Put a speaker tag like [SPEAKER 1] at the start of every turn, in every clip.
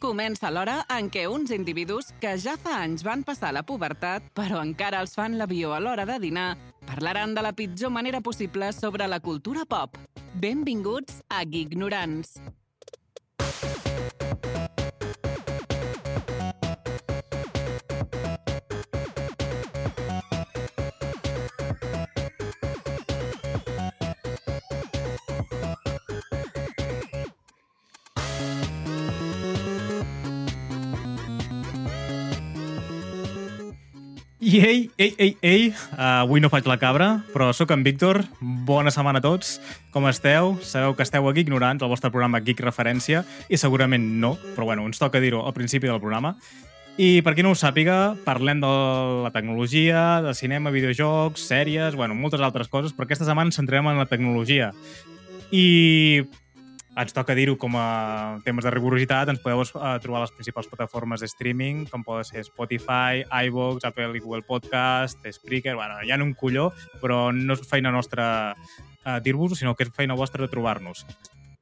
[SPEAKER 1] comença l'hora en què uns individus que ja fa anys van passar la pubertat, però encara els fan l'avió a l'hora de dinar, parlaran de la pitjor manera possible sobre la cultura pop. Benvinguts a Gignorants.
[SPEAKER 2] I ei, ei, ei, ei, uh, avui no faig la cabra, però sóc en Víctor. Bona setmana a tots. Com esteu? Sabeu que esteu aquí ignorants, el vostre programa Geek Referència, i segurament no, però bueno, ens toca dir-ho al principi del programa. I per qui no ho sàpiga, parlem de la tecnologia, de cinema, videojocs, sèries, bueno, moltes altres coses, però aquesta setmana ens centrem en la tecnologia. I ens toca dir-ho com a temes de rigorositat, ens podeu uh, trobar les principals plataformes de streaming, com poden ser Spotify, iVoox, Apple i Google Podcast, Spreaker, bueno, hi ha un colló, però no és feina nostra uh, dir-vos-ho, sinó que és feina vostra trobar-nos.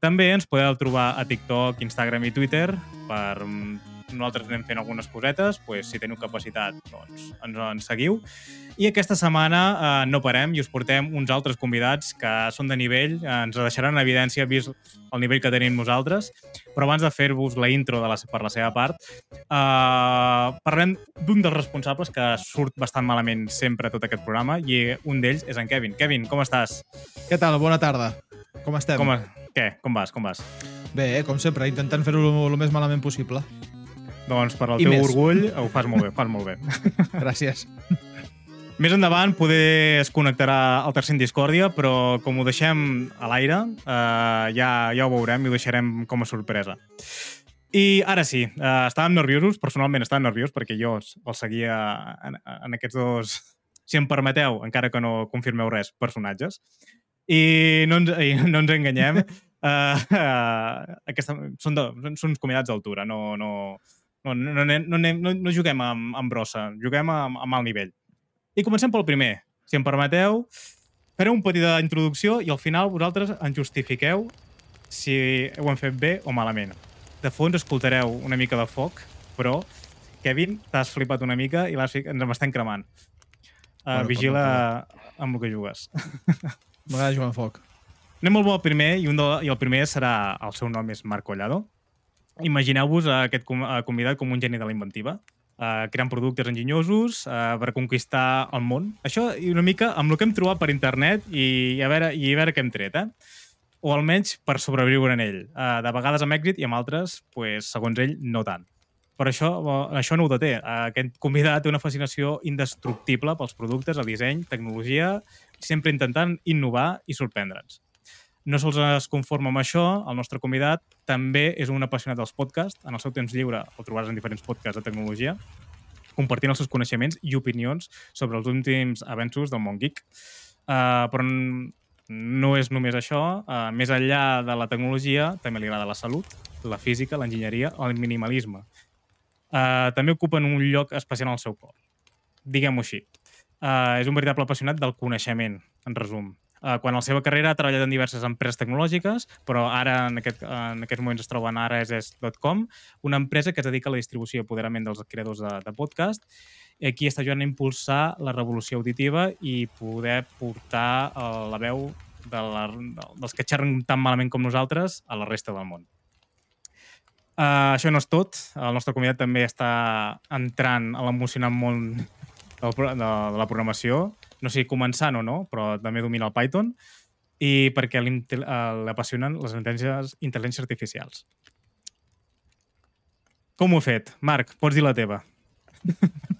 [SPEAKER 2] També ens podeu trobar a TikTok, Instagram i Twitter per nosaltres anem fent algunes cosetes, pues, si teniu capacitat, doncs ens, ens seguiu. I aquesta setmana eh, no parem i us portem uns altres convidats que són de nivell, eh, ens deixaran en evidència vist el nivell que tenim nosaltres, però abans de fer-vos la intro de la, per la seva part, eh, parlem d'un dels responsables que surt bastant malament sempre tot aquest programa i un d'ells és en Kevin. Kevin, com estàs?
[SPEAKER 3] Què tal? Bona tarda. Com estem?
[SPEAKER 2] Com, què? Com vas? Com vas?
[SPEAKER 3] Bé, com sempre, intentant fer-ho el més malament possible.
[SPEAKER 2] Doncs per al
[SPEAKER 3] I
[SPEAKER 2] teu
[SPEAKER 3] més.
[SPEAKER 2] orgull ho fas molt bé, fas molt bé.
[SPEAKER 3] Gràcies.
[SPEAKER 2] Més endavant poder es connectarà al tercer en Discòrdia, però com ho deixem a l'aire, eh, ja, ja ho veurem i ho deixarem com a sorpresa. I ara sí, eh, estàvem nerviosos, personalment estàvem nerviós perquè jo els seguia en, en aquests dos, si em permeteu, encara que no confirmeu res, personatges. I no ens, i no ens enganyem, eh, eh, aquesta, són, de, són uns convidats d'altura, no, no, no, no, no, no, anem- no, no juguem amb, amb brossa, juguem amb, amb alt nivell. I comencem pel primer. Si em permeteu, faré una petita introducció i al final vosaltres ens justifiqueu si ho hem fet bé o malament. De fons escoltareu una mica de foc, però, Kevin, t'has flipat una mica i ens estem cremant. Uh,
[SPEAKER 3] Bueno,
[SPEAKER 2] vigila amb el que jugues.
[SPEAKER 3] M'agrada jugar amb foc.
[SPEAKER 2] Anem al bo primer, i, un de, i el primer serà... El seu nom és Marc Collado. Imagineu-vos a aquest a convidat com un geni de la inventiva, uh, creant productes enginyosos uh, per conquistar el món. Això i una mica amb el que hem trobat per internet i, a veure, i a veure què hem tret, eh? O almenys per sobreviure en ell. Uh, de vegades amb èxit i amb altres, pues, segons ell, no tant. Però això, eh, això no ho deté. Uh, aquest convidat té una fascinació indestructible pels productes, el disseny, tecnologia, sempre intentant innovar i sorprendre'ns. No sols es conforma amb això, el nostre convidat també és un apassionat dels podcasts. En el seu temps lliure el trobaràs en diferents podcasts de tecnologia, compartint els seus coneixements i opinions sobre els últims avenços del món geek. Uh, però no és només això. Uh, més enllà de la tecnologia, també li agrada la salut, la física, l'enginyeria, el minimalisme. Uh, també ocupen un lloc especial al seu cor. Diguem-ho així. Uh, és un veritable apassionat del coneixement, en resum. Uh, quan a la seva carrera ha treballat en diverses empreses tecnològiques, però ara en, aquest, en aquests moments es troba en arass.com, una empresa que es dedica a la distribució i apoderament dels creadors de, de podcast. I aquí està ajudant a impulsar la revolució auditiva i poder portar uh, la veu de la, dels que xerren tan malament com nosaltres a la resta del món. Uh, això no és tot. El nostre convidat també està entrant a l'emocionant món de la programació. No sé si començant o no, però també domina el Python. I perquè eh, l'apassionen les intel·ligències, intel·ligències artificials. Com ho he fet? Marc, pots dir la teva.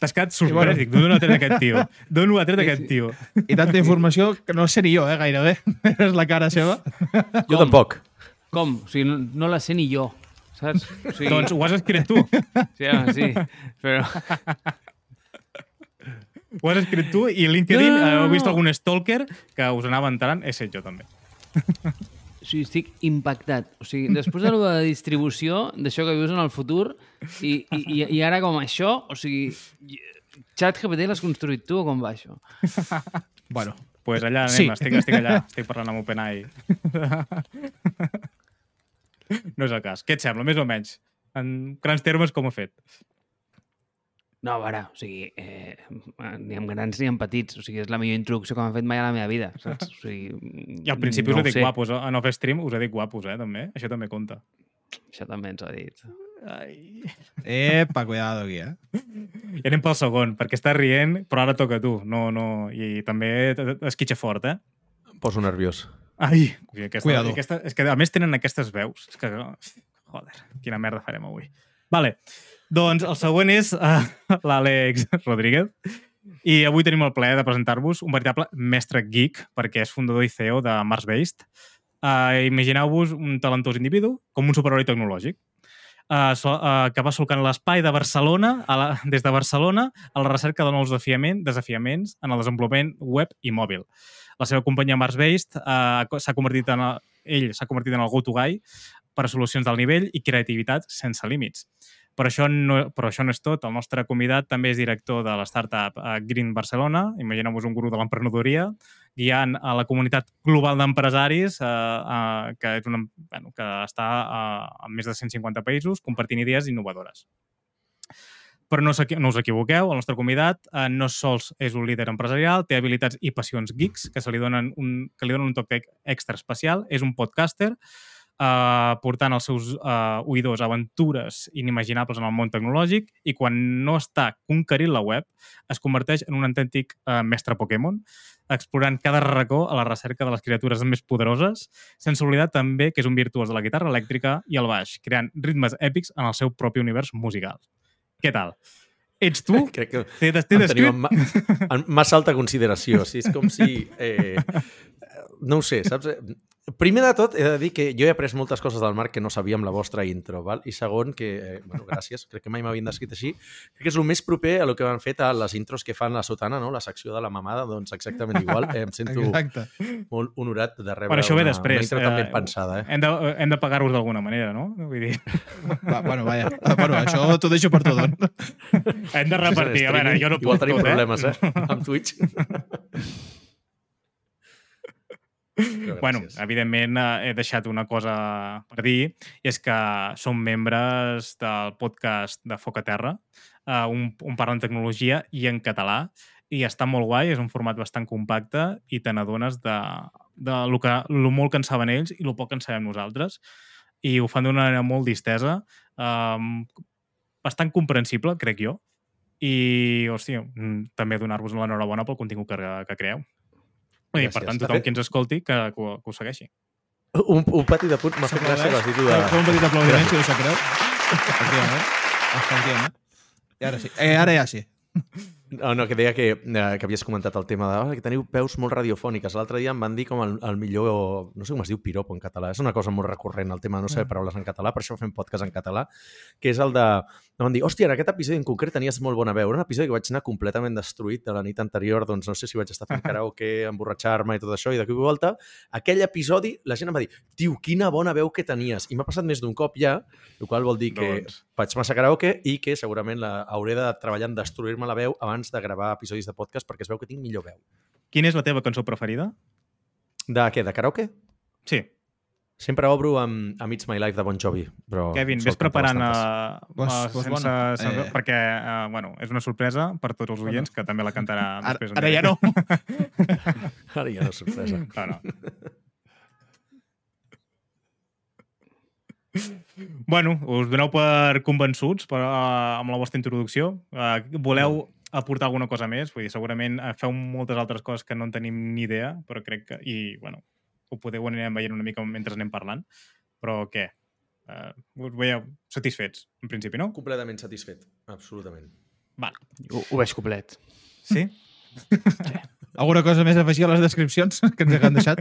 [SPEAKER 2] T'has quedat sorprès.
[SPEAKER 3] bueno.
[SPEAKER 2] Dic, d'on ho ha tret aquest tio? D'on ho ha tret
[SPEAKER 4] Sí,
[SPEAKER 2] aquest
[SPEAKER 4] sí.
[SPEAKER 2] tio?
[SPEAKER 3] I tanta informació que no sé ni jo, eh, gairebé. És la cara seva.
[SPEAKER 4] Com?
[SPEAKER 5] Jo tampoc.
[SPEAKER 4] Com? O sigui, no, no la sé ni jo, saps? O sigui,
[SPEAKER 2] Doncs ho has escrit tu.
[SPEAKER 4] sí, home, sí, però...
[SPEAKER 2] Ho has escrit tu i LinkedIn,
[SPEAKER 4] No, no, no,
[SPEAKER 2] heu vist algun stalker que us anava entrant, he set jo també.
[SPEAKER 4] O sigui, estic impactat. O sigui, després de lo de distribució, d'això que vius en el futur, i, i, i- ara com això, o sigui, xat GPT l'has construït tu o com va això?
[SPEAKER 3] Bueno,
[SPEAKER 2] pues allà anem,
[SPEAKER 3] Sí.
[SPEAKER 2] estic, estic allà, estic parlant amb OpenAI. no és el cas. Què et sembla, més o menys? En grans termes, com ho ha fet?
[SPEAKER 4] No, a veure, o sigui, eh, ni amb grans ni amb petits. O sigui, és la millor introducció que m'han fet mai a la meva vida, saps? O sigui,
[SPEAKER 2] I al principi
[SPEAKER 4] no
[SPEAKER 2] us
[SPEAKER 4] ho
[SPEAKER 2] he dit
[SPEAKER 4] sé.
[SPEAKER 2] guapos. eh? En off-stream us he dit guapos, eh, també. Això també compta.
[SPEAKER 4] Això també ens ho ha dit.
[SPEAKER 2] Ai.
[SPEAKER 3] Epa, cuidado aquí, eh?
[SPEAKER 2] I anem pel segon, perquè estàs rient, però ara toca tu. No, no... I també esquitxa fort, eh?
[SPEAKER 5] Em poso nerviós.
[SPEAKER 2] Ai, aquesta,
[SPEAKER 3] Cuidado.
[SPEAKER 2] aquesta, és que a més tenen aquestes veus. És que, joder, quina merda farem avui. Vale, doncs el següent és uh, l'Àlex Rodríguez. I avui tenim el plaer de presentar-vos un veritable mestre geek, perquè és fundador i CEO de Mars Based. Uh, Imagineu-vos un talentós individu com un superheroi tecnològic uh, so, uh, que va solcant l'espai de Barcelona, a la, des de Barcelona, a la recerca de nous desafiament, desafiaments en el desenvolupament web i mòbil. La seva companyia Mars Based uh, s'ha convertit en el, ell s'ha convertit en el go-to guy per a solucions d'alt nivell i creativitat sense límits. Però això, no, però això no és tot. El nostre convidat també és director de la startup uh, Green Barcelona. Imagineu-vos un gurú de l'emprenedoria guiant a la comunitat global d'empresaris uh, uh, que, és una, bueno, que està uh, en més de 150 països compartint idees innovadores. Però no, no us equivoqueu, el nostre convidat eh, no sols és un líder empresarial, té habilitats i passions geeks que, se li donen un, que li donen un toc extra especial, és un podcaster, eh, portant els seus eh, oïdors a aventures inimaginables en el món tecnològic i quan no està conquerint la web es converteix en un autèntic eh, mestre Pokémon, explorant cada racó a la recerca de les criatures més poderoses, sense oblidar també que és un virtuós de la guitarra elèctrica i el baix, creant ritmes èpics en el seu propi univers musical. Què tal? Ets tu?
[SPEAKER 5] Crec que
[SPEAKER 2] T'he t'he
[SPEAKER 5] em teniu
[SPEAKER 2] descrit?
[SPEAKER 5] en, ma en massa alta consideració. Sí, és com si... Eh, no ho sé, saps? Primer de tot, he de dir que jo he après moltes coses del Marc que no sabia amb la vostra intro, val? i segon, que, eh, bueno, gràcies, crec que mai m'havien descrit així, crec que és el més proper a lo que han fet a les intros que fan la sotana, no? la secció de la mamada, doncs exactament igual. Eh, em sento
[SPEAKER 3] Exacte.
[SPEAKER 5] molt honorat de rebre
[SPEAKER 2] Bueno, això ve
[SPEAKER 5] una,
[SPEAKER 2] després.
[SPEAKER 5] una intro tan
[SPEAKER 2] eh,
[SPEAKER 5] ben pensada. Eh?
[SPEAKER 2] Hem de, hem de pagar-vos d'alguna manera, no? Vull dir,
[SPEAKER 3] Va, bueno, vaja. Ah, Bueno, això t'ho deixo per tot.
[SPEAKER 2] hem de repartir. A veure, jo no
[SPEAKER 5] Igual
[SPEAKER 2] puc
[SPEAKER 5] tenim
[SPEAKER 2] tot,
[SPEAKER 5] problemes,
[SPEAKER 2] eh?
[SPEAKER 5] eh? Amb Twitch.
[SPEAKER 2] Bueno, evidentment eh, he deixat una cosa per dir, i és que som membres del podcast de Foc a Terra, eh, un, un parla en tecnologia i en català, i està molt guai, és un format bastant compacte i te n'adones de, de lo, que, lo molt que en saben ells i lo poc que en sabem nosaltres. I ho fan d'una manera molt distesa, eh, bastant comprensible, crec jo, i, hòstia, mm, també donar-vos l'enhorabona pel contingut que, que creeu. I, per tant, tothom
[SPEAKER 5] fet-
[SPEAKER 2] qui ens escolti, que, que, ho- que ho segueixi.
[SPEAKER 5] Un, un pati de punt m'ha fet gràcia que has dit de...
[SPEAKER 3] Fem un petit aplaudiment, si no sap greu. Efectivament. Efectivament. I ara sí. Eh, ara ja sí.
[SPEAKER 5] No, no, que deia que, eh, que havies comentat el tema de oh, que teniu veus molt radiofòniques. L'altre dia em van dir com el, el millor, no sé com es diu piropo en català, és una cosa molt recurrent el tema de no saber paraules en català, per això fem podcast en català, que és el de... Em van dir, hòstia, en aquest episodi en concret tenies molt bona veu. Era un episodi que vaig anar completament destruït de la nit anterior, doncs no sé si vaig estar fent karaoke, emborratxar-me i tot això, i de cop i volta, aquell episodi, la gent em va dir, tio, quina bona veu que tenies. I m'ha passat més d'un cop ja, el qual vol dir que
[SPEAKER 2] Doncs.
[SPEAKER 5] faig massa karaoke i que segurament la, hauré de treballar en destruir-me la veu abans de gravar episodis de podcast perquè es veu que tinc millor veu.
[SPEAKER 2] Quina és la teva cançó preferida?
[SPEAKER 5] De què? De karaoke?
[SPEAKER 2] Sí.
[SPEAKER 5] Sempre obro amb, amb It's My Life de Bon Jovi. Però
[SPEAKER 2] Kevin,
[SPEAKER 5] cantar
[SPEAKER 2] preparant a, a,
[SPEAKER 3] pues
[SPEAKER 2] sense,
[SPEAKER 3] bona.
[SPEAKER 2] sense,
[SPEAKER 3] Eh.
[SPEAKER 2] perquè, uh, bueno, és una sorpresa per tots els oients, que també la cantarà
[SPEAKER 3] Ara,
[SPEAKER 2] després.
[SPEAKER 3] ara ja no.
[SPEAKER 5] Ara ja no és sorpresa.
[SPEAKER 2] No, no. bueno, us doneu per convençuts per, uh, amb la vostra introducció. Uh, voleu aportar alguna cosa més? Vull dir, segurament eh, feu moltes altres coses que no en tenim ni idea, però crec que... I, bueno, ho podeu anirem veient una mica mentre anem parlant. Però què? Uh, us veieu satisfets, en principi, no?
[SPEAKER 5] Completament satisfet. Absolutament.
[SPEAKER 2] Val.
[SPEAKER 4] Ho, ho veig complet.
[SPEAKER 2] Sí?
[SPEAKER 3] Alguna cosa més a afegir a les descripcions que ens han deixat?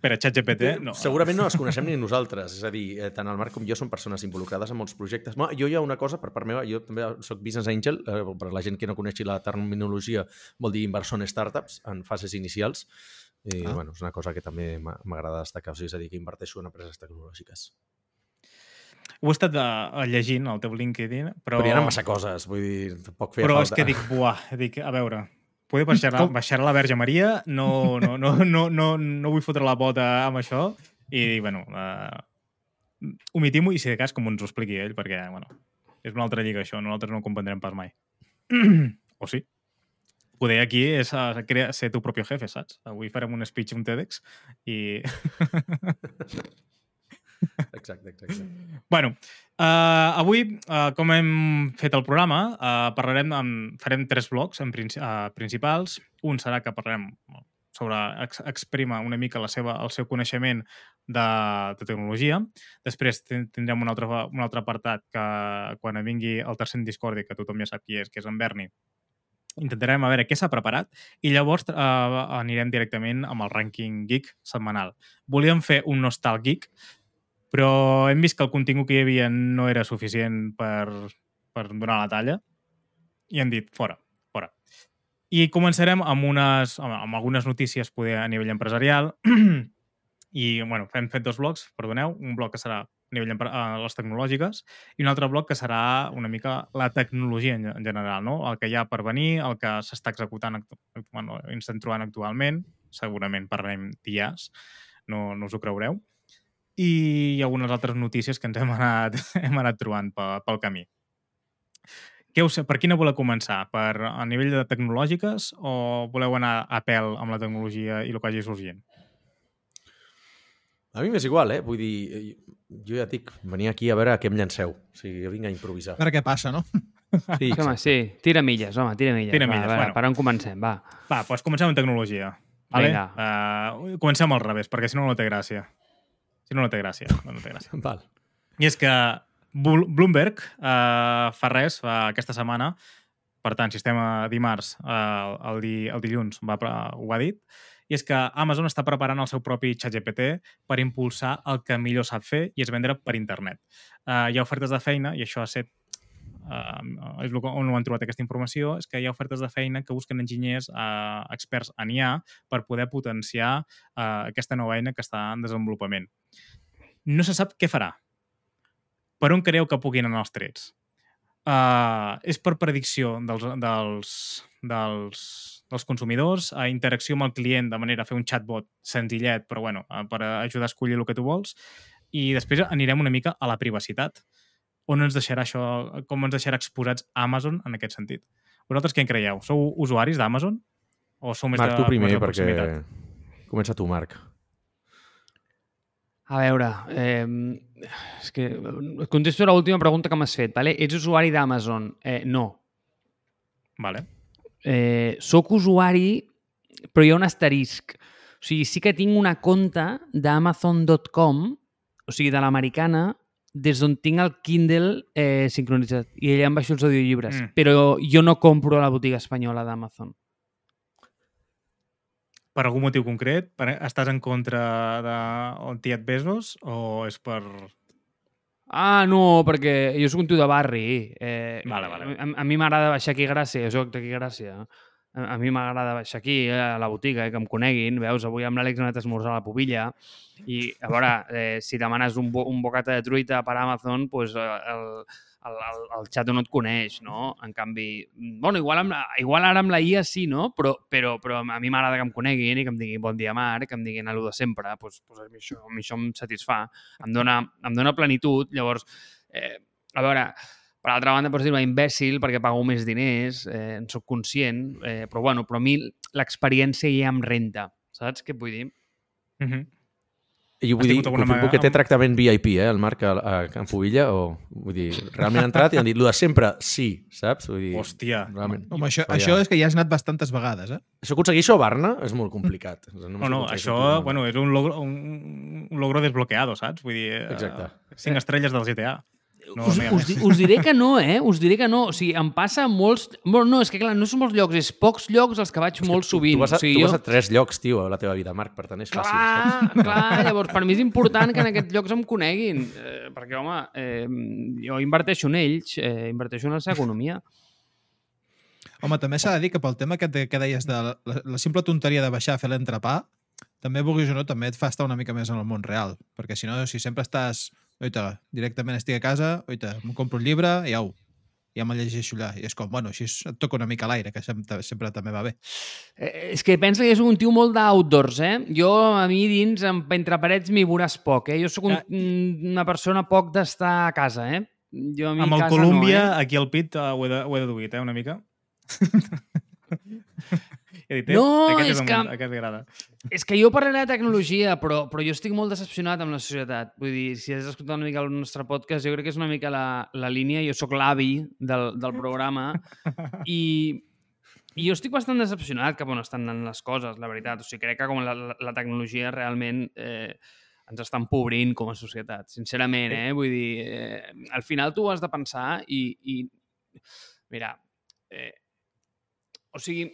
[SPEAKER 2] Per a ChatGPT, no.
[SPEAKER 5] Segurament no les coneixem ni nosaltres. És a dir, eh, tant el Marc com jo som persones involucrades en molts projectes. No, jo hi ha una cosa, per part meva, jo també sóc Business Angel, eh, per la gent que no coneixi la terminologia, vol dir inversor en startups, en fases inicials. I,
[SPEAKER 3] Ah.
[SPEAKER 5] ah. bueno, és una cosa que també m'agrada destacar. O sigui, és a dir, que inverteixo en empreses tecnològiques.
[SPEAKER 2] Ho he estat uh, llegint al teu LinkedIn, però...
[SPEAKER 5] Però hi ha massa coses, vull dir, tampoc feia
[SPEAKER 2] Però
[SPEAKER 5] falta.
[SPEAKER 2] és que dic, buah, dic, a veure, poder baixar,
[SPEAKER 3] Com?
[SPEAKER 2] baixar la Verge Maria, no, no, no, no, no, no vull fotre la bota amb això, i, bueno, uh, omitim-ho i si de cas com ens ho expliqui ell, perquè, bueno, és una altra lliga això, nosaltres no ho comprendrem pas mai. o sí. Poder aquí és a, crear, ser tu propi jefe, saps? Avui farem un speech, un TEDx i...
[SPEAKER 5] Exacte, exacte.
[SPEAKER 2] Bueno, uh, avui, uh, com hem fet el programa, uh, parlarem amb, farem tres blocs en princi uh, principals. Un serà que parlarem sobre ex exprima una mica la seva, el seu coneixement de, de tecnologia. Després tindrem un altre, un altre apartat que quan vingui el tercer Discordi, que tothom ja sap qui és, que és en Berni, intentarem a veure què s'ha preparat i llavors eh, anirem directament amb el rànquing geek setmanal. Volíem fer un nostal geek, però hem vist que el contingut que hi havia no era suficient per, per donar la talla i hem dit, fora, fora. I començarem amb, unes, amb, algunes notícies poder a nivell empresarial i, bueno, hem fet dos blocs, perdoneu, un bloc que serà a nivell a les tecnològiques i un altre bloc que serà una mica la tecnologia en, en general, no? el que hi ha per venir, el que s'està executant, bueno, estem trobant actualment, segurament parlarem dies, no, no us ho creureu, i algunes altres notícies que ens hem anat, hem anat trobant pel, pel camí. Què us, per quina voleu començar? Per a nivell de tecnològiques o voleu anar a pèl amb la tecnologia i el que hagi sorgint?
[SPEAKER 5] A mi m'és igual, eh? Vull dir, eh, jo ja et dic, venia aquí a veure a què em llanceu. O sigui, jo vinc a improvisar.
[SPEAKER 3] A veure què passa, no?
[SPEAKER 5] Sí,
[SPEAKER 4] Sí, home, sí. Tira milles, home, tira milles.
[SPEAKER 2] Tira
[SPEAKER 4] va,
[SPEAKER 2] milles,
[SPEAKER 4] a veure,
[SPEAKER 2] bueno.
[SPEAKER 4] per on comencem, va.
[SPEAKER 2] Va, doncs comencem amb tecnologia. Vale?
[SPEAKER 4] Vinga.
[SPEAKER 2] Uh, comencem al revés, perquè si no no té gràcia. Si no no té gràcia. No, no té gràcia.
[SPEAKER 5] Val.
[SPEAKER 2] I és que Bl- Bloomberg uh, fa res, fa aquesta setmana, per tant, si estem a dimarts, uh, el, di, el dilluns va, pre- ho ha dit, i és que Amazon està preparant el seu propi xat GPT per impulsar el que millor sap fer i és vendre per internet. Uh, hi ha ofertes de feina, i això ha set uh, és on ho han trobat aquesta informació, és que hi ha ofertes de feina que busquen enginyers uh, experts en IA per poder potenciar uh, aquesta nova eina que està en desenvolupament. No se sap què farà. Per on creieu que puguin anar els trets? Uh, és per predicció dels, dels, dels, dels consumidors, a interacció amb el client de manera a fer un chatbot senzillet, però bueno, uh, per ajudar a escollir el que tu vols, i després anirem una mica a la privacitat. On ens deixarà això, com ens deixarà exposats Amazon en aquest sentit? Vosaltres què en creieu? Sou usuaris d'Amazon? O sou més
[SPEAKER 5] Marc,
[SPEAKER 2] de
[SPEAKER 5] tu primer,
[SPEAKER 2] de
[SPEAKER 5] perquè... Comença tu, Marc.
[SPEAKER 4] A veure, eh, és que et contesto l'última pregunta que m'has fet. Vale? Ets usuari d'Amazon? Eh, no.
[SPEAKER 2] Vale.
[SPEAKER 4] Eh, soc usuari, però hi ha un asterisc. O sigui, sí que tinc una compta d'Amazon.com, o sigui, de l'americana, des d'on tinc el Kindle eh, sincronitzat. I allà em baixo els audiollibres.
[SPEAKER 2] Mm.
[SPEAKER 4] Però jo no compro a la botiga espanyola d'Amazon.
[SPEAKER 2] Per algun motiu concret? Per, estàs en contra del tiet Bezos o és per...
[SPEAKER 4] Ah, no, perquè jo sóc un tio de barri. Eh,
[SPEAKER 2] Vale, vale.
[SPEAKER 4] A, a mi m'agrada baixar aquí a Gràcia, jo soc d'aquí a Gràcia. A, a mi m'agrada baixar aquí, eh, a la botiga, eh, que em coneguin. Veus, avui amb l'Àlex hem anat a esmorzar a la Pobilla i, a veure, eh, si demanes un, bo, un bocata de truita per Amazon, pues, eh, el, el, el, el xato no et coneix, no? En canvi, bueno, igual, amb igual ara amb la IA sí, no? Però, però, però a mi m'agrada que em coneguin i que em diguin bon dia, Marc, que em diguin a de sempre. Pues, pues a, mi això, a mi això em satisfà. Em dona, em dona plenitud. Llavors, eh, a veure, per altra banda, pots dir-me imbècil perquè pago més diners, eh, en sóc conscient, eh, però bueno, però a mi l'experiència ja em renta, saps què vull dir?
[SPEAKER 2] Uh -huh.
[SPEAKER 5] I vull dir, confirmo que té tractament VIP, eh, el Marc a, a Can Pobilla, o vull dir, realment ha entrat i han dit, lo de sempre, sí, saps? Vull dir,
[SPEAKER 2] Hòstia.
[SPEAKER 5] realment.
[SPEAKER 3] Home, això, això és que ja has anat bastantes vegades, eh?
[SPEAKER 5] Això aconseguir-ho a Barna és molt complicat. No,
[SPEAKER 2] No, no, això,
[SPEAKER 5] tu,
[SPEAKER 2] bueno, és un logro, un, un logro desbloqueado, saps? Vull dir, eh,
[SPEAKER 5] Exacte.
[SPEAKER 2] cinc estrelles del GTA. No,
[SPEAKER 4] us, us, di- us diré que no, eh? Us diré que no. O sigui, em passa molts... Bueno, no, és que clar, no són molts llocs, és pocs llocs als que vaig molt sovint.
[SPEAKER 5] Tu vas, a,
[SPEAKER 4] o sigui,
[SPEAKER 5] tu
[SPEAKER 4] jo...
[SPEAKER 5] vas a tres llocs, tio, a la teva vida, Marc, per tant és fàcil. saps?
[SPEAKER 4] Clar, clar, llavors per mi és important que en aquests llocs em coneguin, eh, perquè, home, eh, jo inverteixo en ells, eh, inverteixo en la seva economia.
[SPEAKER 3] Home, també s'ha de dir que pel tema que, que deies de la, la simple tonteria de baixar a fer l'entrepà, també, vulguis o no, també et fa estar una mica més en el món real. Perquè si no, si sempre estàs... Oita, directament estic a casa, oita, em compro un llibre i au. ja me'l llegeixo allà. I és com, bueno, així et toca una mica l'aire, que sempre, sempre també va bé.
[SPEAKER 4] Eh, és que pensa que soc un tio molt d'outdoors, eh? Jo, a mi, dins, entre parets, m'hi veuràs poc, eh? Jo sóc un,
[SPEAKER 2] Ja.
[SPEAKER 4] una persona poc d'estar a casa, eh? Jo a mi
[SPEAKER 2] Amb el
[SPEAKER 4] casa
[SPEAKER 2] Colúmbia,
[SPEAKER 4] no, eh?
[SPEAKER 2] aquí al pit, uh, ho, he de, ho he deduït, eh, una mica. Dit, eh,
[SPEAKER 4] No,
[SPEAKER 2] aquest
[SPEAKER 4] és
[SPEAKER 2] el
[SPEAKER 4] que-
[SPEAKER 2] món, Aquest agrada.
[SPEAKER 4] És que jo parlaré de tecnologia, però, però jo estic molt decepcionat amb la societat. Vull dir, si has escoltat una mica el nostre podcast, jo crec que és una mica la, la línia. Jo sóc l'avi del, del programa i, i jo estic bastant decepcionat cap on estan anant les coses, la veritat. O sigui, crec que com la, la, la tecnologia realment eh, ens està empobrint com a societat, sincerament, eh? Vull dir, eh, al final tu has de pensar i, i mira, eh, o sigui,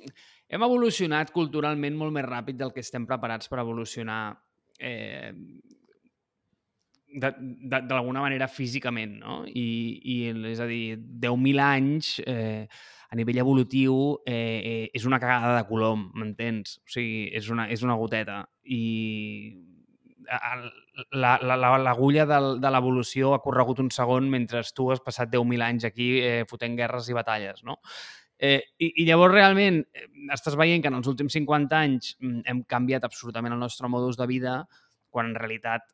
[SPEAKER 4] hem evolucionat culturalment molt més ràpid del que estem preparats per evolucionar eh, d'alguna manera físicament, no? I, i és a dir, 10.000 anys eh, a nivell evolutiu eh, eh, és una cagada de colom, m'entens? O sigui, és una, és una goteta. I el- la- la- la- l'agulla de l'evolució ha corregut un segon mentre tu has passat 10.000 anys aquí eh, fotent guerres i batalles, no? Eh, i, I llavors realment eh, estàs veient que en els últims 50 anys mm, hem canviat absolutament el nostre modus de vida quan en realitat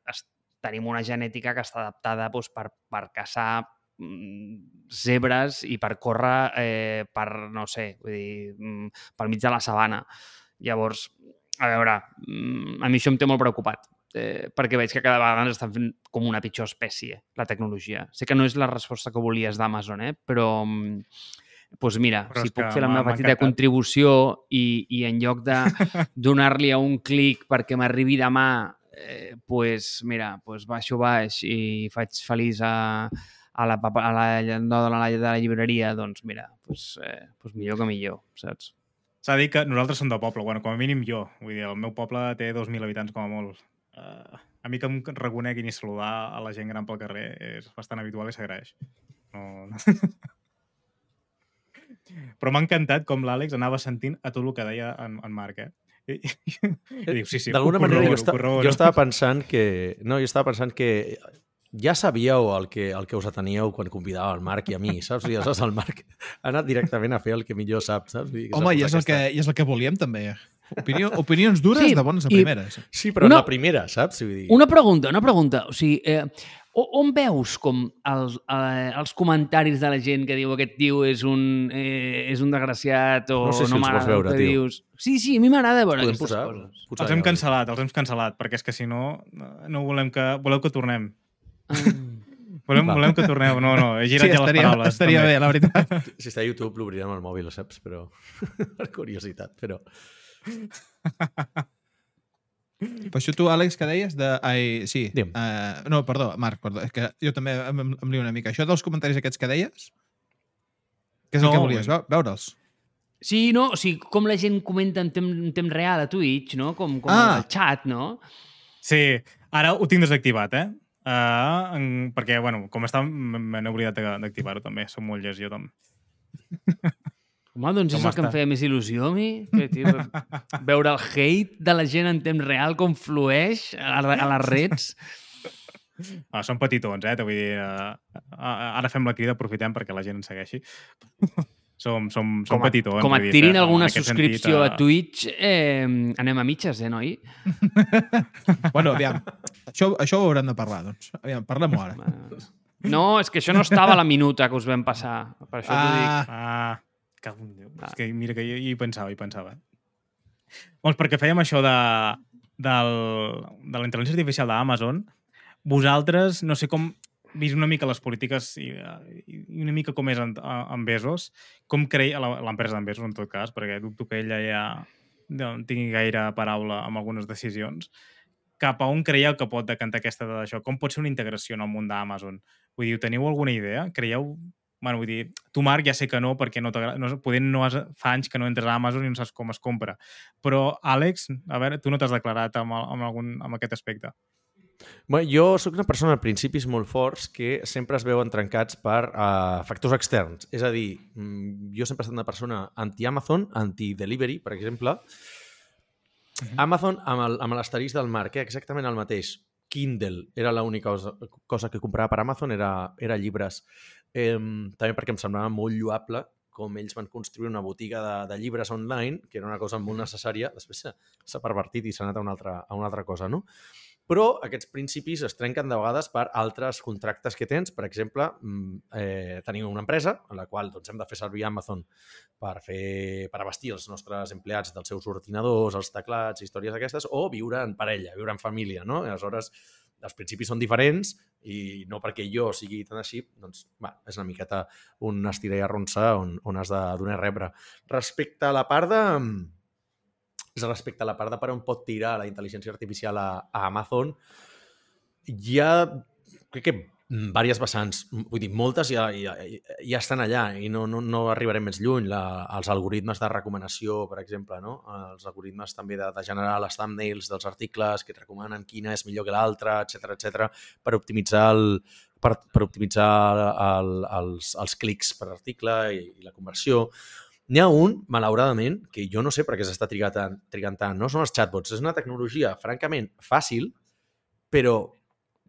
[SPEAKER 4] tenim una genètica que està adaptada doncs, per, per caçar mm, zebres i per córrer eh, per, no sé, vull dir, mm, pel mig de la sabana. Llavors, a veure, a mi això em té molt preocupat eh, perquè veig que cada vegada ens estan fent com una pitjor espècie, la tecnologia. Sé que no és la resposta que volies d'Amazon, eh? però doncs mira,
[SPEAKER 2] Però
[SPEAKER 4] si puc fer la meva petita contribució i, i en lloc de donar-li a un clic perquè m'arribi demà, eh, pues, mira, pues baixo baix i faig feliç a, a la, a la, no, de, la, de la llibreria, doncs mira, pues, eh, pues millor que millor, saps?
[SPEAKER 2] S'ha dir que nosaltres som de poble, bueno, com a mínim jo. Vull dir, el meu poble té 2.000 habitants com a molt. Uh, a mi que em reconeguin i saludar a la gent gran pel carrer és bastant habitual i s'agraeix. No, no. Però m'ha encantat com l'Àlex anava sentint a tot el que deia en, en Marc, eh? I, i, i diu, sí, sí,
[SPEAKER 5] D'alguna
[SPEAKER 2] ho
[SPEAKER 5] manera jo,
[SPEAKER 2] corroboro.
[SPEAKER 5] jo estava pensant que... No, jo estava pensant que ja sabíeu el que, el que us ateníeu quan convidava el Marc i a mi, saps? I aleshores el Marc ha anat directament a fer el que millor sap, saps? S'ha
[SPEAKER 3] Home, i és, el que, i és el que volíem, també. Opinió, opinions dures
[SPEAKER 4] Sí,
[SPEAKER 3] de bones a
[SPEAKER 4] i-
[SPEAKER 3] primeres.
[SPEAKER 5] Sí, però
[SPEAKER 4] una...
[SPEAKER 5] la primera, saps? Vull dir...
[SPEAKER 4] Una pregunta, una pregunta. O sigui, eh, o- on veus com els, eh, els comentaris de la gent que diu aquest tio és un, eh, és un desgraciat o
[SPEAKER 5] No sé si vols
[SPEAKER 4] m'agrada el
[SPEAKER 5] veure,
[SPEAKER 4] que
[SPEAKER 5] tio.
[SPEAKER 4] dius? Sí, sí, a mi m'agrada veure
[SPEAKER 5] Podem
[SPEAKER 4] aquestes
[SPEAKER 5] posar?
[SPEAKER 4] coses.
[SPEAKER 5] posar
[SPEAKER 2] Els hem cancel·lat, els hem cancel·lat, perquè és que si no, no volem que... Voleu que tornem.
[SPEAKER 4] Ah.
[SPEAKER 2] Volem,
[SPEAKER 5] Va.
[SPEAKER 2] volem que torneu. No, no, he girat
[SPEAKER 3] Sí,
[SPEAKER 2] ja les
[SPEAKER 3] estaria,
[SPEAKER 2] paraules.
[SPEAKER 3] estaria
[SPEAKER 2] també.
[SPEAKER 3] bé, la veritat.
[SPEAKER 5] Si està a YouTube l'obrirem al mòbil, saps? Però per curiositat, però...
[SPEAKER 3] Per això tu, Àlex, que deies de... Ai, sí. Uh, no, perdó, Marc, perdó. És que jo també em, em, em lio una mica. Això dels comentaris aquests que deies, què és el
[SPEAKER 2] No,
[SPEAKER 3] que volies? Veu- Veure'ls?
[SPEAKER 4] Sí, no? O sigui, com la gent comenta en temps, en temps real a Twitch, no? Com, com
[SPEAKER 3] Ah.
[SPEAKER 4] el chat, no?
[SPEAKER 2] Sí, ara ho tinc desactivat, eh? Uh, en, perquè, bueno, com està, m- me n'he oblidat de- d'activar-ho també. Som molt llest, jo també.
[SPEAKER 4] Home, doncs és
[SPEAKER 2] Com
[SPEAKER 4] el que em
[SPEAKER 2] està?
[SPEAKER 4] feia més il·lusió a mi. Que, tio, veure el hate de la gent en temps real com flueix a, a les reds.
[SPEAKER 2] Ah, són petitons, eh? Te vull dir, uh, ara fem la crida, aprofitem perquè la gent ens segueixi. som, som, som
[SPEAKER 4] Com a,
[SPEAKER 2] petitons.
[SPEAKER 4] com et
[SPEAKER 2] dir,
[SPEAKER 4] tirin
[SPEAKER 2] en
[SPEAKER 4] alguna subscripció
[SPEAKER 2] sentit,
[SPEAKER 4] a Twitch, eh, anem a mitges, eh, noi?
[SPEAKER 3] Bueno, aviam, això, això ho haurem de parlar, doncs. Aviam, parlem-ho ara.
[SPEAKER 4] No, és que això no estava a la minuta que us vam passar. Per això t'ho dic.
[SPEAKER 3] Ah,
[SPEAKER 2] Ah, cago en Déu.
[SPEAKER 4] Ah.
[SPEAKER 2] És que mira que jo, hi pensava, hi pensava. Doncs perquè fèiem això de, del, de la intel·ligència artificial d'Amazon, vosaltres, no sé com, vist una mica les polítiques i, i una mica com és en, en Bezos, com creia, l'empresa d'en Bezos en tot cas, perquè dubto que ella ja no tingui gaire paraula amb algunes decisions, cap a on creieu que pot decantar aquesta d'això? Com pot ser una integració en el món d'Amazon? Vull dir, teniu alguna idea? Creieu bueno, vull dir, tu, Marc, ja sé que no, perquè no t'agrada, no, poder no has, fa anys que no entres a Amazon i no saps com es compra. Però, Àlex, a veure, tu no t'has declarat amb, el- amb, algun, amb aquest aspecte.
[SPEAKER 5] Bueno, jo sóc una persona amb principis molt forts que sempre es veuen trencats per uh, factors externs. És a dir, mm, jo sempre he estat una persona anti-Amazon, anti-delivery, per exemple. Amazon amb el- amb l'asterisc del Marc, eh? exactament el mateix. Kindle era l'única cosa, cosa que comprava per Amazon, era, era llibres. Eh, també perquè em semblava molt lloable com ells van construir una botiga de, de llibres online, que era una cosa molt necessària, després s'ha- pervertit i s'ha anat a una, altra, a una altra cosa, no? Però aquests principis es trenquen de vegades per altres contractes que tens. Per exemple, mm, eh, tenim una empresa en la qual doncs, hem de fer servir Amazon per, fer, per abastir els nostres empleats dels seus ordinadors, els teclats, històries d'aquestes, o viure en parella, viure en família, no? I aleshores, els principis són diferents i no perquè jo sigui tan així, doncs, va, és una miqueta un estirar i arronsar on, on has de donar rebre. Respecte a la part de respecte a la part de per on pot tirar la intel·ligència artificial a, a Amazon, hi ha, crec que, diverses vessants. Vull dir, moltes ja, ja, ja estan allà i no, no, no arribarem més lluny. La, els algoritmes de recomanació, per exemple, no? els algoritmes també de, de generar les thumbnails dels articles que et recomanen quina és millor que l'altra, etc etc per optimitzar el, per, per optimitzar el, els, els clics per article i, i la conversió. N'hi ha un, malauradament, que jo no sé per què s'està trigant, tant- trigant tant. No són els chatbots. És una tecnologia, francament, fàcil, però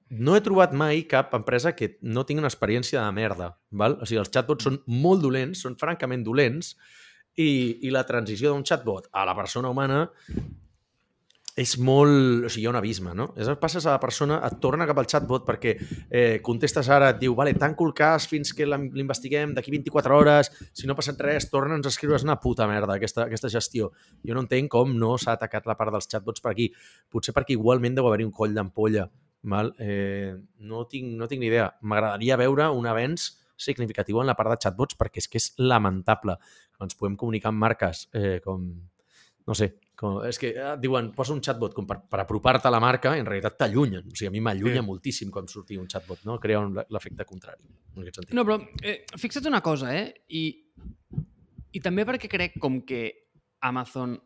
[SPEAKER 5] no he trobat mai cap empresa que no tingui una experiència de merda. Val? O sigui, els chatbots són molt dolents, són francament dolents, i, i la transició d'un chatbot a la persona humana és molt... O sigui, hi ha un abisme, no? És, passes a la persona, et torna cap al chatbot perquè eh, contestes ara, et diu, vale, tanco el cas fins que l'investiguem d'aquí 24 hores, si no ha passat res, torna'ns a escriure, és una puta merda aquesta, aquesta gestió. Jo no entenc com no s'ha atacat la part dels chatbots per aquí. Potser perquè igualment deu haver-hi un coll d'ampolla. Val? Eh, no, tinc, no tinc ni idea. M'agradaria veure un avenç significatiu en la part de chatbots perquè és que és lamentable. Ens podem comunicar amb marques eh, com, no sé, com, és que eh, diuen, posa un chatbot com per, per apropar-te a la marca, en realitat t'allunyen. O sigui, a mi m'allunya
[SPEAKER 2] Sí.
[SPEAKER 5] moltíssim quan surti un chatbot, no? Crea l'efecte contrari, en aquest sentit.
[SPEAKER 4] No, però eh, fixa't una cosa, eh? I, I també perquè crec com que Amazon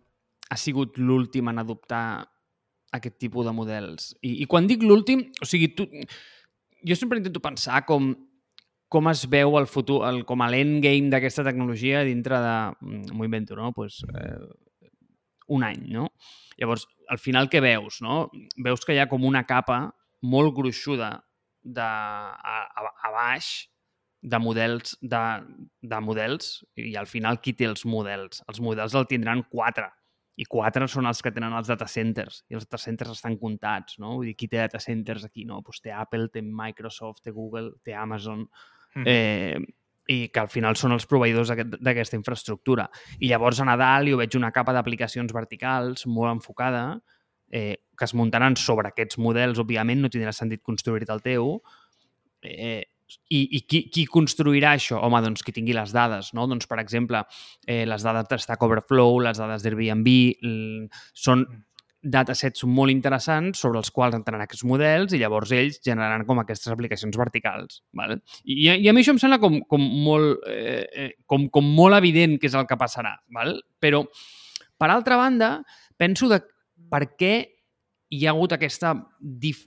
[SPEAKER 4] ha sigut l'últim en adoptar aquest tipus de models. I, i quan dic l'últim, o sigui, tu, jo sempre intento pensar com, com es veu el futur, el, com a l'endgame d'aquesta tecnologia dintre de, mm, m'ho invento, no? Pues, eh, un any, no? Llavors, al final què veus, no? Veus que hi ha com una capa molt gruixuda de, a, a, a baix de models, de, de models i al final qui té els models? Els models el tindran quatre i quatre són els que tenen els data centers i els data centers estan comptats, no? Vull dir, qui té data centers aquí, no? Pues té Apple, té Microsoft, té Google, té Amazon,
[SPEAKER 2] Mhm.
[SPEAKER 4] eh, i que al final són els proveïdors d'aquest- d'aquesta infraestructura. I llavors a Nadal jo veig una capa d'aplicacions verticals molt enfocada eh, que es muntaran sobre aquests models, òbviament, no tindrà sentit construir-te el teu. Eh, i, I qui, qui construirà això? Home, doncs qui tingui les dades, no? Doncs, per exemple, eh, les dades de Stack Overflow, les dades d'Airbnb, són datasets molt interessants sobre els quals entraran aquests models i llavors ells generaran com aquestes aplicacions verticals. Vale? I, I a mi això em sembla com, com, molt, eh, eh, com, com molt evident que és el que passarà. Val? Però, per altra banda, penso de per què hi ha hagut aquesta, dif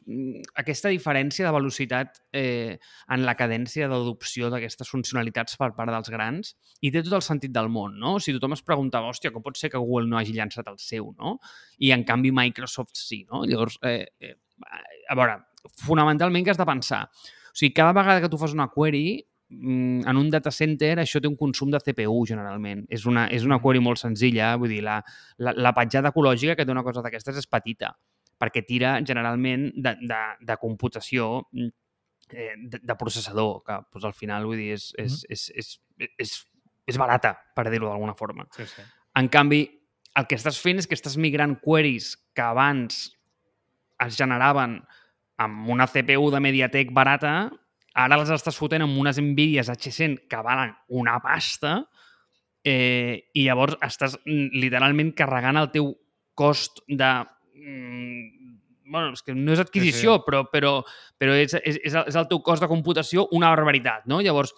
[SPEAKER 4] aquesta diferència de velocitat eh, en la cadència d'adopció d'aquestes funcionalitats per part dels grans i té tot el sentit del món, no? Si tothom es preguntava, hòstia, com pot ser que Google no hagi llançat el seu, no? I en canvi Microsoft sí, no? Llavors, eh, eh, a veure, fonamentalment què has de pensar? O sigui, cada vegada que tu fas una query, mm, en un data center això té un consum de CPU generalment. És una, és una query molt senzilla, vull dir, la, la, la petjada ecològica que té una cosa d'aquestes és petita, perquè tira generalment de, de, de computació mm, eh, de, de processador, que doncs, al final vull dir, és, és, és, és, és, és barata, per dir-ho d'alguna forma.
[SPEAKER 2] Sí, sí.
[SPEAKER 4] En canvi, el que estàs fent és que estàs migrant queries que abans es generaven amb una CPU de Mediatek barata, ara les estàs fotent amb unes Nvidias H100 que valen una pasta eh, i llavors estàs mm, literalment carregant el teu cost de... Mm, bueno, és que no és adquisició,
[SPEAKER 2] Sí, sí.
[SPEAKER 4] però, però, però és, és, és, el, és el teu cost de computació una barbaritat, no? Llavors,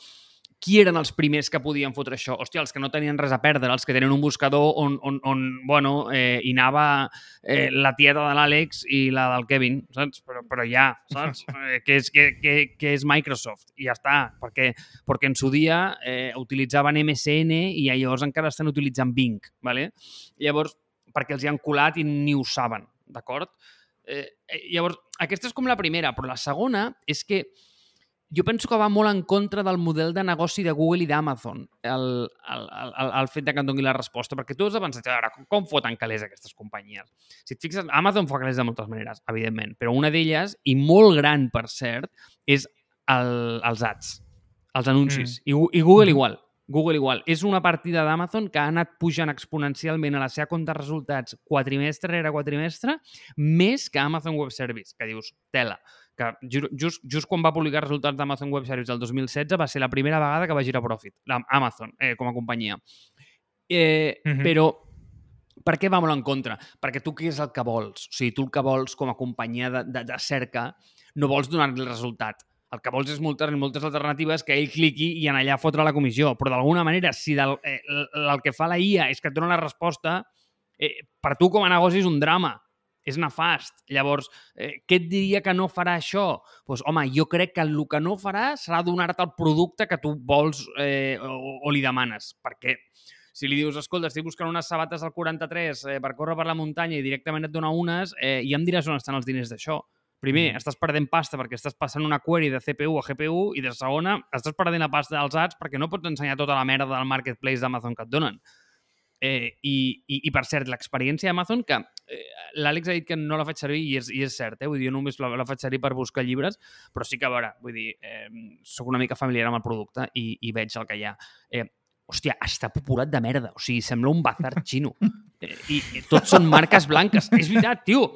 [SPEAKER 4] qui eren els primers que podien fotre això? Hòstia, els que no tenien res a perdre, els que tenen un buscador on, on, on bueno, eh, hi anava eh, la tieta de l'Àlex i la del Kevin, saps? Però, però ja, saps? Eh, que, és, que, que, que és Microsoft i ja està, perquè, perquè en su dia eh, utilitzaven MSN i llavors encara estan utilitzant Bing, ¿vale? Llavors, perquè els hi han colat i ni ho saben, d'acord? Eh, eh, llavors, aquesta és com la primera, però la segona és que jo penso que va molt en contra del model de negoci de Google i d'Amazon, el, el, el, el fet de que et doni la resposta, perquè tu has de pensar, a veure, com, com foten calés aquestes companyies? Si et fixes, Amazon fa calés de moltes maneres, evidentment, però una d'elles, i molt gran, per cert, és el, els ads, els anuncis. Mm. I, I Google igual. Google igual. És una partida d'Amazon que ha anat pujant exponencialment a la seva compte de resultats quadrimestre rere quadrimestre, més que Amazon Web Service, que dius, tela que ju- just, just quan va publicar resultats d'Amazon Web Service el 2016 va ser la primera vegada que va girar profit, Amazon, eh, com a companyia. Eh,
[SPEAKER 2] Mhm.
[SPEAKER 4] Però per què va molt en contra? Perquè tu què és el que vols? O sigui, tu el que vols com a companyia de, de, de cerca no vols donar-li el resultat. El que vols és moltes, moltes alternatives que ell cliqui i en allà fotre la comissió. Però d'alguna manera, si del, eh, el, que fa la IA és que et dona la resposta, eh, per tu com a negoci és un drama. És nefast. Llavors, eh, què et diria que no farà això? Doncs, pues, home, jo crec que el que no farà serà donar-te el producte que tu vols eh, o, o li demanes. Perquè si li dius, escolta, estic buscant unes sabates al 43 eh, per córrer per la muntanya i directament et dona unes, eh, ja em diràs on estan els diners d'això. Primer, mm. estàs perdent pasta perquè estàs passant una query de CPU a GPU i de segona, estàs perdent la pasta dels ads perquè no pots ensenyar tota la merda del marketplace d'Amazon que et donen. Eh, i, i, I, per cert, l'experiència d'Amazon, que eh, l'Àlex ha dit que no la faig servir i és, i és cert, eh? vull dir, jo només la, la faig servir per buscar llibres, però sí que, a veure, vull dir, eh, sóc una mica familiar amb el producte i, i veig el que hi ha. Eh, hòstia, està populat de merda. O sigui, sembla un bazar xino. Eh, I, i tots són marques blanques. És veritat, tio.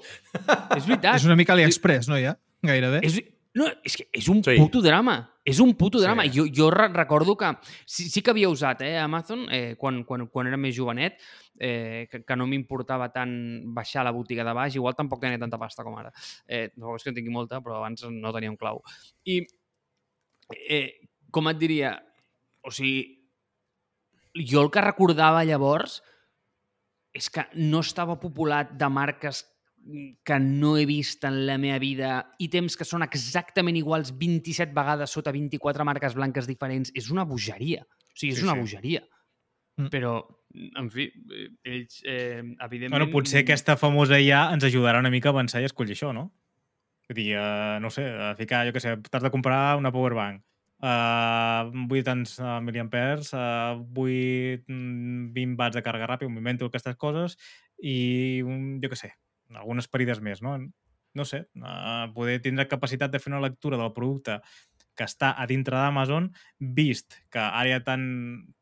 [SPEAKER 4] És veritat.
[SPEAKER 3] És una mica AliExpress, no, ja? Gairebé.
[SPEAKER 4] És, no, és que és un
[SPEAKER 5] Sí.
[SPEAKER 4] puto drama. És un puto drama.
[SPEAKER 5] Sí.
[SPEAKER 4] Jo, jo re recordo que sí, sí que havia usat eh, Amazon eh, quan, quan, quan era més jovenet, eh, que, que no m'importava tant baixar a la botiga de baix. Igual tampoc tenia tanta pasta com ara. Eh, no és que en tingui molta, però abans no tenia un clau. I, eh, com et diria, o sigui, jo el que recordava llavors és que no estava populat de marques que no he vist en la meva vida i temps que són exactament iguals 27 vegades sota 24 marques blanques diferents, és una bogeria. O sigui, és
[SPEAKER 2] Sí,
[SPEAKER 4] una
[SPEAKER 2] sí.
[SPEAKER 4] bogeria.
[SPEAKER 3] Mm.
[SPEAKER 4] Però, en fi, eh, ells, eh, evidentment...
[SPEAKER 2] Bueno, potser aquesta famosa IA ens ajudarà una mica a avançar i a escollir això, no? Vull dir, uh, no sé, a ficar, jo què sé, t'has de comprar una powerbank. Uh, vull tants uh, miliampers, uh, vull mm, 20 watts de càrrega ràpida, m'invento aquestes coses, i, un, jo què sé, algunes parides més, no? No sé, uh, poder tindre capacitat de fer una lectura del producte que està a dintre d'Amazon, vist que ara hi ha tan,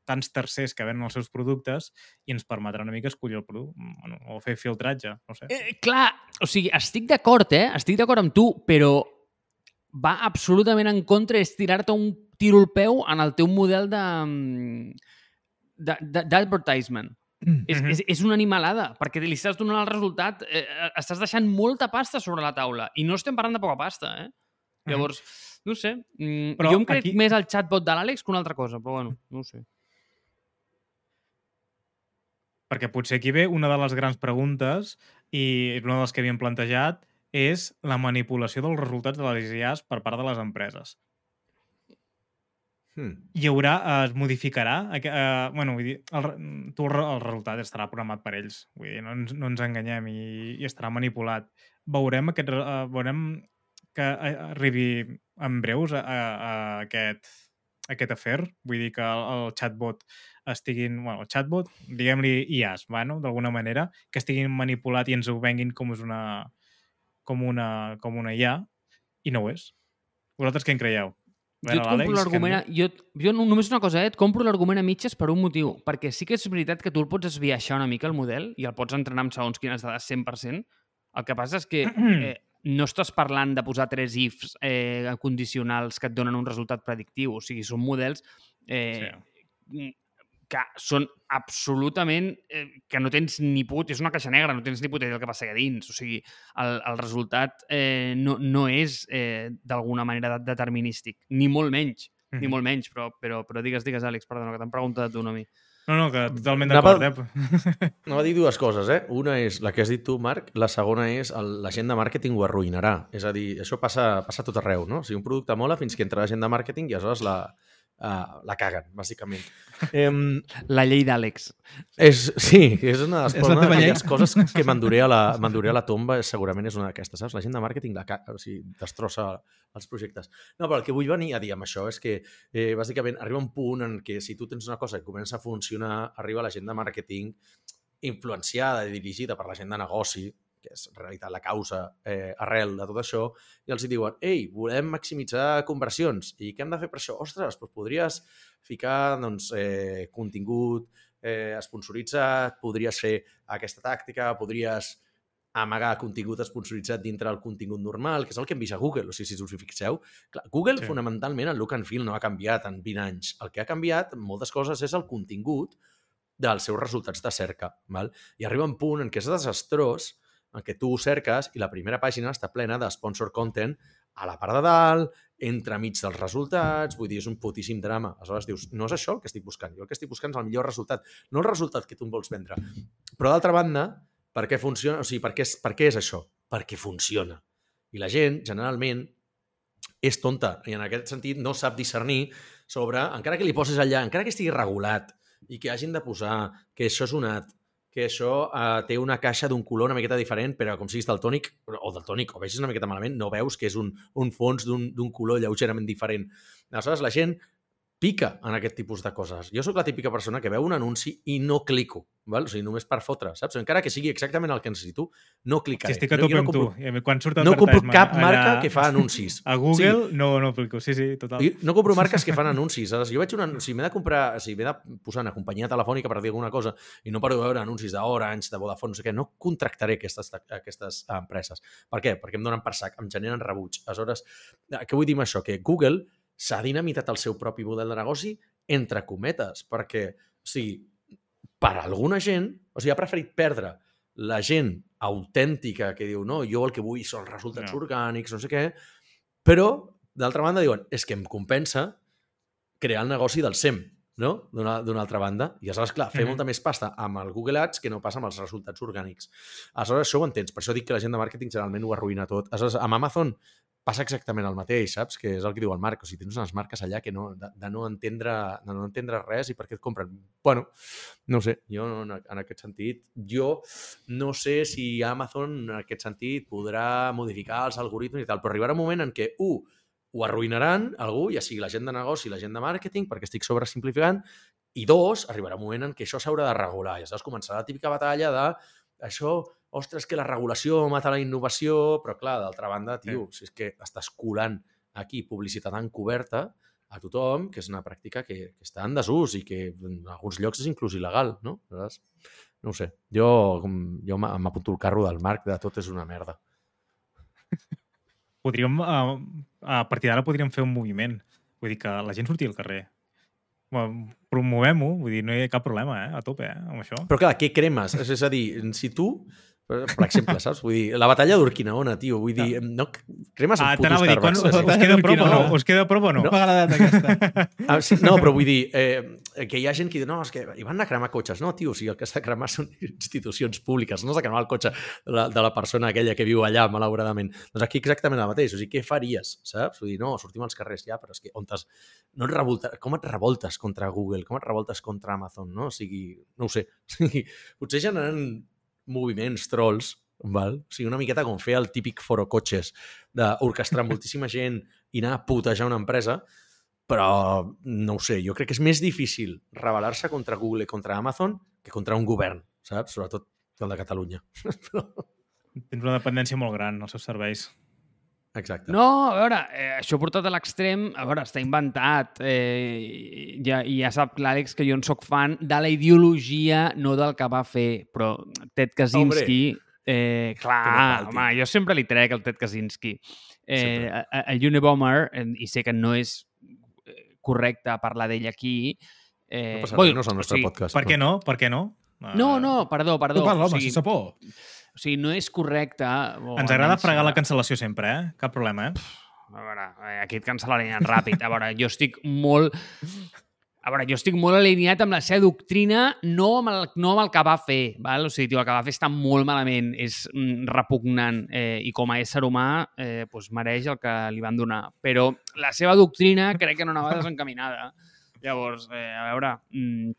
[SPEAKER 2] tants tercers que venen els seus productes i ens permetrà una mica escollir el producte, bueno, o fer filtratge, no sé.
[SPEAKER 4] Eh, clar, o sigui, estic d'acord, eh? Estic d'acord amb tu, però va absolutament en contra és tirar-te un tiro al peu en el teu model de mm, d'advertisement.
[SPEAKER 3] Mm.
[SPEAKER 4] És,
[SPEAKER 2] Mhm.
[SPEAKER 4] és, és una animalada, perquè li estàs donant el resultat, eh, estàs deixant molta pasta sobre la taula, i no estem parlant de poca pasta, eh? Llavors, no ho sé, mm,
[SPEAKER 2] Però
[SPEAKER 4] jo em crec
[SPEAKER 2] aquí-
[SPEAKER 4] més al chatbot de l'Àlex que una altra cosa, però bueno, no ho sé.
[SPEAKER 2] Perquè potser aquí ve una de les grans preguntes i una de les que havíem plantejat és la manipulació dels resultats de les IAs per part de les empreses.
[SPEAKER 5] Hmm.
[SPEAKER 2] Hi haurà, eh, es modificarà? Eh, bueno, vull dir, el, tu el, el resultat estarà programat per ells. Vull dir, no ens, no ens enganyem i, i estarà manipulat. Veurem, aquest, eh, veurem que eh, arribi en breus a, a, a aquest, a aquest afer. Vull dir que el, el chatbot estiguin... Bueno, el chatbot, diguem-li IAs, bueno, d'alguna manera, que estiguin manipulat i ens ho venguin com és una com una, com una IA i no ho és. Vosaltres què en creieu?
[SPEAKER 4] Jo et compro l'argument... Jo, jo no- només una cosa, eh? et compro l'argument a mitges per un motiu, perquè sí que és veritat que tu el pots esbiaixar una mica el model i el pots entrenar amb segons quines dades 100%. El que passa és que eh, no estàs parlant de posar tres ifs eh, condicionals que et donen un resultat predictiu. O sigui, són models eh,
[SPEAKER 2] Sí.
[SPEAKER 4] Que són absolutament... Eh, que no tens ni put... És una caixa negra, no tens ni puta idea del que passa allà dins. O sigui, el, el resultat eh, no, no és eh, d'alguna manera de- determinístic, ni molt menys, ni
[SPEAKER 2] Mhm.
[SPEAKER 4] molt menys, però, però, però digues, digues, Àlex, perdona, que t'han preguntat tu no a mi.
[SPEAKER 2] No, no, que totalment
[SPEAKER 5] Anava-
[SPEAKER 2] d'acord, eh?
[SPEAKER 5] Anava a dir dues coses, eh? Una és la que has dit tu, Marc, la segona és el, la gent de màrqueting ho arruïnarà. És a dir, això passa, passa tot arreu, no? O sigui, un producte mola fins que entra la gent de màrqueting i aleshores la, uh, la caguen, bàsicament. Um,
[SPEAKER 4] La llei d'Àlex.
[SPEAKER 5] és, sí, és una, de les,
[SPEAKER 3] És
[SPEAKER 5] una d'aquelles coses que m'enduré a, la, m'enduré a la tomba, segurament és una d'aquestes, saps? La gent de màrqueting la, o sigui, destrossa els projectes. No, però el que vull venir a dir amb això és que, eh, bàsicament, arriba un punt en què si tu tens una cosa que comença a funcionar, arriba la gent de màrqueting influenciada i dirigida per la gent de negoci, que és en realitat la causa eh, arrel de tot això, i els hi diuen, ei, volem maximitzar conversions, i què hem de fer per això? Ostres, doncs podries ficar doncs, eh, contingut eh, esponsoritzat, podries fer aquesta tàctica, podries amagar contingut esponsoritzat dintre del contingut normal, que és el que hem vist a Google. O sigui, si us hi fixeu, clar, Google,
[SPEAKER 2] Sí.
[SPEAKER 5] fonamentalment, el look and feel no ha canviat en 20 anys. El que ha canviat, en moltes coses, és el contingut dels seus resultats de cerca. Val? I arriba un punt en què és desastrós en què tu ho cerques i la primera pàgina està plena de sponsor content a la part de dalt, entremig dels resultats, vull dir, és un putíssim drama. Aleshores dius, no és això el que estic buscant, jo el que estic buscant és el millor resultat, no el resultat que tu em vols vendre. Però d'altra banda, per què funciona? O sigui, per què, és, per què és això? Perquè funciona. I la gent, generalment, és tonta i en aquest sentit no sap discernir sobre, encara que li poses allà, encara que estigui regulat i que hagin de posar que això és onat, que això eh, té una caixa d'un color una miqueta diferent, però com siguis daltònic, o daltònic, o vegis una miqueta malament, no veus que és un, un fons d'un color lleugerament diferent. Aleshores, la gent pica en aquest tipus de coses. Jo sóc la típica persona que veu un anunci i no clico, val? o sigui, només per fotre, saps? Encara que sigui exactament el que necessito, no
[SPEAKER 2] Si
[SPEAKER 5] clicaré.
[SPEAKER 2] estic a
[SPEAKER 5] no,
[SPEAKER 2] tope amb
[SPEAKER 5] no
[SPEAKER 2] tu.
[SPEAKER 5] compro,
[SPEAKER 2] I a mi, Quan surt
[SPEAKER 5] no compro cap marca
[SPEAKER 2] allà
[SPEAKER 5] que fa anuncis.
[SPEAKER 2] A Google no, no aplico. Sí, sí, total.
[SPEAKER 5] Jo no compro marques que fan anuncis. Si jo veig una, si m'he de comprar, si m'he de posar una companyia telefònica per dir alguna cosa i no paro de veure anuncis d'Orange, de Vodafone, no sé què, no contractaré aquestes, aquestes empreses. Per què? Perquè em donen per sac, em generen rebuig. Aleshores, eh, què vull dir amb això? Que Google s'ha dinamitat el seu propi model de negoci entre cometes, perquè, o sigui, per alguna gent, o sigui, ha preferit perdre la gent autèntica que diu, no, jo el que vull són resultats
[SPEAKER 2] No.
[SPEAKER 5] orgànics, no sé què, però, d'altra banda, diuen, és que em compensa crear el negoci del SEM, no? D'una altra banda. I aleshores, clar, fer
[SPEAKER 2] Mhm.
[SPEAKER 5] molta més pasta amb el Google Ads que no passa amb els resultats orgànics. Aleshores, això ho entens. Per això dic que la gent de màrqueting generalment ho arruïna tot. Aleshores, amb Amazon passa exactament el mateix, saps? Que és el que diu el Marc. O sigui, tens unes marques allà que no, de, de, no entendre, de no entendre res i per què et compren. Bueno, no sé. Jo, en, en aquest sentit, jo no sé si Amazon, en aquest sentit, podrà modificar els algoritmes i tal, però arribarà un moment en què, u, ho arruïnaran algú, ja sigui la gent de negoci, la gent de màrqueting, perquè estic sobresimplificant, i dos, arribarà un moment en què això s'haurà de regular. I aleshores començarà la típica batalla de això, ostres, que la regulació mata la innovació, però clar, d'altra banda, tio, si és que estàs colant aquí publicitat encoberta a tothom, que és una pràctica que, que està en desús i que en alguns llocs és inclús il·legal, no? Aleshores, no ho sé. Jo, jo m'a- m'apunto el carro del Marc de tot és una merda.
[SPEAKER 2] podríem, uh, a partir d'ara podríem fer un moviment. Vull dir que la gent surti al carrer. Promovem-ho, vull dir, no hi ha cap problema, eh? A tope, eh? Amb això.
[SPEAKER 5] Però clar, què cremes? És a dir, si tu, per exemple, saps? Vull dir, la batalla d'Urquinaona, tio, vull dir, no, cremes un
[SPEAKER 2] Ah,
[SPEAKER 5] puto
[SPEAKER 2] t'anava a dir, quan,
[SPEAKER 5] Starbucks.
[SPEAKER 2] us, us queda prop o no? Us queda a prop o no?
[SPEAKER 3] M'ha agradat aquesta.
[SPEAKER 5] Ah, sí, no, però vull dir, eh, que hi ha gent que diu, no, és que hi van a cremar cotxes. No, tio, o sigui, el que s'ha de cremar són institucions públiques, no s'ha de cremar el cotxe de la, de la persona aquella que viu allà, malauradament. Doncs aquí exactament el mateix, o sigui, què faries, saps? Vull dir, no, sortim als carrers ja, però és que on t'has... No et revolta... Com et revoltes contra Google? Com et revoltes contra Amazon, no? O sigui, no ho sé. O sigui, potser generant moviments trolls, val? O sigui, una miqueta com fer el típic foro cotxes d'orquestrar moltíssima gent i anar a putejar una empresa, però no ho sé, jo crec que és més difícil rebel·lar-se contra Google i contra Amazon que contra un govern, saps? Sobretot el de Catalunya. Però-
[SPEAKER 2] Tens una dependència molt gran als seus serveis.
[SPEAKER 5] Exacte.
[SPEAKER 4] No, a veure, eh, això portat a l'extrem, a veure, està inventat. Eh, ja, I ja sap l'Àlex que jo en sóc fan de la ideologia, no del que va fer. Però Ted Kaczynski... Eh, clar,
[SPEAKER 5] no
[SPEAKER 4] home, jo sempre li trec el Ted Kaczynski. Eh,
[SPEAKER 5] Sempre.
[SPEAKER 4] a, a- a Unabomber, eh, i sé que no és eh, correcte parlar d'ell aquí... Eh,
[SPEAKER 5] No passa res, no és el nostre
[SPEAKER 4] o sigui,
[SPEAKER 5] podcast.
[SPEAKER 2] Per què no? Per què no?
[SPEAKER 4] No, no, perdó, perdó.
[SPEAKER 3] Tu parla, home,
[SPEAKER 4] o, sigui,
[SPEAKER 3] sense por.
[SPEAKER 4] O sigui, no és correcte... O
[SPEAKER 2] Ens agrada fregar la
[SPEAKER 4] eh,
[SPEAKER 2] cancel·lació sempre, eh? Cap problema, eh?
[SPEAKER 4] A veure, eh, aquí et cancel·larien ràpid. A veure, jo estic molt... A veure, jo estic molt alineat amb la seva doctrina, no amb el, no amb el que va fer. Val? O sigui, tio, el que va fer està molt malament, és mm, repugnant eh, i com a ésser humà eh, doncs mereix el que li van donar. Però la seva doctrina crec que no anava desencaminada. Llavors, eh, a veure, mm,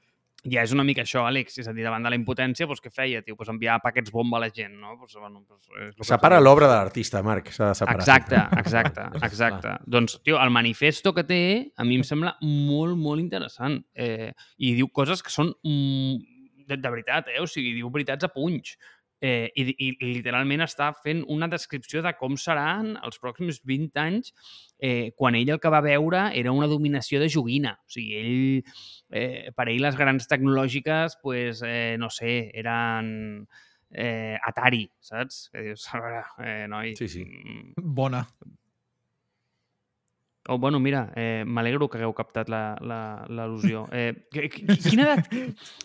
[SPEAKER 4] ja és una mica això, Àlex, és a dir, davant de la impotència, doncs què feia, tio? Pues enviar paquets bomba a la gent, no? Pues, bueno, pues, que
[SPEAKER 5] Separa l'obra de l'artista, Marc. S'ha de separar.
[SPEAKER 4] Exacte, exacte, exacte. doncs, tio, el manifesto que té a mi em sembla molt, molt interessant. Eh, I diu coses que són mm, de, de veritat, eh? O sigui, diu veritats a punys. Eh, i, i, literalment està fent una descripció de com seran els pròxims 20 anys eh, quan ell el que va veure era una dominació de joguina. O sigui, ell, eh, per ell les grans tecnològiques, pues, eh, no sé, eren eh, Atari, saps? Que dius, a veure, eh, noi...
[SPEAKER 5] Sí, sí.
[SPEAKER 4] mm,
[SPEAKER 3] Bona.
[SPEAKER 4] Oh, bueno, mira, eh, m'alegro que hagueu captat la- la- l'al·lusió. Eh, qui- qui- quina, edat,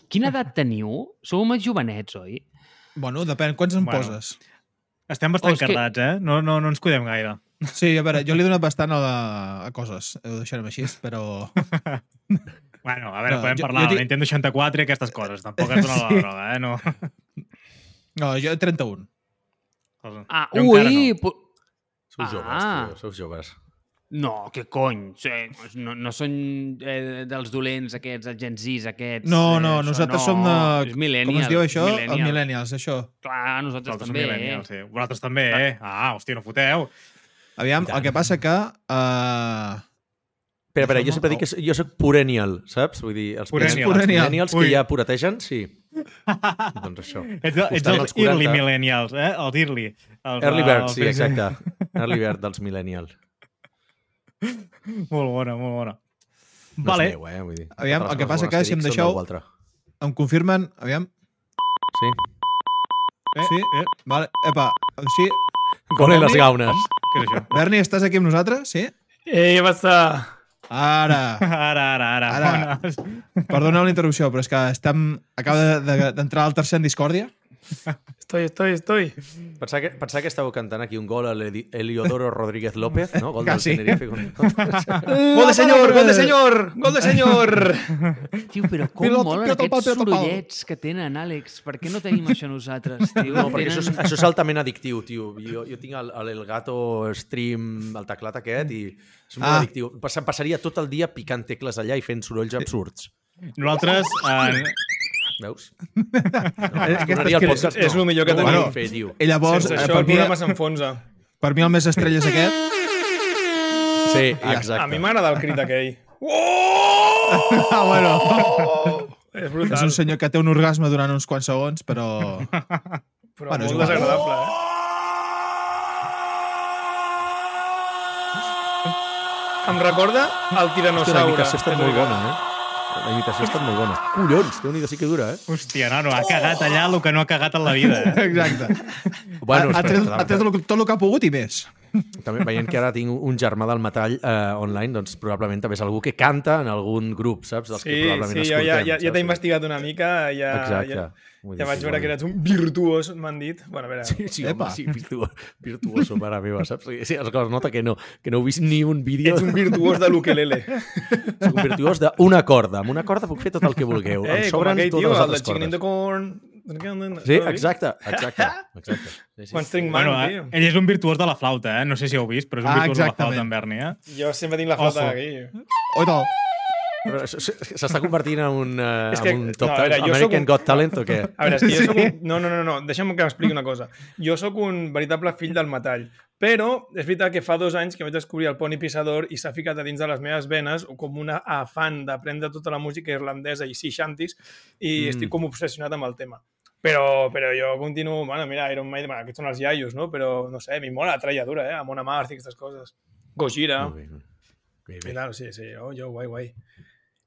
[SPEAKER 4] quina edat teniu? Sou més jovenets, oi?
[SPEAKER 3] Bueno, depèn. Quants em
[SPEAKER 2] Bueno.
[SPEAKER 3] poses?
[SPEAKER 2] Estem bastant
[SPEAKER 4] Oh, és que-
[SPEAKER 2] cardats, eh? No, no, no ens cuidem gaire.
[SPEAKER 3] Sí, a veure, jo li he donat bastant a, la, a coses. Ho deixarem així, però...
[SPEAKER 2] Bueno, a veure,
[SPEAKER 3] No,
[SPEAKER 2] podem
[SPEAKER 3] jo-
[SPEAKER 2] parlar
[SPEAKER 3] jo
[SPEAKER 2] de Nintendo 64 i aquestes coses. Tampoc es dona
[SPEAKER 3] Sí.
[SPEAKER 2] la droga, eh? No.
[SPEAKER 3] No, jo 31.
[SPEAKER 4] Ah,
[SPEAKER 2] Jo
[SPEAKER 4] ui!
[SPEAKER 2] no.
[SPEAKER 5] Sou joves,
[SPEAKER 4] Ah.
[SPEAKER 5] tio, sou joves.
[SPEAKER 4] No, que cony! Sí, no, no són eh, dels dolents aquests, els Gen Zs aquests.
[SPEAKER 3] No,
[SPEAKER 4] eh,
[SPEAKER 3] no,
[SPEAKER 4] això
[SPEAKER 3] nosaltres
[SPEAKER 4] no.
[SPEAKER 3] som de... Com es diu això?
[SPEAKER 4] millennial.
[SPEAKER 3] El Millennials, això.
[SPEAKER 4] Clar, nosaltres
[SPEAKER 2] Vosaltres
[SPEAKER 4] també. Eh?
[SPEAKER 2] sí. Vosaltres també, eh? Ah, hòstia, no foteu.
[SPEAKER 3] Aviam, el que passa que... Uh,
[SPEAKER 5] Però, però, jo sempre dic que jo soc perennial, saps? Vull dir, els els
[SPEAKER 3] Perennial.
[SPEAKER 5] millennials que ja puretegen, sí. doncs això.
[SPEAKER 2] Ets, ets els
[SPEAKER 5] els 40.
[SPEAKER 2] early millennials, eh? Els early. Els,
[SPEAKER 5] Early
[SPEAKER 2] eh,
[SPEAKER 5] bird,
[SPEAKER 2] els
[SPEAKER 5] sí, exacte. Early bird dels millennials.
[SPEAKER 2] Molt bona, molt bona.
[SPEAKER 5] No
[SPEAKER 2] vale.
[SPEAKER 5] és meu, eh? Vull dir,
[SPEAKER 3] Aviam, el que passa que si em deixeu- em confirmen... Aviam.
[SPEAKER 5] Sí.
[SPEAKER 2] Eh,
[SPEAKER 3] Sí?
[SPEAKER 2] Eh,
[SPEAKER 3] Vale. Epa, sí.
[SPEAKER 5] Gole les gaunes.
[SPEAKER 2] què és això?
[SPEAKER 3] Berni, estàs aquí amb nosaltres? Sí?
[SPEAKER 6] Eh, què passa?
[SPEAKER 3] Ara.
[SPEAKER 2] Ara, ara, ara.
[SPEAKER 3] Ara.
[SPEAKER 2] Bones.
[SPEAKER 3] Perdoneu la interrupció, però és que estem... acaba de- de- d'entrar al tercer en discòrdia.
[SPEAKER 6] Estoy, estoy, estoy.
[SPEAKER 5] Pensava que, pensava que estàveu cantant aquí un gol a Eliodoro Rodríguez López, no? Gol del
[SPEAKER 3] Quasi.
[SPEAKER 5] Tenerife. contra-
[SPEAKER 6] Gol de senyor, gol de senyor, gol de senyor.
[SPEAKER 4] Tio, però com
[SPEAKER 3] Pilota,
[SPEAKER 4] molen
[SPEAKER 3] pilota,
[SPEAKER 4] aquests
[SPEAKER 3] pilota,
[SPEAKER 4] sorollets que tenen, Àlex? Per què no tenim això nosaltres, tio?
[SPEAKER 5] No, perquè això és,
[SPEAKER 4] Tenen-
[SPEAKER 5] això és altament addictiu, tio. Jo, jo tinc el, el Elgato Stream, el teclat aquest, i és molt
[SPEAKER 3] Ah.
[SPEAKER 5] addictiu. Pas, passaria tot el dia picant tecles allà i fent sorolls absurds.
[SPEAKER 2] Nosaltres, eh,
[SPEAKER 5] Veus? No,
[SPEAKER 3] Aquesta
[SPEAKER 5] tornaria al
[SPEAKER 6] és-
[SPEAKER 5] podcast,
[SPEAKER 6] és
[SPEAKER 5] no.
[SPEAKER 6] el millor que
[SPEAKER 5] no
[SPEAKER 6] tenim.
[SPEAKER 5] vam fer, tio.
[SPEAKER 3] I llavors,
[SPEAKER 6] Sense
[SPEAKER 3] eh,
[SPEAKER 6] això
[SPEAKER 3] per,
[SPEAKER 6] el
[SPEAKER 3] mi,
[SPEAKER 6] programa s'enfonsa.
[SPEAKER 3] per mi el més estrella és aquest.
[SPEAKER 5] Sí,
[SPEAKER 3] Ja.
[SPEAKER 5] exacte.
[SPEAKER 6] A mi m'agrada el crit aquell. Oh!
[SPEAKER 3] Ah, bueno.
[SPEAKER 6] És
[SPEAKER 3] És
[SPEAKER 6] brutal,
[SPEAKER 3] un senyor que té un orgasme durant uns quants segons, però...
[SPEAKER 6] però
[SPEAKER 3] Bueno, és
[SPEAKER 6] molt
[SPEAKER 3] igual.
[SPEAKER 6] desagradable, eh? Em recorda el
[SPEAKER 5] Hòstia, la
[SPEAKER 6] tiranosaure.
[SPEAKER 5] imitació estat molt bona, eh? La imitació ha estat molt bona. Collons, déu nhi sí que dura, eh?
[SPEAKER 2] hòstia, nano, ha cagat allà el que no ha cagat en la vida. Eh?
[SPEAKER 3] Exacte.
[SPEAKER 5] Bueno,
[SPEAKER 3] ha, ha tret, ha tret tot el que ha pogut i més.
[SPEAKER 5] També veient que ara tinc un germà del metall eh, online, doncs probablement també és algú que canta en algun grup, saps? Dels que
[SPEAKER 6] Sí,
[SPEAKER 5] probablement
[SPEAKER 6] sí, jo ja, ja, ja t'he investigat una mica. Ja,
[SPEAKER 5] Exacte.
[SPEAKER 6] Ja, ja
[SPEAKER 5] dir,
[SPEAKER 6] vaig veure que eres un virtuós, m'han dit. Bueno, a veure,
[SPEAKER 5] Sí, sí,
[SPEAKER 3] Epa.
[SPEAKER 5] home, sí, virtuoso, virtuoso, mare meva, saps? Sí, es nota que no, que no heu vist ni un vídeo.
[SPEAKER 6] ets un virtuós de l'ukelele.
[SPEAKER 5] Soc un virtuós d'una corda. Amb una corda puc fer tot el que vulgueu.
[SPEAKER 6] Eh,
[SPEAKER 5] em
[SPEAKER 6] com
[SPEAKER 5] sobren
[SPEAKER 6] aquell
[SPEAKER 5] totes
[SPEAKER 6] tio,
[SPEAKER 5] les
[SPEAKER 6] el de Chicken in the. Corn.
[SPEAKER 5] Sí, exacte, exacte. exacte. Sí, sí.
[SPEAKER 6] Quan string man,
[SPEAKER 2] Bueno,
[SPEAKER 6] tio.
[SPEAKER 2] eh, ell és un virtuós de la flauta, eh? No sé si heu vist, però és un
[SPEAKER 3] Ah,
[SPEAKER 2] virtuós de la
[SPEAKER 3] exactament.
[SPEAKER 2] flauta en Berni, eh?
[SPEAKER 6] Jo sempre tinc la flauta
[SPEAKER 2] Ojo.
[SPEAKER 6] aquí.
[SPEAKER 5] S- s- S'està convertint en un, uh,
[SPEAKER 6] que-
[SPEAKER 5] en un top
[SPEAKER 6] no,
[SPEAKER 5] no,
[SPEAKER 6] veure,
[SPEAKER 5] American
[SPEAKER 6] un-
[SPEAKER 5] Got Talent o què?
[SPEAKER 6] A veure, és que jo
[SPEAKER 3] Sí.
[SPEAKER 6] soc un... No, no, no, no. deixa'm que m'expliqui una cosa. Jo sóc un veritable fill del metall, però és veritat que fa dos anys que vaig descobrir el Pony Pissador i s'ha ficat a dins de les meves venes com una afant d'aprendre tota la música irlandesa i sea shanties i
[SPEAKER 5] mm.
[SPEAKER 6] estic com obsessionat amb el tema. Però, però jo continuo... Bueno, mira, Iron Maiden, bueno, aquests són els iaios, no? Però, no sé, m'hi mola la trajadura, eh? Amon Amarth i aquestes coses. Gojira.
[SPEAKER 5] Molt bé. Bé,
[SPEAKER 6] I tal, sí, sí. Oh, jo, guai, guai.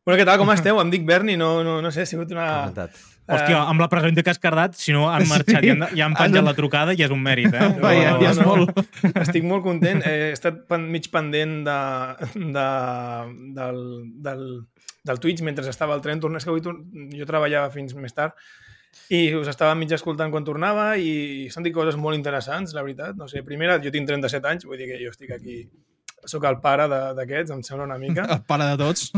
[SPEAKER 6] Bueno, què tal, com esteu? Em dic Berni, no, no, no sé, ha sigut una...
[SPEAKER 5] Encantat.
[SPEAKER 2] Hòstia, amb la pregunta que has cardat, si no han marxat
[SPEAKER 3] Sí.
[SPEAKER 2] i han, i han penjat la trucada, ja és un mèrit, eh?
[SPEAKER 3] Va, ja, ja és molt.
[SPEAKER 6] Estic molt content. He estat pen, mig pendent de, de, del, del, del Twitch mentre estava al tren. Tornés que avui jo treballava fins més tard i us estava mig escoltant quan tornava i s'han dit coses molt interessants, la veritat. No sé, primera, jo tinc 37 anys, vull dir que jo estic aquí sóc el pare de- d'aquests, em sembla una mica.
[SPEAKER 3] El pare de tots.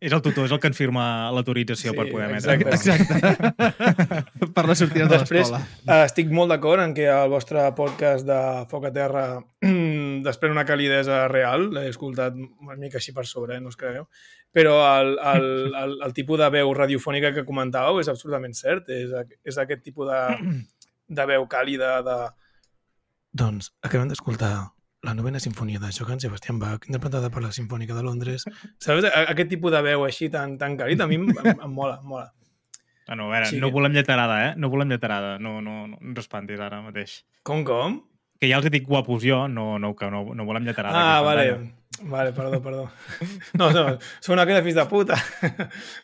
[SPEAKER 2] És el tutor, és el que ens firma l'autorització
[SPEAKER 6] Sí,
[SPEAKER 2] per poder emetre.
[SPEAKER 6] exacte.
[SPEAKER 3] Exacte. per les sortides de
[SPEAKER 6] Després,
[SPEAKER 3] l'escola.
[SPEAKER 6] eh, estic molt d'acord en que el vostre podcast de Foc a Terra desprèn una calidesa real, l'he escoltat una mica així per sobre, eh, no us cregueu, però el, el, el, el tipus de veu radiofònica que comentàveu és absolutament cert, és, és aquest tipus de, de veu càlida de... Doncs acabem d'escoltar la novena sinfonia de Johann Sebastian Bach, interpretada per la Sinfònica de Londres. Saps? Aquest tipus de veu així tan, tan càlid, a mi em, em, em mola, em mola.
[SPEAKER 2] Ah, no, a veure,
[SPEAKER 6] Sí
[SPEAKER 2] no volem lletarada, eh? No volem lletarada. No, no, no ens espantis ara mateix.
[SPEAKER 6] Com, com?
[SPEAKER 2] Que ja els dic guapos jo, no, no, que no, no volem lletarada.
[SPEAKER 6] Ah, vale.
[SPEAKER 2] pantalla.
[SPEAKER 6] Vale, perdó, perdó. No, no, són una de fills de puta.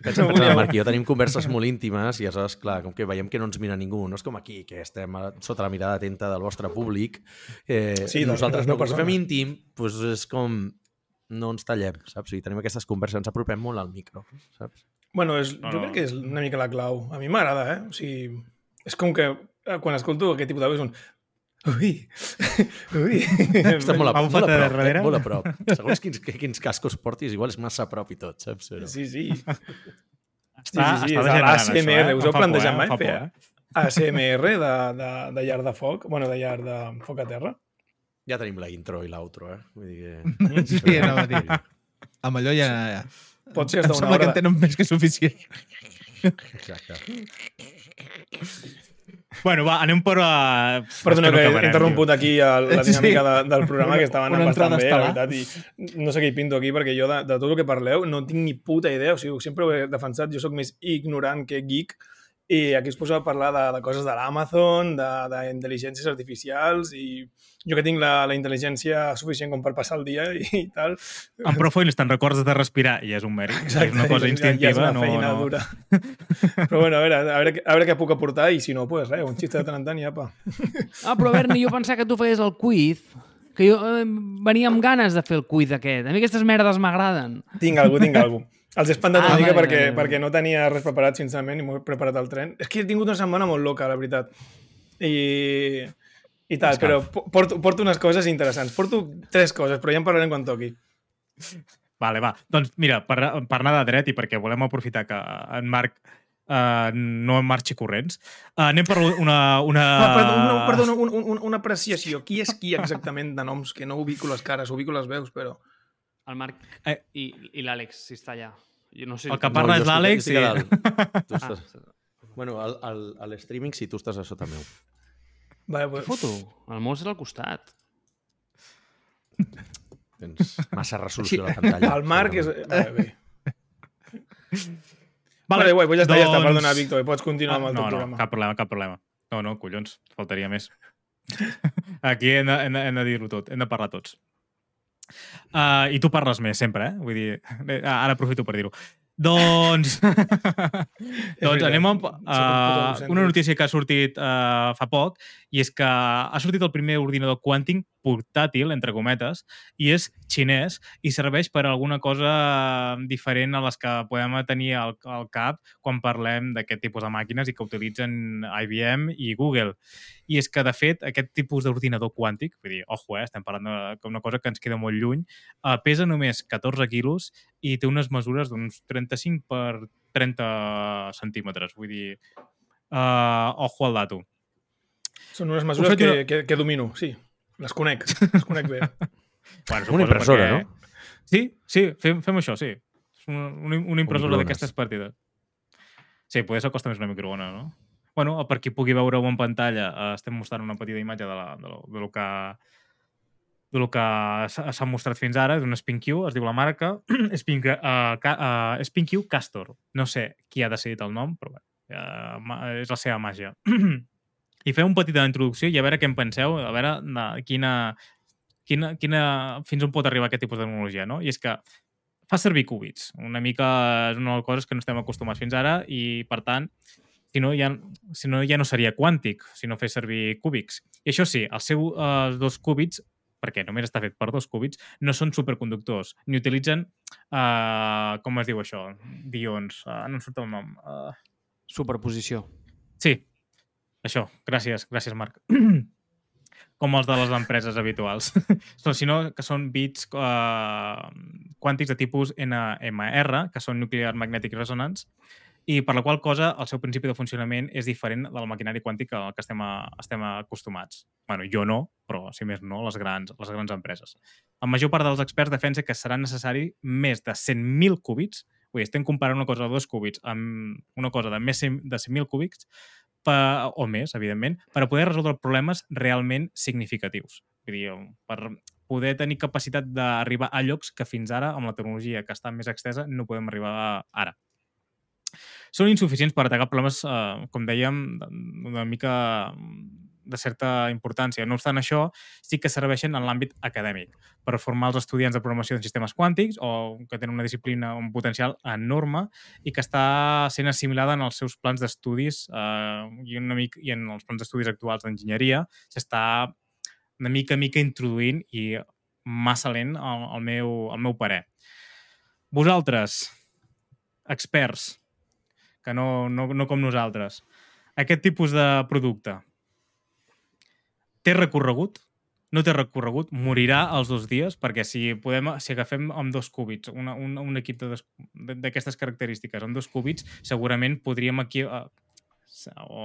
[SPEAKER 5] Pensa, pensa, el Marc i jo tenim converses molt íntimes i aleshores, clar, com que veiem que no ens mira ningú, no és com aquí, que estem sota la mirada atenta del vostre públic, eh,
[SPEAKER 6] Sí,
[SPEAKER 5] nosaltres no, que
[SPEAKER 6] persones.
[SPEAKER 5] fem íntim, doncs és com no ens tallem, saps? O sigui, tenim aquestes converses, ens apropem molt al micro, saps?
[SPEAKER 6] Bueno, és,
[SPEAKER 2] No,
[SPEAKER 6] jo
[SPEAKER 2] no.
[SPEAKER 6] crec que és una mica la clau. A mi m'agrada, eh? O sigui, és com que eh, quan escolto aquest tipus de veu és un... Ui! Ui!
[SPEAKER 5] Està molt a,
[SPEAKER 2] Va
[SPEAKER 5] molt a prop, eh?
[SPEAKER 2] darrere.
[SPEAKER 5] molt a prop. Segons quins, quins cascos portis, igual és massa a prop i tot, saps? Però...
[SPEAKER 6] Sí, sí.
[SPEAKER 2] Està,
[SPEAKER 6] Sí, sí, sí,
[SPEAKER 2] està
[SPEAKER 6] és
[SPEAKER 2] degenerant,
[SPEAKER 6] l'ASMR,
[SPEAKER 2] això, eh?
[SPEAKER 6] us heu plantejat
[SPEAKER 2] eh?
[SPEAKER 6] mai fer
[SPEAKER 2] eh?
[SPEAKER 6] ASMR de, de, de llar de foc, bueno, de llar de foc a terra.
[SPEAKER 5] Ja tenim la intro i l'outro, eh? Vull dir que...
[SPEAKER 3] Sí, anava a dir. Amb allò ja... ja.
[SPEAKER 6] Pot ser
[SPEAKER 3] Em sembla que en tenen més que suficient.
[SPEAKER 5] Exacte.
[SPEAKER 2] Bueno, va, anem per... Uh...
[SPEAKER 6] Perdona
[SPEAKER 2] és
[SPEAKER 6] que he interromput aquí el, la
[SPEAKER 3] Sí.
[SPEAKER 6] dinàmica de, del programa, que estava anant bastant bé, la veritat, i no sé què hi pinto aquí, perquè jo de, de tot el que parleu no tinc ni puta idea, o sigui, sempre ho he defensat, jo sóc més ignorant que geek, i aquí es posa a parlar de, de coses de l'Amazon, d'intel·ligències artificials, i jo que tinc la, la intel·ligència suficient com per passar el dia i, i tal.
[SPEAKER 2] En Profoil te'n recordes de respirar i és un mèrit. és una cosa
[SPEAKER 6] ja-
[SPEAKER 2] instintiva.
[SPEAKER 6] Ja és una
[SPEAKER 2] no,
[SPEAKER 6] feina
[SPEAKER 2] no...
[SPEAKER 6] dura. Però bueno, a veure, a veure, a veure què puc aportar i si no, pues res, un xiste de tant en tant i apa.
[SPEAKER 4] Ah, però Berni, jo pensava que tu feies el quiz, que jo eh, venia amb ganes de fer el quiz aquest. A mi aquestes merdes m'agraden.
[SPEAKER 6] Tinc algú, tinc algú. Els he espantat
[SPEAKER 4] Ah,
[SPEAKER 6] una mica
[SPEAKER 4] vale,
[SPEAKER 6] perquè,
[SPEAKER 4] vale, vale.
[SPEAKER 6] perquè no tenia res preparat, sincerament, i m'ho he preparat al tren. És que he tingut una setmana molt loca, la veritat. I, i tal,
[SPEAKER 5] Escalf.
[SPEAKER 6] però po- porto, porto unes coses interessants. Porto tres coses, però ja en parlarem quan toqui.
[SPEAKER 2] Vale, va. Doncs mira, per, per anar de dret i perquè volem aprofitar que en Marc uh, no en marxi corrents, uh, anem per una... una...
[SPEAKER 6] Ah, perdó, una, perdó una, una, una apreciació. Qui és qui exactament de noms? Que no ubico les cares, ubico les veus, però...
[SPEAKER 4] El Marc
[SPEAKER 2] Eh.
[SPEAKER 4] i, i l'Àlex, si està allà. Jo no sé
[SPEAKER 2] El que parla és l'Àlex i-
[SPEAKER 5] dalt. Tu
[SPEAKER 4] Ah,
[SPEAKER 5] estàs... Bueno, al, al, a l'streaming si tu estàs a sota meu.
[SPEAKER 6] Vale,
[SPEAKER 4] què
[SPEAKER 6] pues,
[SPEAKER 4] foto? El meu és al costat.
[SPEAKER 5] Tens massa resolució a la pantalla.
[SPEAKER 6] el Marc és... Vale, bé.
[SPEAKER 2] Vale,
[SPEAKER 6] Vale, guai, pues ja està, ja està.
[SPEAKER 2] doncs-
[SPEAKER 6] Perdona, Víctor, pots continuar amb el
[SPEAKER 2] no,
[SPEAKER 6] teu
[SPEAKER 2] no,
[SPEAKER 6] programa.
[SPEAKER 2] cap problema, cap problema. No, no, collons, faltaria més. Aquí hem de, hem de, hem de dir-ho tot, hem de parlar tots. Uh, I tu parles més, sempre, eh? Vull dir, eh, ara aprofito per dir-ho. Doncs, doncs anem
[SPEAKER 6] un puto
[SPEAKER 2] uh, una notícia que ha sortit uh, fa poc i és que ha sortit el primer ordinador quàntic portàtil, entre cometes, i és xinès i serveix per a alguna cosa diferent a les que podem tenir al, al cap quan parlem d'aquest tipus de màquines i que utilitzen IBM i Google. I és que, de fet, aquest tipus d'ordinador quàntic, vull dir, ojo, eh, estem parlant d'una cosa que ens queda molt lluny, uh, pesa només 14 quilos i té unes mesures d'uns 35 per 30 centímetres. Vull dir, uh, ojo al dato.
[SPEAKER 6] Són unes mesures que,
[SPEAKER 2] una-
[SPEAKER 6] que, que domino, sí. Les conec, les conec bé.
[SPEAKER 2] Bueno,
[SPEAKER 5] Una impressora,
[SPEAKER 2] perquè-
[SPEAKER 5] no?
[SPEAKER 2] Sí, sí, fem, fem això, sí. És una, una, una impressora d'aquestes partides. Sí, potser s'acosta més una microona, no? Bueno, per qui pugui veure-ho en pantalla, eh, estem mostrant una petita imatge de, la, de, lo, de lo que de lo que s'ha mostrat fins ara, d'un SpinQ, es diu la marca, Spin, uh, ca, uh, SpinQ Castor. No sé qui ha decidit el nom, però bé, uh, és la seva màgia. I fem un petita introducció i a veure què en penseu, a veure de quina, quina, quina, fins on pot arribar aquest tipus de tecnologia, no? I és que fa servir qubits. Una mica és una de les coses que no estem acostumats fins ara i, per tant, si no, ja, si no, ja no seria quàntic, si no fes servir cúbics. I això sí, els seus eh, dos cúbits, perquè només està fet per dos cúbits, no són superconductors, ni utilitzen, eh, com es diu això, dions, uh, no em surt el nom. Uh,
[SPEAKER 4] Superposició.
[SPEAKER 2] sí, això, gràcies, gràcies Marc. com els de les empreses habituals. sinó que són bits uh, quàntics de tipus NMR, que són Nuclear Magnetic Resonance, i per la qual cosa el seu principi de funcionament és diferent del maquinari quàntic al que estem, a, estem acostumats. bueno, jo no, però si més no, les grans, les grans empreses. La major part dels experts defensa que serà necessari més de 100.000 cúbits, vull dir, estem comparant una cosa de dos cúbits amb una cosa de més de 100.000 cúbits, per, o més, evidentment, per a poder resoldre problemes realment significatius. Vull dir, per poder tenir capacitat d'arribar a llocs que fins ara, amb la tecnologia que està més extesa, no podem arribar ara són insuficients per atacar problemes, eh, com dèiem, una mica de certa importància. No obstant això, sí que serveixen en l'àmbit acadèmic per formar els estudiants de programació de sistemes quàntics o que tenen una disciplina, un potencial enorme i que està sent assimilada en els seus plans d'estudis eh, i, una mica, i en els plans d'estudis actuals d'enginyeria s'està una mica mica introduint i massa lent al, al, meu, al meu parer. Vosaltres, experts, que no, no, no com nosaltres. Aquest tipus de producte té recorregut? No té recorregut? Morirà els dos dies? Perquè si, podem, si agafem amb dos cúbits una, un, un equip d'aquestes característiques, amb dos cúbits, segurament podríem aquí, uh, o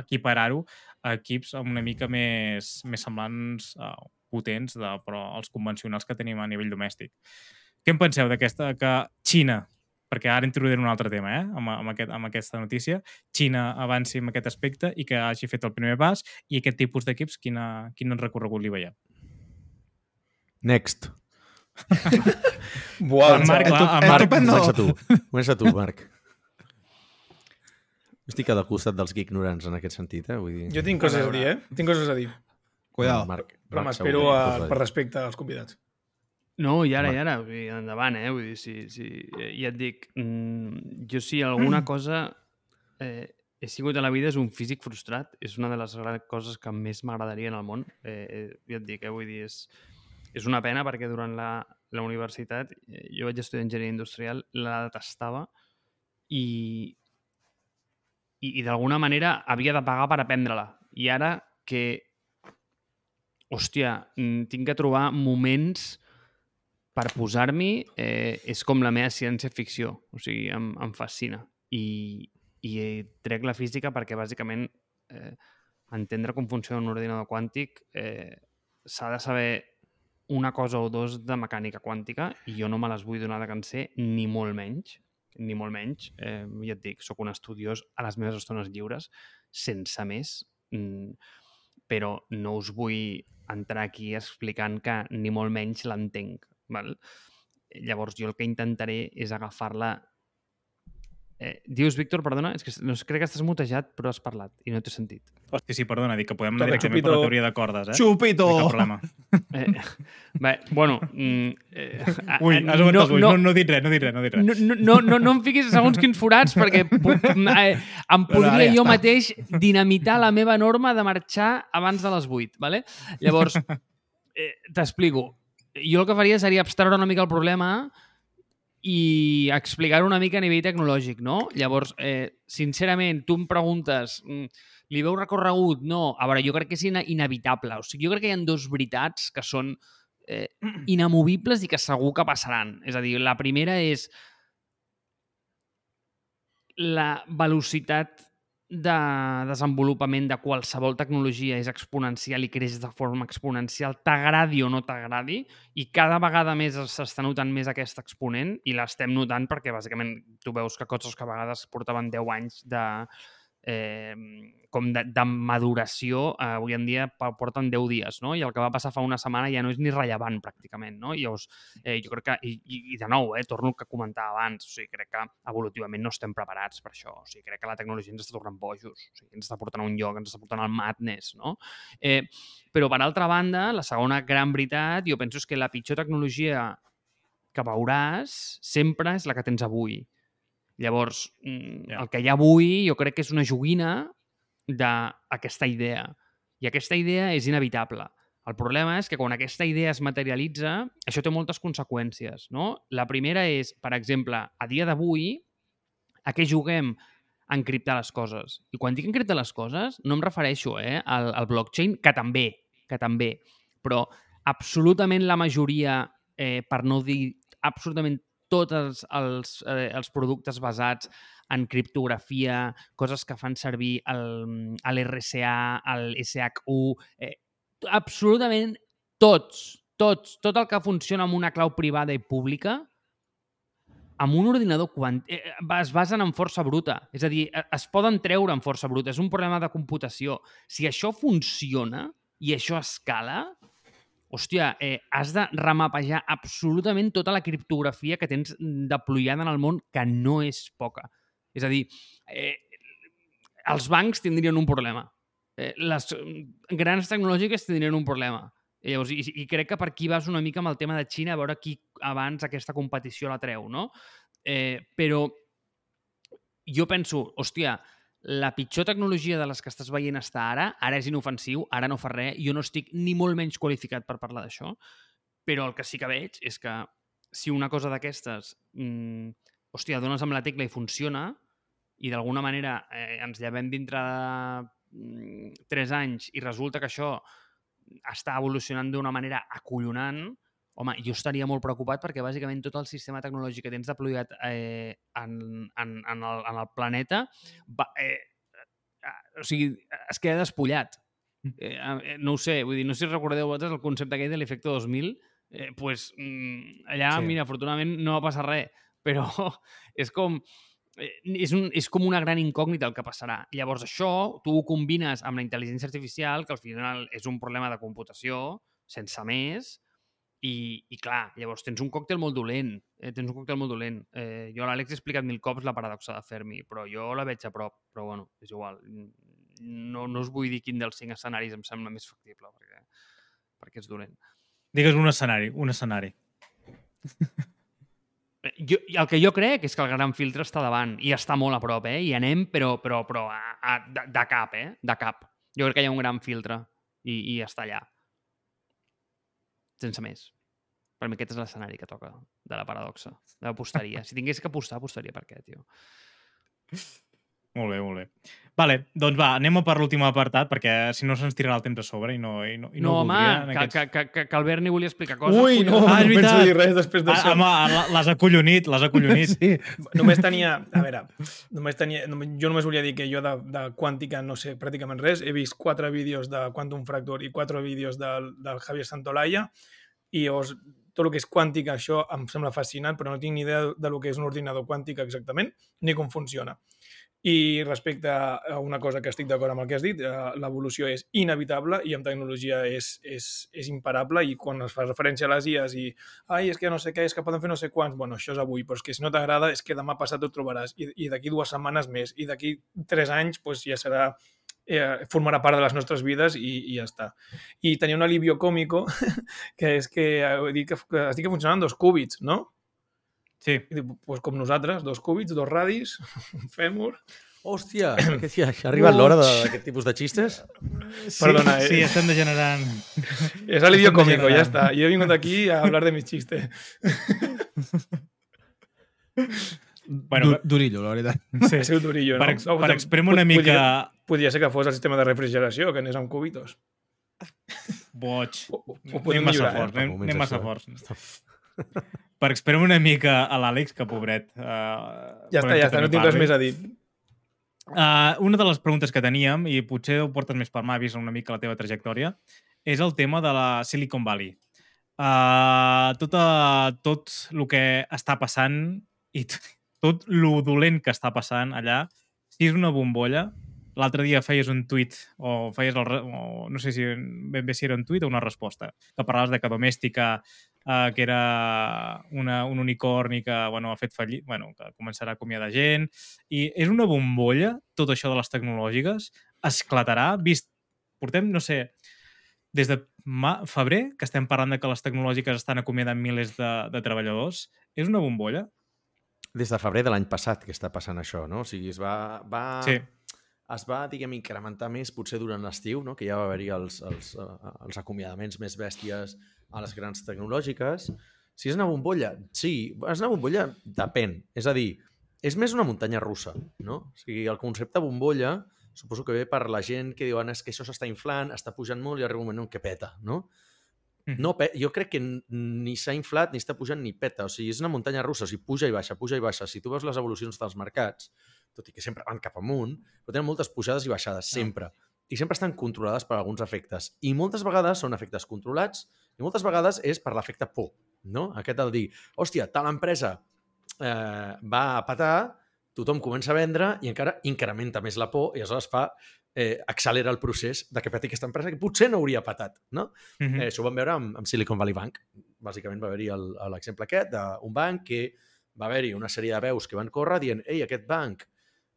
[SPEAKER 2] equiparar-ho a equips amb una mica més, més semblants uh, potents, de, però els convencionals que tenim a nivell domèstic. Què en penseu d'aquesta que Xina perquè ara introduiré un altre tema, eh? amb, amb, aquest, amb aquesta notícia. Xina avanci en aquest aspecte i que hagi fet el primer pas i aquest tipus d'equips, quin recorregut li veiem?
[SPEAKER 5] Next.
[SPEAKER 6] Buah,
[SPEAKER 2] En Marc, clar, en Marc,
[SPEAKER 3] estupendo.
[SPEAKER 5] Comença tu. Comença tu, Marc. Estic al costat dels ignorants en aquest sentit, eh? Vull dir...
[SPEAKER 6] jo tinc coses a dir, eh? Tinc coses a dir.
[SPEAKER 3] Cuidado.
[SPEAKER 5] Marc,
[SPEAKER 6] Però
[SPEAKER 5] Marc
[SPEAKER 6] m'espero a
[SPEAKER 5] dir.
[SPEAKER 6] per respecte als convidats.
[SPEAKER 4] No, i ara, i ara, vull dir, endavant, eh? Vull dir, sí, sí, eh, ja et dic, mm, jo sí, alguna cosa eh, he sigut a la vida és un físic frustrat, és una de les grans coses que més m'agradaria en el món, eh, eh, ja et dic, eh? Vull dir, és, és una pena perquè durant la, la universitat eh, jo vaig estudiar enginyeria industrial, la detestava i, i, i d'alguna manera havia de pagar per aprendre-la. I ara que, hòstia, mm, tinc que trobar moments per posar-m'hi eh, és com la meva ciència-ficció. O sigui, em, em fascina. I, I trec la física perquè, bàsicament, eh, entendre com funciona un ordinador quàntic eh, s'ha de saber una cosa o dos de mecànica quàntica i jo no me les vull donar de canser, ni molt menys. Ni molt menys. Eh, ja et dic, sóc un estudiós a les meves estones lliures, sense més. Mm, però no us vull entrar aquí explicant que ni molt menys l'entenc. Val? Llavors, jo el que intentaré és agafar-la... Eh, dius, Víctor, perdona, és que no crec que estàs mutejat, però has parlat i no t'he sentit.
[SPEAKER 2] Hosti, sí, perdona, dic que podem anar directament per
[SPEAKER 6] Chupito.
[SPEAKER 2] la teoria de cordes, eh?
[SPEAKER 3] Chupito!
[SPEAKER 2] No hi ha cap problema.
[SPEAKER 4] Eh, bé, bueno... Mm, eh,
[SPEAKER 2] Ui,
[SPEAKER 4] eh,
[SPEAKER 2] has aguantat els ulls. No, no, dic res, no dic res, no dic res.
[SPEAKER 4] no, no, no, no, no em fiquis segons quins forats perquè pu- eh, em podria
[SPEAKER 3] ara ja
[SPEAKER 4] jo
[SPEAKER 3] està.
[SPEAKER 4] mateix dinamitar la meva norma de marxar abans de les 8, ¿vale? Llavors, eh, t'explico. Jo el que faria seria abstreure una mica el problema i explicar-ho una mica a nivell tecnològic, no? Llavors, eh, sincerament, tu em preguntes, mm, li veu recorregut? No. A veure, jo crec que és inevitable. O sigui, jo crec que hi ha dos veritats que són eh, inamovibles i que segur que passaran. És a dir, la primera és la velocitat de desenvolupament de qualsevol tecnologia és exponencial i creix de forma exponencial, t'agradi o no t'agradi, i cada vegada més s'està notant més aquest exponent i l'estem notant perquè, bàsicament, tu veus que coses que a vegades portaven 10 anys de, eh, com de, de maduració, eh, avui en dia porten 10 dies, no? I el que va passar fa una setmana ja no és ni rellevant, pràcticament, no? I llavors, eh, jo crec que, i, i, de nou, eh, torno que comentava abans, o sigui, crec que evolutivament no estem preparats per això, o sigui, crec que la tecnologia ens està tornant bojos, o sigui, ens està portant a un lloc, ens està portant al madness, no? Eh, però, per altra banda, la segona gran veritat, jo penso és que la pitjor tecnologia que veuràs sempre és la que tens avui. Llavors, mm,
[SPEAKER 2] Ja.
[SPEAKER 4] el que hi ha avui jo crec que és una joguina d'aquesta idea. I aquesta idea és inevitable. El problema és que quan aquesta idea es materialitza, això té moltes conseqüències. No? La primera és, per exemple, a dia d'avui, a què juguem? A encriptar les coses. I quan dic encriptar les coses, no em refereixo eh, al, al blockchain, que també, que també, però absolutament la majoria, eh, per no dir absolutament tots els, els, eh, els productes basats en criptografia, coses que fan servir el- a l'RSA, el SHU, eh, absolutament tots, tots, tot el que funciona amb una clau privada i pública, amb un ordinador quant... eh, es basen en força bruta. És a dir, eh, es poden treure en força bruta. És un problema de computació. Si això funciona i això escala, hòstia, eh, has de remapejar absolutament tota la criptografia que tens deployada en el món, que no és poca. És a dir, eh, els bancs tindrien un problema. Eh, les mm, grans tecnològiques tindrien un problema. I, llavors, i, I crec que per aquí vas una mica amb el tema de Xina, a veure qui abans aquesta competició la treu, no? Eh, però jo penso, hòstia, la pitjor tecnologia de les que estàs veient està ara, ara és inofensiu, ara no fa res, jo no estic ni molt menys qualificat per parlar d'això, però el que sí que veig és que si una cosa d'aquestes, mm, hòstia, dones amb la tecla i funciona, i d'alguna manera eh, ens llevem dintre de mm, tres anys i resulta que això està evolucionant d'una manera acollonant, home, jo estaria molt preocupat perquè bàsicament tot el sistema tecnològic que tens deployat eh, en, en, en, el, en el planeta va, eh, eh, o sigui, es queda despullat. Eh, eh, no ho sé, vull dir, no sé si recordeu vosaltres el concepte aquell de l'efecte 2000, eh, pues, mm, allà,
[SPEAKER 5] Sí.
[SPEAKER 4] mira, afortunadament no va passar res, però és com eh, és, un, és com una gran incògnita el que passarà. Llavors això tu ho combines amb la intel·ligència artificial, que al final és un problema de computació, sense més, i, i clar, llavors tens un còctel molt dolent, eh, tens un còctel molt dolent. Eh, jo a l'Àlex he explicat mil cops la paradoxa de Fermi, però jo la veig a prop, però bueno, és igual. No, no us vull dir quin dels cinc escenaris em sembla més factible, perquè, perquè és dolent.
[SPEAKER 2] Digues un escenari, un escenari.
[SPEAKER 4] Eh, Jo, el que jo crec és que el gran filtre està davant i està molt a prop, eh? I anem, però, però, però a, a, de, de cap, eh? De cap. Jo crec que hi ha un gran filtre i, i està allà. Sense més. Per mi aquest és l'escenari que toca de la paradoxa. D'apostaria. Si tingués que apostar, apostaria per aquest, tio.
[SPEAKER 2] Molt bé, molt bé. Vale, doncs va, anem a per l'últim apartat, perquè si no se'ns tirarà el temps a sobre i no, i no, i
[SPEAKER 4] No,
[SPEAKER 2] no,
[SPEAKER 4] home, que,
[SPEAKER 2] aquests-
[SPEAKER 4] que, que, que, que el Berni volia explicar coses.
[SPEAKER 6] Ui, no,
[SPEAKER 2] Ah,
[SPEAKER 6] no penso dir res després
[SPEAKER 2] Ah,
[SPEAKER 6] d'això.
[SPEAKER 2] home, la- l'has acollonit, l'has acollonit.
[SPEAKER 3] Sí.
[SPEAKER 6] Només tenia... A veure, només tenia, només, jo només volia dir que jo de, de quàntica no sé pràcticament res. He vist quatre vídeos de Quantum Fracture i quatre vídeos del, del Javier Santolaya i llavors tot el que és quàntica, això em sembla fascinant, però no tinc ni idea de lo que és un ordinador quàntic exactament, ni com funciona. I respecte a una cosa que estic d'acord amb el que has dit, eh, l'evolució és inevitable i amb tecnologia és, és, és imparable i quan es fa referència a les IAs i ai, és que no sé què, és que poden fer no sé quants, bueno, això és avui, però és que si no t'agrada és que demà passat ho trobaràs i, i d'aquí dues setmanes més i d'aquí tres anys pues, ja serà eh, formarà part de les nostres vides i, i ja està. I tenia un alivio còmico que és que, eh, dic que, que estic funcionant dos cúbits, no?
[SPEAKER 2] Sí.
[SPEAKER 6] I dic, pues com nosaltres, dos cúbits, dos radis, un fèmur...
[SPEAKER 5] Hòstia, que ja, ja ha arribat l'hora de- d'aquest tipus de xistes?
[SPEAKER 6] Perdona,
[SPEAKER 2] sí,
[SPEAKER 6] eh?
[SPEAKER 2] sí, estem degenerant.
[SPEAKER 6] És alivio
[SPEAKER 2] Estem
[SPEAKER 6] còmico, ja
[SPEAKER 2] degenerant.
[SPEAKER 6] està. Jo he vingut aquí a hablar de mis chistes.
[SPEAKER 2] Bueno,
[SPEAKER 3] Du- Durillo, la veritat.
[SPEAKER 2] sí.
[SPEAKER 6] Ha sigut durillo, no?
[SPEAKER 2] Per, ex,
[SPEAKER 6] No,
[SPEAKER 2] per exprimir una
[SPEAKER 6] podria-
[SPEAKER 2] mica...
[SPEAKER 6] Podria ser que fos el sistema de refrigeració, que anés amb cubitos.
[SPEAKER 2] Boig.
[SPEAKER 6] Ho, ho,
[SPEAKER 2] Anem massa
[SPEAKER 6] millorar,
[SPEAKER 2] fort,
[SPEAKER 6] eh?
[SPEAKER 2] anem, anem massa forts. Per exprimir una mica a l'Àlex, que pobret. Uh,
[SPEAKER 6] Ja està, ja està, no tinc res més a dir.
[SPEAKER 2] Uh, una de les preguntes que teníem, i potser ho portes més per mà, vist una mica la teva trajectòria, és el tema de la Silicon Valley. Uh, tot, uh, tot el que està passant i tot lo dolent que està passant allà, si és una bombolla, l'altre dia feies un tuit o feies el, o no sé si ben bé si era un tuit o una resposta, que parlaves de que Domèstica eh, que era una, un unicorni que bueno, ha fet fallit, bueno, que començarà a acomiadar gent, i és una bombolla, tot això de les tecnològiques, esclatarà, vist, portem, no sé, des de ma, febrer, que estem parlant de que les tecnològiques estan acomiadant milers de, de treballadors, és una bombolla?
[SPEAKER 5] Des de febrer de l'any passat que està passant això, no? O sigui, es va... va...
[SPEAKER 2] Sí.
[SPEAKER 5] es va, diguem, incrementar més potser durant l'estiu, no? que ja va haver-hi els, els, eh, els acomiadaments més bèsties a les grans tecnològiques. Si és una bombolla, sí. És una bombolla, depèn. És a dir, és més una muntanya russa, no? O sigui, el concepte bombolla suposo que ve per la gent que diuen és que això s'està inflant, està pujant molt i arriba un moment en què peta, no? No, jo crec que ni s'ha inflat, ni està pujant, ni peta. O sigui, és una muntanya russa. O sigui, puja i baixa, puja i baixa. Si tu veus les evolucions dels mercats, tot i que sempre van cap amunt, però tenen moltes pujades i baixades, sempre. I sempre estan controlades per alguns efectes. I moltes vegades són efectes controlats i moltes vegades és per l'efecte por. No? Aquest el dir, hòstia, tal empresa eh, va a patar, tothom comença a vendre i encara incrementa més la por i aleshores fa eh, accelera el procés de que peti aquesta empresa que potser no hauria patat, no?
[SPEAKER 2] Mhm.
[SPEAKER 5] Eh, això ho vam veure amb, amb Silicon Valley Bank. Bàsicament va haver-hi l'exemple aquest d'un banc que va haver-hi una sèrie de veus que van córrer dient ei, aquest banc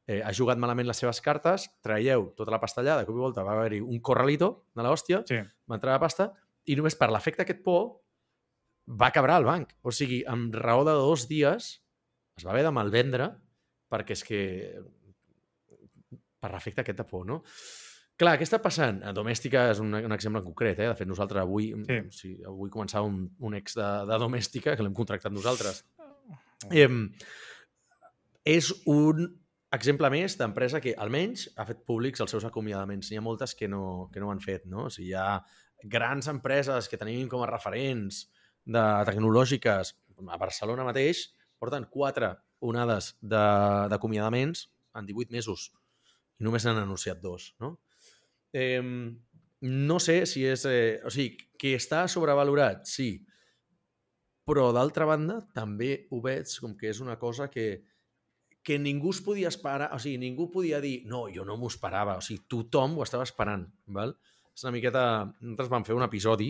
[SPEAKER 5] eh, ha jugat malament les seves cartes, traieu tota la pastallada, cop i volta va haver-hi un corralito de l'hòstia,
[SPEAKER 2] Sí.
[SPEAKER 5] va entrar la pasta, i només per l'efecte aquest por va quebrar el banc. O sigui, amb raó de dos dies es va haver de malvendre perquè és que per l'efecte aquest de por, no? Clar, què està passant? A Domèstica és un, un exemple en concret, eh? De fet, nosaltres avui,
[SPEAKER 2] Sí.
[SPEAKER 5] sí. avui començava un, un ex de, de Domèstica, que l'hem contractat nosaltres. Eh, és un exemple més d'empresa que almenys ha fet públics els seus acomiadaments. N'hi ha moltes que no, que no ho han fet, no? O sigui, hi ha grans empreses que tenim com a referents de tecnològiques, a Barcelona mateix, porten quatre onades de- d'acomiadaments en 18 mesos i només n'han anunciat dos, no? Eh, no sé si és... Eh, o sigui, que està sobrevalorat, sí, però d'altra banda també ho veig com que és una cosa que, que ningú es podia esperar, o sigui, ningú podia dir no, jo no m'ho esperava, o sigui, tothom ho estava esperant, val? És una miqueta... Nosaltres vam fer un episodi,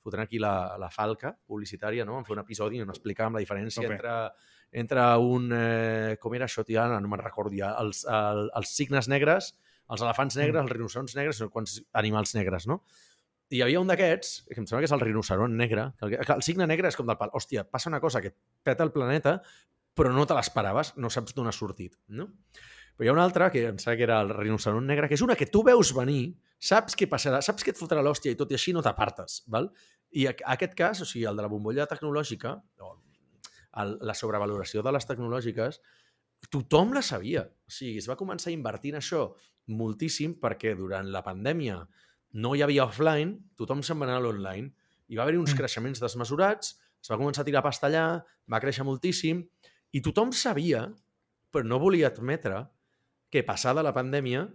[SPEAKER 5] fotrem aquí la, la falca publicitària, no? Vam fer un episodi on explicàvem la diferència
[SPEAKER 2] Tope.
[SPEAKER 5] entre, entre un... Eh, com era això, tia? No me'n recordo ja. Els, el, els signes negres, els elefants negres, els rinoceronts negres, no quants animals negres, no? I hi havia un d'aquests, que em sembla que és el rinoceront negre, que el, que el signe negre és com del pal, hòstia, passa una cosa que peta el planeta, però no te l'esperaves, no saps d'on ha sortit, no? Però hi ha una altra, que em sembla que era el rinoceront negre, que és una que tu veus venir, saps què passarà, saps que et fotrà l'hòstia i tot i així no t'apartes, val? I a- aquest cas, o sigui, el de la bombolla tecnològica, o el, la sobrevaloració de les tecnològiques, tothom la sabia. O sigui, es va començar a invertir en això moltíssim perquè durant la pandèmia no hi havia offline, tothom se'n va anar a l'online. Hi va haver uns
[SPEAKER 2] Mm.
[SPEAKER 5] creixements desmesurats, es va començar a tirar pasta allà, va créixer moltíssim, i tothom sabia, però no volia admetre, que passada la pandèmia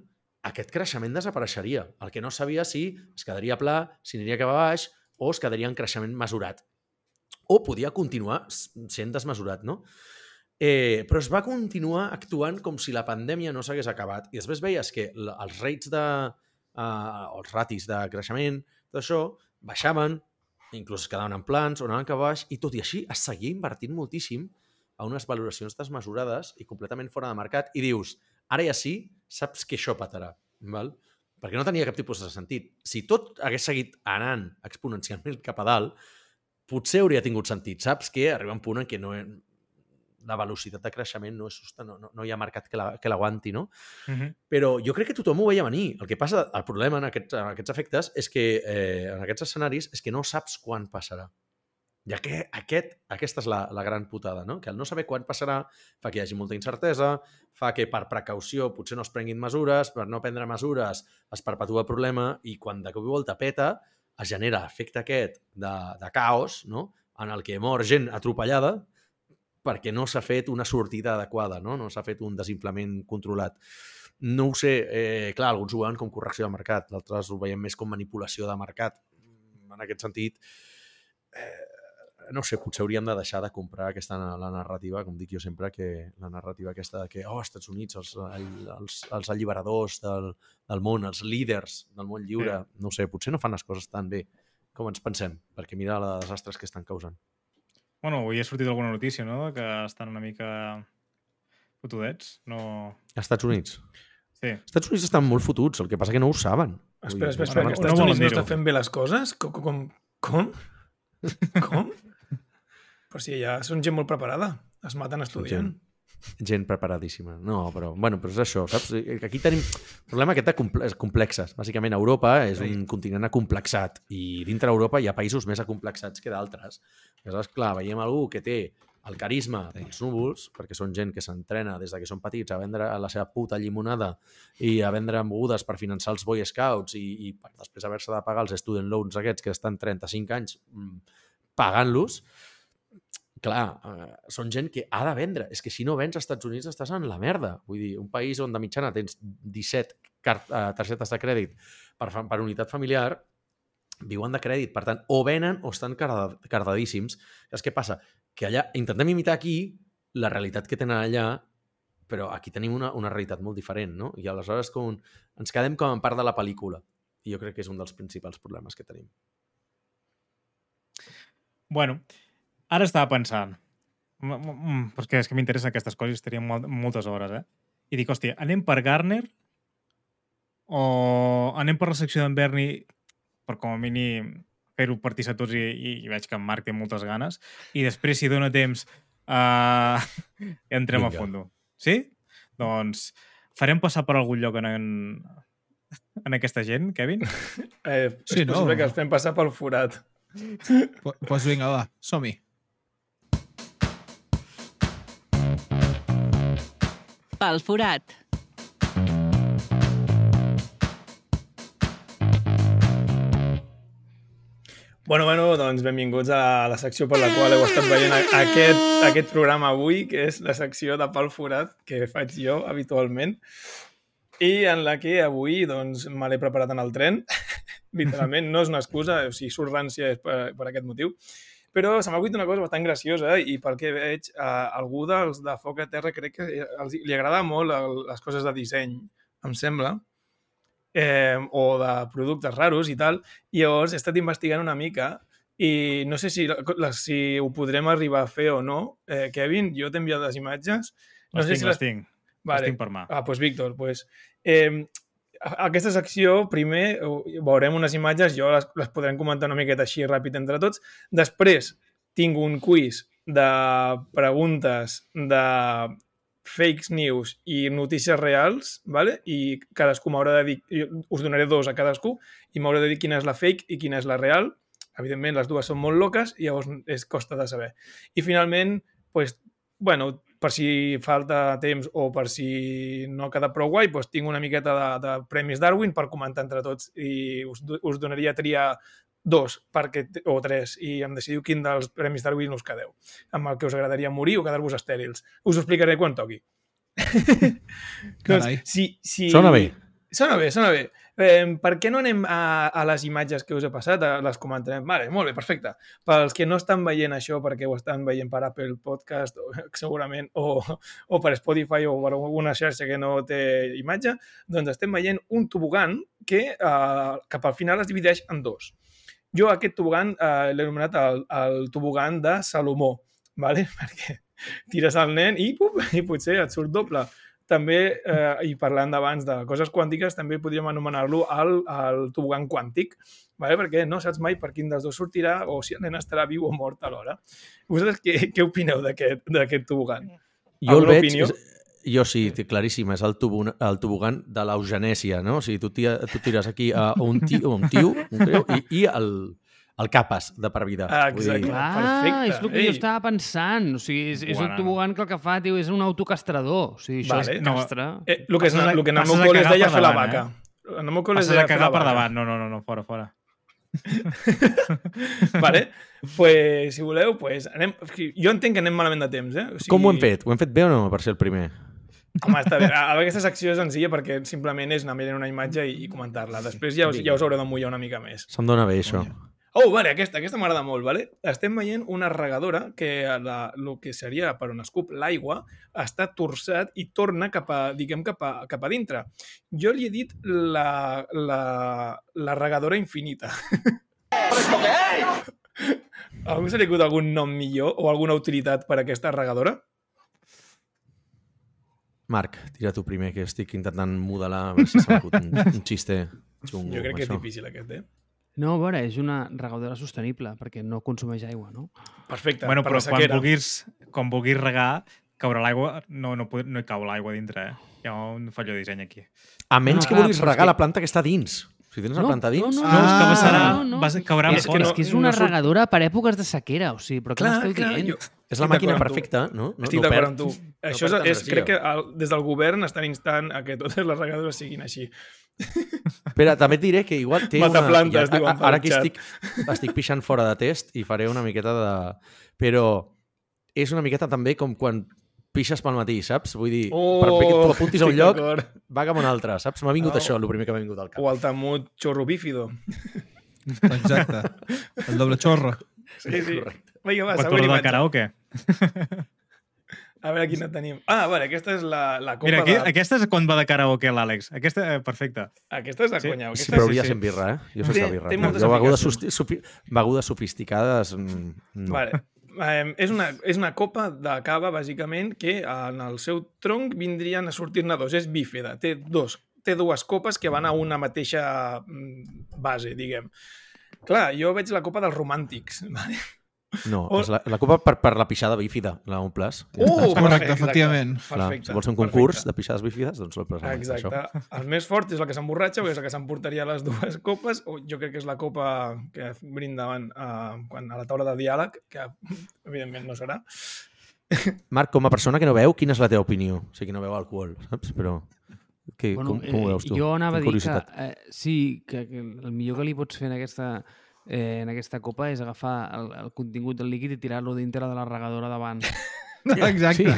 [SPEAKER 5] aquest creixement desapareixeria. El que no sabia si es quedaria pla, si aniria cap a baix, o es quedaria en creixement mesurat. O podia continuar sent desmesurat, no? Eh, però es va continuar actuant com si la pandèmia no s'hagués acabat. I després veies que els rates de... Uh, els ratis de creixement, tot això, baixaven, inclús es quedaven en plans o anaven cap baix, i tot i així es seguia invertint moltíssim a unes valoracions desmesurades i completament fora de mercat, i dius, ara ja sí, saps que això patarà, val? perquè no tenia cap tipus de sentit. Si tot hagués seguit anant exponencialment cap a dalt, potser hauria tingut sentit. Saps que arriba un punt en què no, la velocitat de creixement no, és justa, no, no, no hi ha mercat que la- que l'aguanti, no?
[SPEAKER 2] Mhm.
[SPEAKER 5] Però jo crec que tothom ho veia venir. El que passa, el problema en aquests, en aquests efectes és que, eh, en aquests escenaris, és que no saps quan passarà. Ja que aquest, aquesta és la, la gran putada, no? Que el no saber quan passarà fa que hi hagi molta incertesa, fa que per precaució potser no es prenguin mesures, per no prendre mesures es perpetua el problema i quan de cop i volta peta es genera l'efecte aquest de, de caos, no? en el que mor gent atropellada perquè no s'ha fet una sortida adequada, no, no s'ha fet un desimplament controlat. No ho sé, eh, clar, alguns ho veuen com correcció de mercat, d'altres ho veiem més com manipulació de mercat. En aquest sentit, eh, no sé, potser hauríem de deixar de comprar aquesta la narrativa, com dic jo sempre, que la narrativa aquesta de que, oh, Estats Units, els, els, els alliberadors del, del món, els líders del món lliure,
[SPEAKER 2] Sí.
[SPEAKER 5] no ho sé, potser no fan les coses tan bé com ens pensem, perquè mira els desastres que estan causant.
[SPEAKER 2] Bueno, avui ha sortit alguna notícia, no?, que estan una mica fotudets. No...
[SPEAKER 5] Als Estats Units.
[SPEAKER 2] Sí.
[SPEAKER 5] Els Estats Units estan molt fotuts, el que passa que no ho saben.
[SPEAKER 6] Espera, espera, espera,
[SPEAKER 2] no
[SPEAKER 6] que Estats Units no està fent bé les coses? Com? Com? Com? Però si ja són gent molt preparada. Es maten estudiant.
[SPEAKER 5] Gent preparadíssima. No, però, bueno, però és això, saps? Aquí tenim el problema aquest de comple complexes. Bàsicament, Europa és un continent acomplexat i dintre d'Europa hi ha països més acomplexats que d'altres. Aleshores, clar, veiem algú que té el carisma dels núvols, perquè són gent que s'entrena des de que són petits a vendre la seva puta llimonada i a vendre begudes per finançar els Boy Scouts i, i després haver-se de pagar els student loans aquests que estan 35 anys mm, pagant-los, clar, eh, són gent que ha de vendre. És que si no vens als Estats Units estàs en la merda. Vull dir, un país on de mitjana tens 17 car eh, targetes de crèdit per, per unitat familiar, viuen de crèdit. Per tant, o venen o estan carda- cardadíssims. Saps què passa? Que allà intentem imitar aquí la realitat que tenen allà, però aquí tenim una, una realitat molt diferent, no? I aleshores com, ens quedem com en part de la pel·lícula. I jo crec que és un dels principals problemes que tenim.
[SPEAKER 2] Bueno, ara estava pensant, mm, mm, mm, perquè és que m'interessen aquestes coses i estaríem molt, moltes hores, eh? I dic, hòstia, anem per Garner o anem per la secció d'en Berni per com a mínim fer-ho partir a tots i, i, i veig que en Marc té moltes ganes i després, si dona temps, uh, entrem
[SPEAKER 5] Vinga.
[SPEAKER 2] a fondo. Sí? Doncs farem passar per algun lloc en, en, en aquesta gent, Kevin?
[SPEAKER 6] Eh,
[SPEAKER 3] Sí,
[SPEAKER 6] és
[SPEAKER 3] no?
[SPEAKER 6] possible que els fem passar pel forat.
[SPEAKER 3] Doncs pues vinga, va, som-hi.
[SPEAKER 1] Pel forat.
[SPEAKER 6] Bueno, bueno, doncs benvinguts a la secció per la qual heu estat veient aquest, aquest programa avui, que és la secció de Pal Forat, que faig jo habitualment, i en la que avui doncs, me l'he preparat en el tren. Literalment, no és una excusa, o sigui, surt rància és per, per aquest motiu. Però se m'ha una cosa bastant graciosa i pel que veig, a algú dels de Foc a Terra crec que els, li agrada molt el, les coses de disseny, em sembla, eh, o de productes raros i tal, i llavors he estat investigant una mica i no sé si, la, si ho podrem arribar a fer o no. Eh, Kevin, jo t'he enviat les imatges. No
[SPEAKER 2] les
[SPEAKER 6] sé
[SPEAKER 2] tinc,
[SPEAKER 6] si
[SPEAKER 2] les tinc. Les tinc per mà.
[SPEAKER 6] Ah, doncs Víctor, pues, eh, a- aquesta secció, primer veurem unes imatges, jo les, les podrem comentar una miqueta així ràpid entre tots. Després tinc un quiz de preguntes de fakes news i notícies reals, ¿vale? i cadascú m'haurà de dir, us donaré dos a cadascú, i m'haurà de dir quina és la fake i quina és la real. Evidentment, les dues són molt loques i llavors és costa de saber. I finalment, pues, bueno, per si falta temps o per si no ha quedat prou guai, doncs tinc una miqueta de, de Premis Darwin per comentar entre tots i us, us donaria a triar dos perquè, o tres i em decidiu quin dels Premis Darwin us quedeu, amb el que us agradaria morir o quedar-vos estèrils. Us ho explicaré quan toqui.
[SPEAKER 3] Carai.
[SPEAKER 6] si, si...
[SPEAKER 5] Sona bé.
[SPEAKER 6] Sona bé, sona bé. Eh, per què no anem a, a les imatges que us he passat? A, les comentarem. Vale, molt bé, perfecte. Pels que no estan veient això perquè ho estan veient per Apple Podcast, o, segurament, o, o per Spotify o per alguna xarxa que no té imatge, doncs estem veient un tobogan que eh, cap al final es divideix en dos. Jo aquest tobogan eh, l'he anomenat el, el tobogan de Salomó, vale? perquè tires el nen i, pum, i potser et surt doble també, eh, i parlant d'abans de coses quàntiques, també podríem anomenar-lo el, el tobogan quàntic, vale? perquè no saps mai per quin dels dos sortirà o si el nen estarà viu o mort alhora. Vosaltres què, què opineu d'aquest tobogan?
[SPEAKER 5] Jo el veig...
[SPEAKER 6] opinió?
[SPEAKER 5] Jo sí, claríssim, és el, tubu, el tobogan de l'eugenèsia, no? O sigui, tu, tia, tu tires aquí a un tio, un tio un tio i, i el, el capes de per vida.
[SPEAKER 6] Ah,
[SPEAKER 5] Vull
[SPEAKER 6] exacte.
[SPEAKER 5] dir,
[SPEAKER 4] Clar,
[SPEAKER 6] Perfecte.
[SPEAKER 4] és el que
[SPEAKER 6] Ei.
[SPEAKER 4] jo estava pensant. O sigui, és, és un tobogan que el que fa, tio, és un autocastrador. O sigui, això
[SPEAKER 6] Vale.
[SPEAKER 4] és
[SPEAKER 2] No,
[SPEAKER 4] castre.
[SPEAKER 6] Eh, el que, és, el que en el meu col·le es deia fer la vaca. En el meu col·le es deia fer la
[SPEAKER 2] cagar per
[SPEAKER 6] vaca.
[SPEAKER 2] davant. No, no, no, no, fora, fora.
[SPEAKER 6] vale? pues, si voleu, pues, anem... jo entenc que anem malament de temps, eh? O sigui,
[SPEAKER 5] Com ho hem fet? Ho hem fet bé o no per ser el primer?
[SPEAKER 6] Home, està bé. A, aquesta secció és senzilla perquè simplement és anar mirant una imatge i, i comentar-la. Després ja us, ja us haureu de mullar una mica més.
[SPEAKER 5] Se'm dona bé, això.
[SPEAKER 6] Oh, vale, aquesta, aquesta m'agrada molt, vale? Estem veient una regadora que la, el que seria per on escup l'aigua està torçat i torna cap a, diguem, cap a, cap a dintre. Jo li he dit la, la, la regadora infinita. A algú se li acut algun nom millor o alguna utilitat per a aquesta regadora?
[SPEAKER 5] Marc, tira tu primer, que estic intentant modelar a veure si s'ha un, un xiste xungo.
[SPEAKER 6] Jo crec que és
[SPEAKER 5] això.
[SPEAKER 6] difícil aquest, eh?
[SPEAKER 4] No, a veure, és una regadora sostenible, perquè no consumeix aigua, no?
[SPEAKER 6] Perfecte,
[SPEAKER 2] Bueno,
[SPEAKER 6] per
[SPEAKER 2] però quan vulguis, quan vulguis regar, caure l'aigua, no, no, no hi cau l'aigua dintre, eh? Hi ha un fallo de disseny aquí.
[SPEAKER 5] A menys
[SPEAKER 4] No,
[SPEAKER 5] que
[SPEAKER 4] clar,
[SPEAKER 5] vulguis
[SPEAKER 4] és
[SPEAKER 5] regar
[SPEAKER 4] que-
[SPEAKER 5] la planta que està dins. Si tens la planta dins...
[SPEAKER 4] No,
[SPEAKER 2] No, és que
[SPEAKER 3] Ah.
[SPEAKER 2] vessarà,
[SPEAKER 4] no, no.
[SPEAKER 2] vas, caurà
[SPEAKER 4] És,
[SPEAKER 2] fora.
[SPEAKER 4] és que és una
[SPEAKER 6] no surt-
[SPEAKER 4] regadora per èpoques de sequera, o sigui, però què m'esteu dient?
[SPEAKER 6] jo
[SPEAKER 5] És la màquina perfecta, no? no
[SPEAKER 6] Estic
[SPEAKER 5] no
[SPEAKER 6] d'acord amb tu.
[SPEAKER 5] no
[SPEAKER 6] Això és, és, crec que el, des del govern estan instant a que totes les regadores siguin així.
[SPEAKER 5] Espera, també et diré que igual té una...
[SPEAKER 6] Mataplantes,
[SPEAKER 5] ja,
[SPEAKER 6] diuen
[SPEAKER 5] ara que estic, estic pixant fora de test i faré una miqueta de... Però és una miqueta també com quan pixes pel matí, saps? Vull dir,
[SPEAKER 6] Oh,
[SPEAKER 5] per que tu apuntis a un lloc, va cap a un altre, saps? M'ha vingut
[SPEAKER 6] Oh.
[SPEAKER 5] això, el primer que m'ha vingut al cap.
[SPEAKER 6] O el temut xorro bífido.
[SPEAKER 3] Exacte. El doble xorro.
[SPEAKER 6] Sí, sí. Vinga, va, següent
[SPEAKER 2] de
[SPEAKER 6] imatge.
[SPEAKER 2] karaoke.
[SPEAKER 6] A veure quina tenim. Ah, vale, aquesta és la, la copa
[SPEAKER 2] Mira, aquí,
[SPEAKER 6] de...
[SPEAKER 2] aquesta és quan va de karaoke l'Àlex. Aquesta, eh, perfecte.
[SPEAKER 6] Aquesta és de
[SPEAKER 2] Sí.
[SPEAKER 6] conya.
[SPEAKER 5] Sí,
[SPEAKER 6] Aquesta
[SPEAKER 5] però
[SPEAKER 6] és...
[SPEAKER 5] hauria
[SPEAKER 2] sí.
[SPEAKER 5] sí, sí. birra, eh? Jo soc de birra.
[SPEAKER 6] té moltes
[SPEAKER 5] jo begudes, sosti- sofi- begudes sofisticades, mm, no.
[SPEAKER 6] Vale. Eh, és, una, és una copa de cava, bàsicament, que en el seu tronc vindrien a sortir-ne dos. És bífida. Té, dos, té dues copes que van a una mateixa mm, base, diguem. Clar, jo veig la copa dels romàntics. Vale?
[SPEAKER 5] No,
[SPEAKER 6] O-
[SPEAKER 5] és la, la copa per, per la pixada bífida, la un plus.
[SPEAKER 6] Oh,
[SPEAKER 3] Correcte,
[SPEAKER 6] perfecte,
[SPEAKER 3] efectivament.
[SPEAKER 5] Clar,
[SPEAKER 6] Perfecte.
[SPEAKER 5] si vols un concurs
[SPEAKER 6] perfecte.
[SPEAKER 5] de pixades bífides, doncs el plus.
[SPEAKER 6] Exacte. El més fort és la que s'emborratxa, perquè és la que s'emportaria les dues copes. O jo crec que és la copa que brindaven uh, quan, a la taula de diàleg, que evidentment no serà.
[SPEAKER 5] Marc, com a persona que no veu, quina és la teva opinió? O sigui, que no veu alcohol, saps? Però que, com, com ho veus tu?
[SPEAKER 4] eh, Jo anava a dir que,
[SPEAKER 5] curiositat.
[SPEAKER 4] eh, sí, que, que el millor que li pots fer en aquesta, eh, en aquesta copa és agafar el, el contingut del líquid i tirar-lo dintre de la regadora davant.
[SPEAKER 3] Exacte.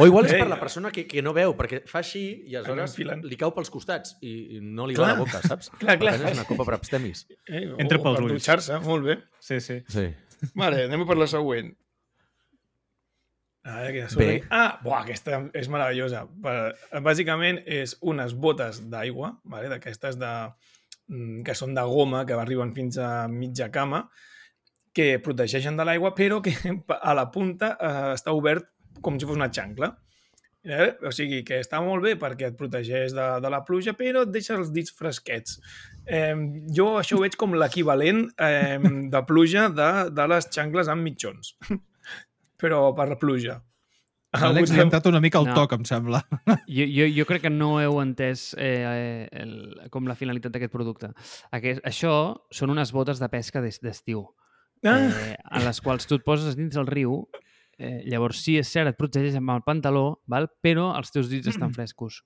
[SPEAKER 5] O igual és per la persona que, que no veu, perquè fa així i aleshores li cau pels costats i, i no li
[SPEAKER 6] Clar.
[SPEAKER 5] va a la boca, saps?
[SPEAKER 6] Clar, clar.
[SPEAKER 5] Per és una copa per abstemis.
[SPEAKER 6] Eh?
[SPEAKER 2] Entra pels ulls.
[SPEAKER 6] dutxar-se, molt bé.
[SPEAKER 2] Sí, sí.
[SPEAKER 5] Sí.
[SPEAKER 6] Vale, anem per la següent. A veure.
[SPEAKER 5] Bé.
[SPEAKER 6] Ah, buah, aquesta és meravellosa. Per- Bàsicament és unes botes d'aigua, vale? d'aquestes de, que són de goma, que arriben fins a mitja cama, que protegeixen de l'aigua, però que a la punta eh, està obert com si fos una xancla. Eh? O sigui, que està molt bé perquè et protegeix de, de la pluja, però et deixa els dits fresquets. Eh, jo això ho veig com l'equivalent eh, de pluja de, de les xancles amb mitjons. però per pluja.
[SPEAKER 3] L'Àlex li ha entrat una mica al
[SPEAKER 4] No.
[SPEAKER 3] toc, em sembla.
[SPEAKER 4] Jo, jo, jo crec que no heu entès eh, el, com la finalitat d'aquest producte. Aquest, això són unes botes de pesca d'es- d'estiu,
[SPEAKER 6] Ah,
[SPEAKER 4] eh, en les quals tu et poses dins el riu, eh, llavors sí, és cert, et protegeix amb el pantaló, val? però els teus dits estan frescos.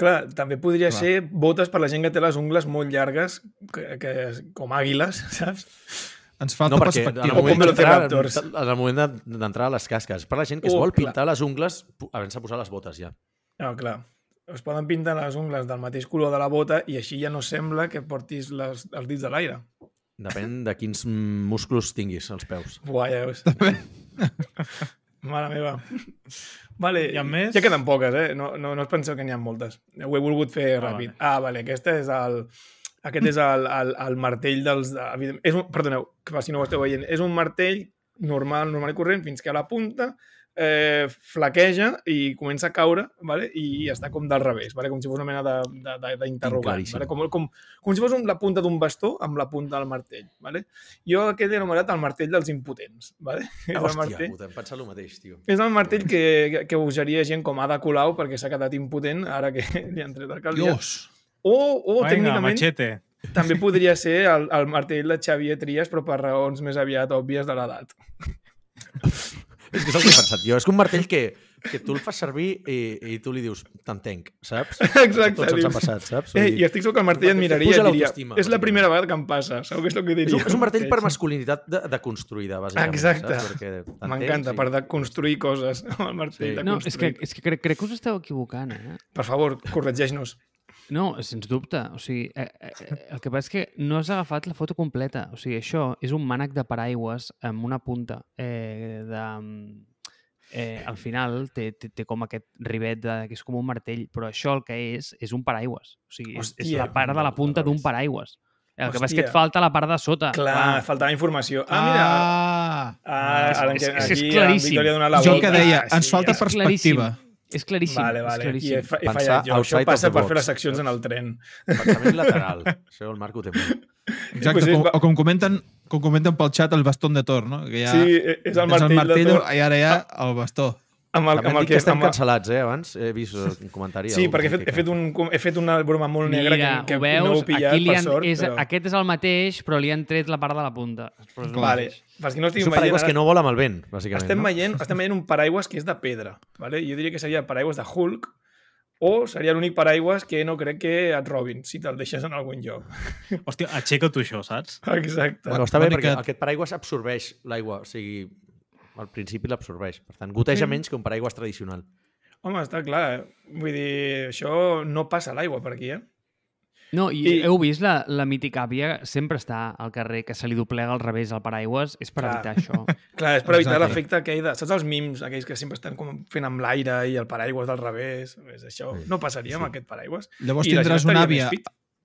[SPEAKER 6] clar, també podria
[SPEAKER 3] Clar.
[SPEAKER 6] ser botes per la gent que té les ungles molt llargues, que, que, com àguiles, saps?
[SPEAKER 3] Ens falta
[SPEAKER 5] No, perquè en
[SPEAKER 3] perspectiva.
[SPEAKER 5] el moment
[SPEAKER 6] Com
[SPEAKER 5] d'entrar
[SPEAKER 6] velociraptors.
[SPEAKER 5] en el moment de- d'entrar a les casques. Per la gent que es
[SPEAKER 6] Oh,
[SPEAKER 5] vol
[SPEAKER 6] clar.
[SPEAKER 5] pintar les ungles pu- havent-se posat les botes ja.
[SPEAKER 6] No, clar. Es poden pintar les ungles del mateix color de la bota i així ja no sembla que portis les, els dits de l'aire.
[SPEAKER 5] Depèn de quins músculs tinguis als peus.
[SPEAKER 6] Buah, ja veus. Mare meva. Vale,
[SPEAKER 2] ha més?
[SPEAKER 6] Ja queden poques, eh? No, no, no us penseu que n'hi ha moltes. Ho he volgut fer
[SPEAKER 2] Ah,
[SPEAKER 6] ràpid. Ah, vale, aquesta és el... Aquest és el, el, el martell dels... evident- És un, perdoneu, que si no ho esteu veient. És un martell normal, normal i corrent fins que a la punta eh, flaqueja i comença a caure vale? i està com del revés, vale? com si fos una mena de- de- de- d'interrogant. Vale? Com, com, com si fos un, la punta d'un bastó amb la punta del martell. Vale? Jo aquest he anomenat el martell dels impotents. Vale? És el
[SPEAKER 5] Hòstia,
[SPEAKER 6] martell,
[SPEAKER 5] puta, hem pensat el mateix, tio.
[SPEAKER 6] és el martell que, que, que usaria gent com Ada Colau perquè s'ha quedat impotent ara que li han tret el caldiat.
[SPEAKER 3] Dios!
[SPEAKER 6] O, o
[SPEAKER 2] Vinga,
[SPEAKER 6] tècnicament
[SPEAKER 2] machete.
[SPEAKER 6] també podria ser el, el martell de Xavier Trias però per raons més aviat òbvies de l'edat.
[SPEAKER 5] És que és el que he pensat jo. És que un martell que, que tu el fas servir i, i tu li dius, t'entenc, saps?
[SPEAKER 6] Exacte,
[SPEAKER 5] Tots ens ha passat, saps?
[SPEAKER 6] Eh, I estic segur que el martell et miraria i diria és la primera vegada que em passa, segur que és el que
[SPEAKER 5] és,
[SPEAKER 6] diria.
[SPEAKER 5] un, és un martell per masculinitat de, de construïda, bàsicament.
[SPEAKER 6] Exacte. M'encanta, per de construir coses amb el martell
[SPEAKER 5] Sí.
[SPEAKER 6] de
[SPEAKER 4] No, és que, és que crec, crec que us esteu equivocant, eh?
[SPEAKER 6] Per favor, corregeix-nos.
[SPEAKER 4] No, sens dubte. O sigui, eh, eh, el que passa és que no has agafat la foto completa. O sigui, això és un mànec de paraigües amb una punta eh, de... Eh, al final té, té, té com aquest rivet de, que és com un martell, però això el que és, és un paraigües. O sigui, és, és
[SPEAKER 6] Hòstia,
[SPEAKER 4] la part de la punta d'un paraigües. El que passa és que
[SPEAKER 6] Hòstia.
[SPEAKER 4] et falta la part de sota.
[SPEAKER 6] Clar, faltava informació. Ah, mira,
[SPEAKER 3] Ah!
[SPEAKER 6] ah,
[SPEAKER 4] és-
[SPEAKER 6] ara
[SPEAKER 4] és-
[SPEAKER 6] que
[SPEAKER 4] és- és
[SPEAKER 6] aquí
[SPEAKER 4] claríssim.
[SPEAKER 6] donat la
[SPEAKER 3] Jo el que deia,
[SPEAKER 6] Ah,
[SPEAKER 3] ens
[SPEAKER 6] sí,
[SPEAKER 3] falta perspectiva.
[SPEAKER 4] És claríssim.
[SPEAKER 6] Vale,
[SPEAKER 4] És
[SPEAKER 6] vale. I
[SPEAKER 4] claríssim.
[SPEAKER 6] he, fa- he fallat jo. Això passa per fer
[SPEAKER 5] box,
[SPEAKER 6] les seccions en el tren.
[SPEAKER 5] Pensament lateral. Això el Marc ho té molt.
[SPEAKER 3] Exacte,
[SPEAKER 6] pues és-
[SPEAKER 3] com, o com comenten, com comenten pel xat el bastó de Thor, no? Que ja
[SPEAKER 6] Sí, és el martell,
[SPEAKER 3] el martell
[SPEAKER 6] de Thor.
[SPEAKER 3] i ara ja el bastó.
[SPEAKER 6] Amb el,
[SPEAKER 5] També
[SPEAKER 6] amb
[SPEAKER 5] han
[SPEAKER 6] el
[SPEAKER 5] dit que estem
[SPEAKER 6] amb el-
[SPEAKER 5] cancel·lats, eh, abans. He vist un comentari.
[SPEAKER 6] Sí, perquè he
[SPEAKER 5] que
[SPEAKER 6] fet, he, fet un, he fet una broma molt negra
[SPEAKER 4] Mira,
[SPEAKER 6] que, que
[SPEAKER 4] ho veus?
[SPEAKER 6] no heu pillat,
[SPEAKER 4] Aquí li
[SPEAKER 6] per
[SPEAKER 4] han,
[SPEAKER 6] sort.
[SPEAKER 4] és,
[SPEAKER 6] però...
[SPEAKER 4] Aquest és el mateix, però li han tret la part de la punta. El
[SPEAKER 6] Vale. que no
[SPEAKER 5] És un paraigües que no vola amb el vent, bàsicament.
[SPEAKER 6] estem,
[SPEAKER 5] no?
[SPEAKER 6] veient, estem veient un paraigües que és de pedra. Vale? Jo diria que seria paraigües de Hulk o seria l'únic paraigües que no crec que et robin si te'l deixes en algun lloc.
[SPEAKER 2] Hòstia, aixeca tu això, saps?
[SPEAKER 6] Exacte.
[SPEAKER 5] Però està bé perquè
[SPEAKER 3] que-
[SPEAKER 5] aquest paraigües absorbeix l'aigua, o sigui, al principi l'absorbeix. Per tant, goteja
[SPEAKER 6] Mm.
[SPEAKER 5] menys que un paraigües tradicional.
[SPEAKER 6] Home, està clar. Eh? Vull dir, això no passa a l'aigua per aquí, eh?
[SPEAKER 4] No, i,
[SPEAKER 6] I-
[SPEAKER 4] heu vist la, la mítica àvia sempre està al carrer que se li doblega al revés al paraigües? És per
[SPEAKER 6] Clar.
[SPEAKER 4] evitar això.
[SPEAKER 6] Clar, és per evitar l'efecte aquell de... Saps els mims, aquells que sempre estan com fent amb l'aire i el paraigües del revés? És això
[SPEAKER 5] Sí.
[SPEAKER 6] no passaria amb
[SPEAKER 5] Sí.
[SPEAKER 6] aquest paraigües.
[SPEAKER 3] Llavors
[SPEAKER 6] I
[SPEAKER 3] tindràs una àvia.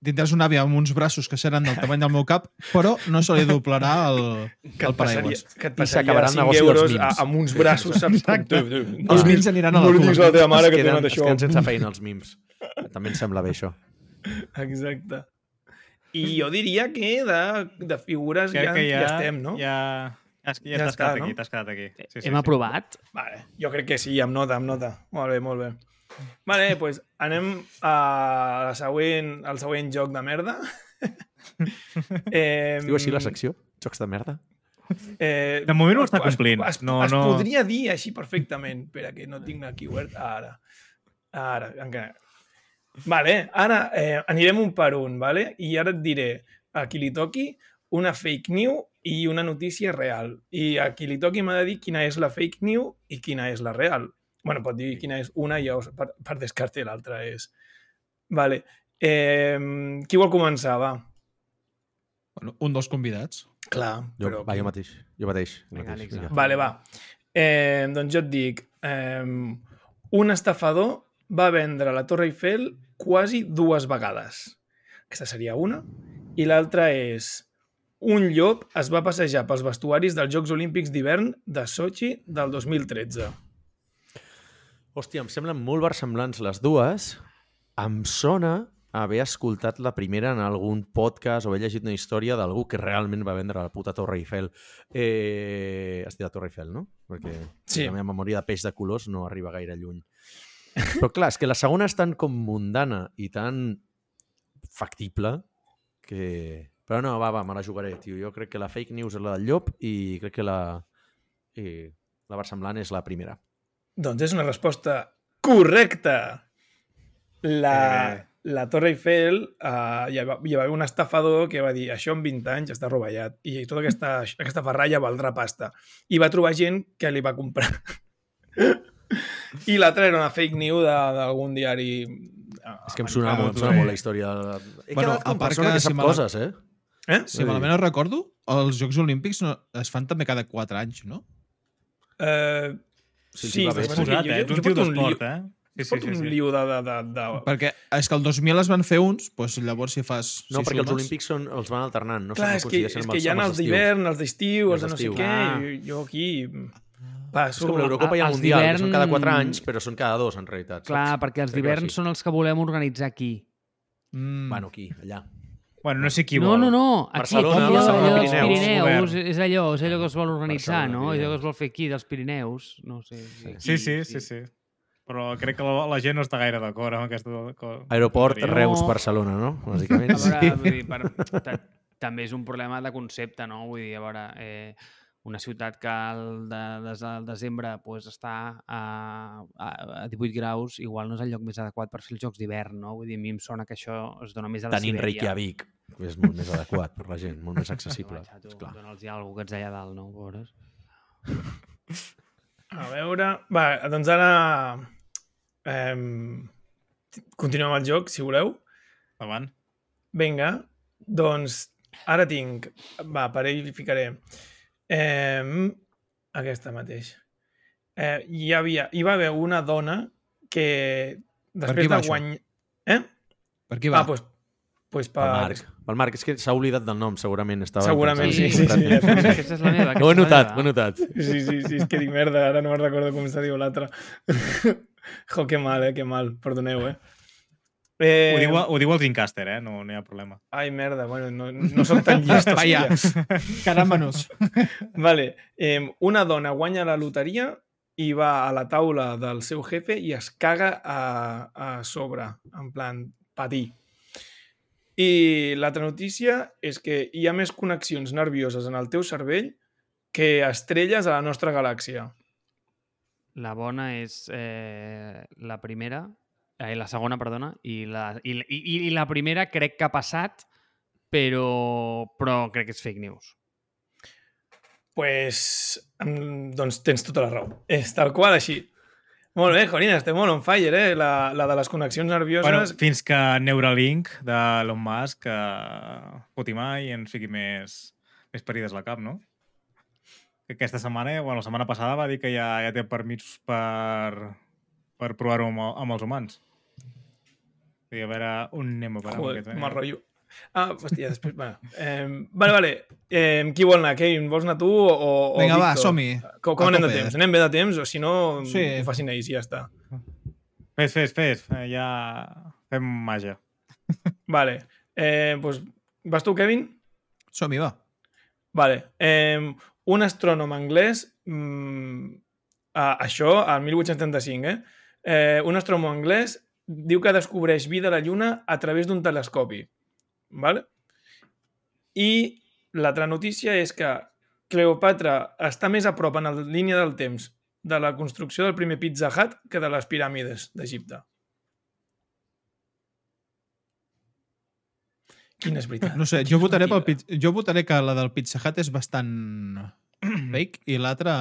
[SPEAKER 3] Tindràs una àvia amb uns braços que seran del tamany del meu cap, però no se li doblarà el,
[SPEAKER 6] que
[SPEAKER 3] el
[SPEAKER 6] et passaria,
[SPEAKER 3] paraigües.
[SPEAKER 6] que et
[SPEAKER 5] I
[SPEAKER 6] passaria
[SPEAKER 5] s'acabarà el
[SPEAKER 6] 5
[SPEAKER 5] negoci dels
[SPEAKER 6] euros a,
[SPEAKER 5] mims.
[SPEAKER 6] amb uns braços, saps?
[SPEAKER 3] Exacte.
[SPEAKER 6] Tu, tu, no
[SPEAKER 3] Els mims aniran a
[SPEAKER 6] no
[SPEAKER 3] la cua.
[SPEAKER 6] a la teva mare
[SPEAKER 5] es
[SPEAKER 6] que
[SPEAKER 5] queden,
[SPEAKER 6] tenen
[SPEAKER 5] es
[SPEAKER 6] això.
[SPEAKER 5] queden sense feina els mims. També em sembla bé això.
[SPEAKER 6] Exacte. I jo diria que de, de figures ja,
[SPEAKER 2] Crec que ja,
[SPEAKER 6] ja estem, no?
[SPEAKER 2] Ja, ja, ja,
[SPEAKER 6] Ja
[SPEAKER 2] t'has quedat
[SPEAKER 6] no?
[SPEAKER 2] aquí, t'has quedat aquí. Sí, sí,
[SPEAKER 4] Hem
[SPEAKER 2] sí.
[SPEAKER 4] aprovat?
[SPEAKER 6] Vale, jo crec que sí, amb nota, amb nota. Molt bé, molt bé. Vale, doncs pues anem a la següent, al següent joc de merda. eh,
[SPEAKER 5] Es diu així la secció? Jocs de merda?
[SPEAKER 6] Eh,
[SPEAKER 2] De moment ho
[SPEAKER 6] es-
[SPEAKER 2] està
[SPEAKER 6] es-
[SPEAKER 2] complint.
[SPEAKER 6] Es,
[SPEAKER 2] No,
[SPEAKER 6] es
[SPEAKER 2] no.
[SPEAKER 6] podria dir així perfectament, espera, que no tinc aquí obert. Ara. Ara, encara. Vale, ara eh, anirem un per un, vale? i ara et diré a qui li toqui una fake news i una notícia real. I a qui li toqui m'ha de dir quina és la fake news i quina és la real. Bueno, pot dir quina és una i llavors per, per descarte l'altra és... Vale. Eh, qui vol començar, va?
[SPEAKER 3] Bueno, un dels convidats.
[SPEAKER 6] Clar,
[SPEAKER 5] Jo,
[SPEAKER 6] però...
[SPEAKER 5] va, jo mateix. Jo mateix. jo
[SPEAKER 4] Vinga,
[SPEAKER 5] mateix, vinga.
[SPEAKER 6] Vale, va. Eh, doncs jo et dic, eh, un estafador va vendre la Torre Eiffel quasi dues vegades. Aquesta seria una. I l'altra és un llop es va passejar pels vestuaris dels Jocs Olímpics d'hivern de Sochi del 2013.
[SPEAKER 5] Hòstia, em semblen molt versemblants les dues. Em sona haver escoltat la primera en algun podcast o haver llegit una història d'algú que realment va vendre la puta Torre Eiffel. Eh, has dit la Torre Eiffel, no? Perquè
[SPEAKER 6] Sí.
[SPEAKER 5] la meva memòria de peix de colors no arriba gaire lluny. Però clar, és que la segona és tan com mundana i tan factible que... Però no, va, va, me la jugaré, tio. Jo crec que la fake news és la del llop i crec que la, i la versemblant és la primera.
[SPEAKER 6] Doncs és una resposta correcta. La,
[SPEAKER 2] Eh.
[SPEAKER 6] la Torre Eiffel uh, hi, va, hi va haver un estafador que va dir això en 20 anys està rovellat i tota aquesta, aquesta ferralla valdrà pasta. I va trobar gent que li va comprar. I l'altra era una fake news de- d'algun diari... eh,
[SPEAKER 5] És que em sona, molt, em sona molt la història. He
[SPEAKER 3] Bueno,
[SPEAKER 5] quedat com
[SPEAKER 3] a part
[SPEAKER 5] persona
[SPEAKER 3] que
[SPEAKER 5] que
[SPEAKER 3] si
[SPEAKER 5] sap
[SPEAKER 3] la-
[SPEAKER 5] coses, eh?
[SPEAKER 6] Eh?
[SPEAKER 3] Si malament no recordo, els Jocs Olímpics no, es fan també cada 4 anys, no?
[SPEAKER 6] Uh,
[SPEAKER 5] Sí,
[SPEAKER 6] sí,
[SPEAKER 5] sí, va bé,
[SPEAKER 6] però
[SPEAKER 5] sí.
[SPEAKER 6] és
[SPEAKER 2] Posat, eh? Ets un tio d'esport, eh? Sí, sí,
[SPEAKER 6] porto
[SPEAKER 2] sí,
[SPEAKER 6] un
[SPEAKER 2] sí.
[SPEAKER 6] lío de... de, de, de...
[SPEAKER 3] Perquè és que el 2000 es van fer uns, doncs llavors si fas...
[SPEAKER 5] No,
[SPEAKER 3] si
[SPEAKER 5] perquè els
[SPEAKER 3] sumes-
[SPEAKER 5] olímpics són, els van alternant. No
[SPEAKER 6] Clar, és
[SPEAKER 5] si
[SPEAKER 6] que, és que hi ha els d'hivern, els d'estiu, els
[SPEAKER 5] Els
[SPEAKER 6] de no sé què,
[SPEAKER 4] Ah.
[SPEAKER 6] i jo aquí
[SPEAKER 5] És
[SPEAKER 6] passo...
[SPEAKER 5] com l'Eurocopa i el
[SPEAKER 4] Els
[SPEAKER 5] Mundial, que són cada
[SPEAKER 4] d'hivern-
[SPEAKER 5] 4 anys, però són cada dos, en realitat.
[SPEAKER 4] Clar,
[SPEAKER 5] saps?
[SPEAKER 4] perquè els d'hivern són els que volem organitzar aquí.
[SPEAKER 3] Mm.
[SPEAKER 5] Bueno, aquí, allà.
[SPEAKER 2] Bueno, no sé qui
[SPEAKER 4] no,
[SPEAKER 2] vol.
[SPEAKER 4] no, no, aquí,
[SPEAKER 5] Barcelona,
[SPEAKER 4] allò,
[SPEAKER 5] Barcelona,
[SPEAKER 4] allò dels
[SPEAKER 5] Pirineus,
[SPEAKER 4] és allò, és allò que es vol organitzar,
[SPEAKER 5] Barcelona,
[SPEAKER 4] no? És allò que es vol fer aquí, dels Pirineus. No sé.
[SPEAKER 2] Sí, sí, sí, sí. Però crec que la, la gent no està gaire d'acord amb aquesta cosa.
[SPEAKER 5] Aeroport,
[SPEAKER 4] No.
[SPEAKER 5] Barcelona, no? Bàsicament.
[SPEAKER 4] A veure, vull dir, per, ta- també és un problema de concepte, no? Vull dir, a veure, eh, una ciutat que el de, des del desembre pues, està a, a, a 18 graus, igual no és el lloc més adequat per fer els jocs d'hivern, no? Vull dir, a mi em sona que això es dona més a la
[SPEAKER 5] Tenint
[SPEAKER 4] Sibèria.
[SPEAKER 5] Reykjavik, que és molt més adequat per la gent, molt més accessible.
[SPEAKER 4] Vaja, tu,
[SPEAKER 5] Esclar.
[SPEAKER 4] Dona'ls ja alguna que ets allà dalt, no? Pobres.
[SPEAKER 6] A veure... Va, doncs ara... Eh, continuem el joc, si voleu.
[SPEAKER 2] Davant.
[SPEAKER 6] Vinga, doncs ara tinc... Va, per ell hi ficaré. Eh, aquesta mateix. Eh, hi, havia, hi va haver una dona que després de
[SPEAKER 3] això?
[SPEAKER 6] guanyar... Eh?
[SPEAKER 3] Per qui va?
[SPEAKER 6] Ah, doncs pues
[SPEAKER 5] Pel
[SPEAKER 6] per...
[SPEAKER 5] Marc. Pel Marc, és que s'ha oblidat del nom, segurament. Estava
[SPEAKER 6] Segurament,
[SPEAKER 5] pensant-
[SPEAKER 6] sí, sí, sí.
[SPEAKER 4] Aquesta és la meva.
[SPEAKER 5] Ho he notat, ho he notat.
[SPEAKER 6] Sí, sí, sí, és que dic merda, ara no me'n recordo com se diu l'altre. jo, que mal, eh, que mal, perdoneu, eh. Eh
[SPEAKER 2] Ho, diu, ho diu el Dreamcaster, eh? No, no hi ha problema.
[SPEAKER 6] Ai, merda, bueno, no, no som tan llestos.
[SPEAKER 3] Vaya.
[SPEAKER 6] ja.
[SPEAKER 3] Caràmbanos.
[SPEAKER 6] Vale, eh, una dona guanya la loteria i va a la taula del seu jefe i es caga a, a sobre, en plan patir. I l'altra notícia és que hi ha més connexions nervioses en el teu cervell que estrelles a la nostra galàxia.
[SPEAKER 4] La bona és eh, la primera, eh, la segona, perdona, i la, i, i, i la primera crec que ha passat, però, però crec que és fake news.
[SPEAKER 6] pues, mm, doncs tens tota la raó. És tal qual així. Molt bé, Jorina, estem molt on fire, eh? La, la de les connexions nervioses...
[SPEAKER 2] Bueno, fins que Neuralink d'Elon Musk eh, foti mai i ens fiqui més, més parides al cap, no? Que Aquesta setmana, bueno, la setmana passada va dir que ja, ja té permisos per, per provar-ho amb, amb els humans. I a veure on anem a parar. amb
[SPEAKER 6] Joder,
[SPEAKER 2] aquest, eh?
[SPEAKER 6] mal rotllo. Ah, hòstia, després... Bueno, eh, vale, vale. Eh, qui vol anar? Kevin, vols anar tu o, o
[SPEAKER 3] Vinga, va,
[SPEAKER 6] Víctor?
[SPEAKER 3] som-hi.
[SPEAKER 6] Com, com anem de temps? Anem bé de temps? O si no,
[SPEAKER 3] Sí.
[SPEAKER 6] ho facin ells i ja està.
[SPEAKER 2] Fes, fes, fes. Eh, Ja fem màgia.
[SPEAKER 6] Vale. Eh, doncs, vas tu, Kevin?
[SPEAKER 3] Som-hi, va.
[SPEAKER 6] Vale. Eh, un astrònom anglès, mm, a, això, al 1835, eh? Eh? Un astrònom anglès diu que descobreix vida a la Lluna a través d'un telescopi. Vale? I l'altra notícia és que Cleopatra està més a prop en la línia del temps de la construcció del primer Pizza Hut que de les piràmides d'Egipte. Quina és veritat?
[SPEAKER 3] No sé, jo votaré, pel, jo votaré que la del Pizza Hut és bastant fake i l'altra...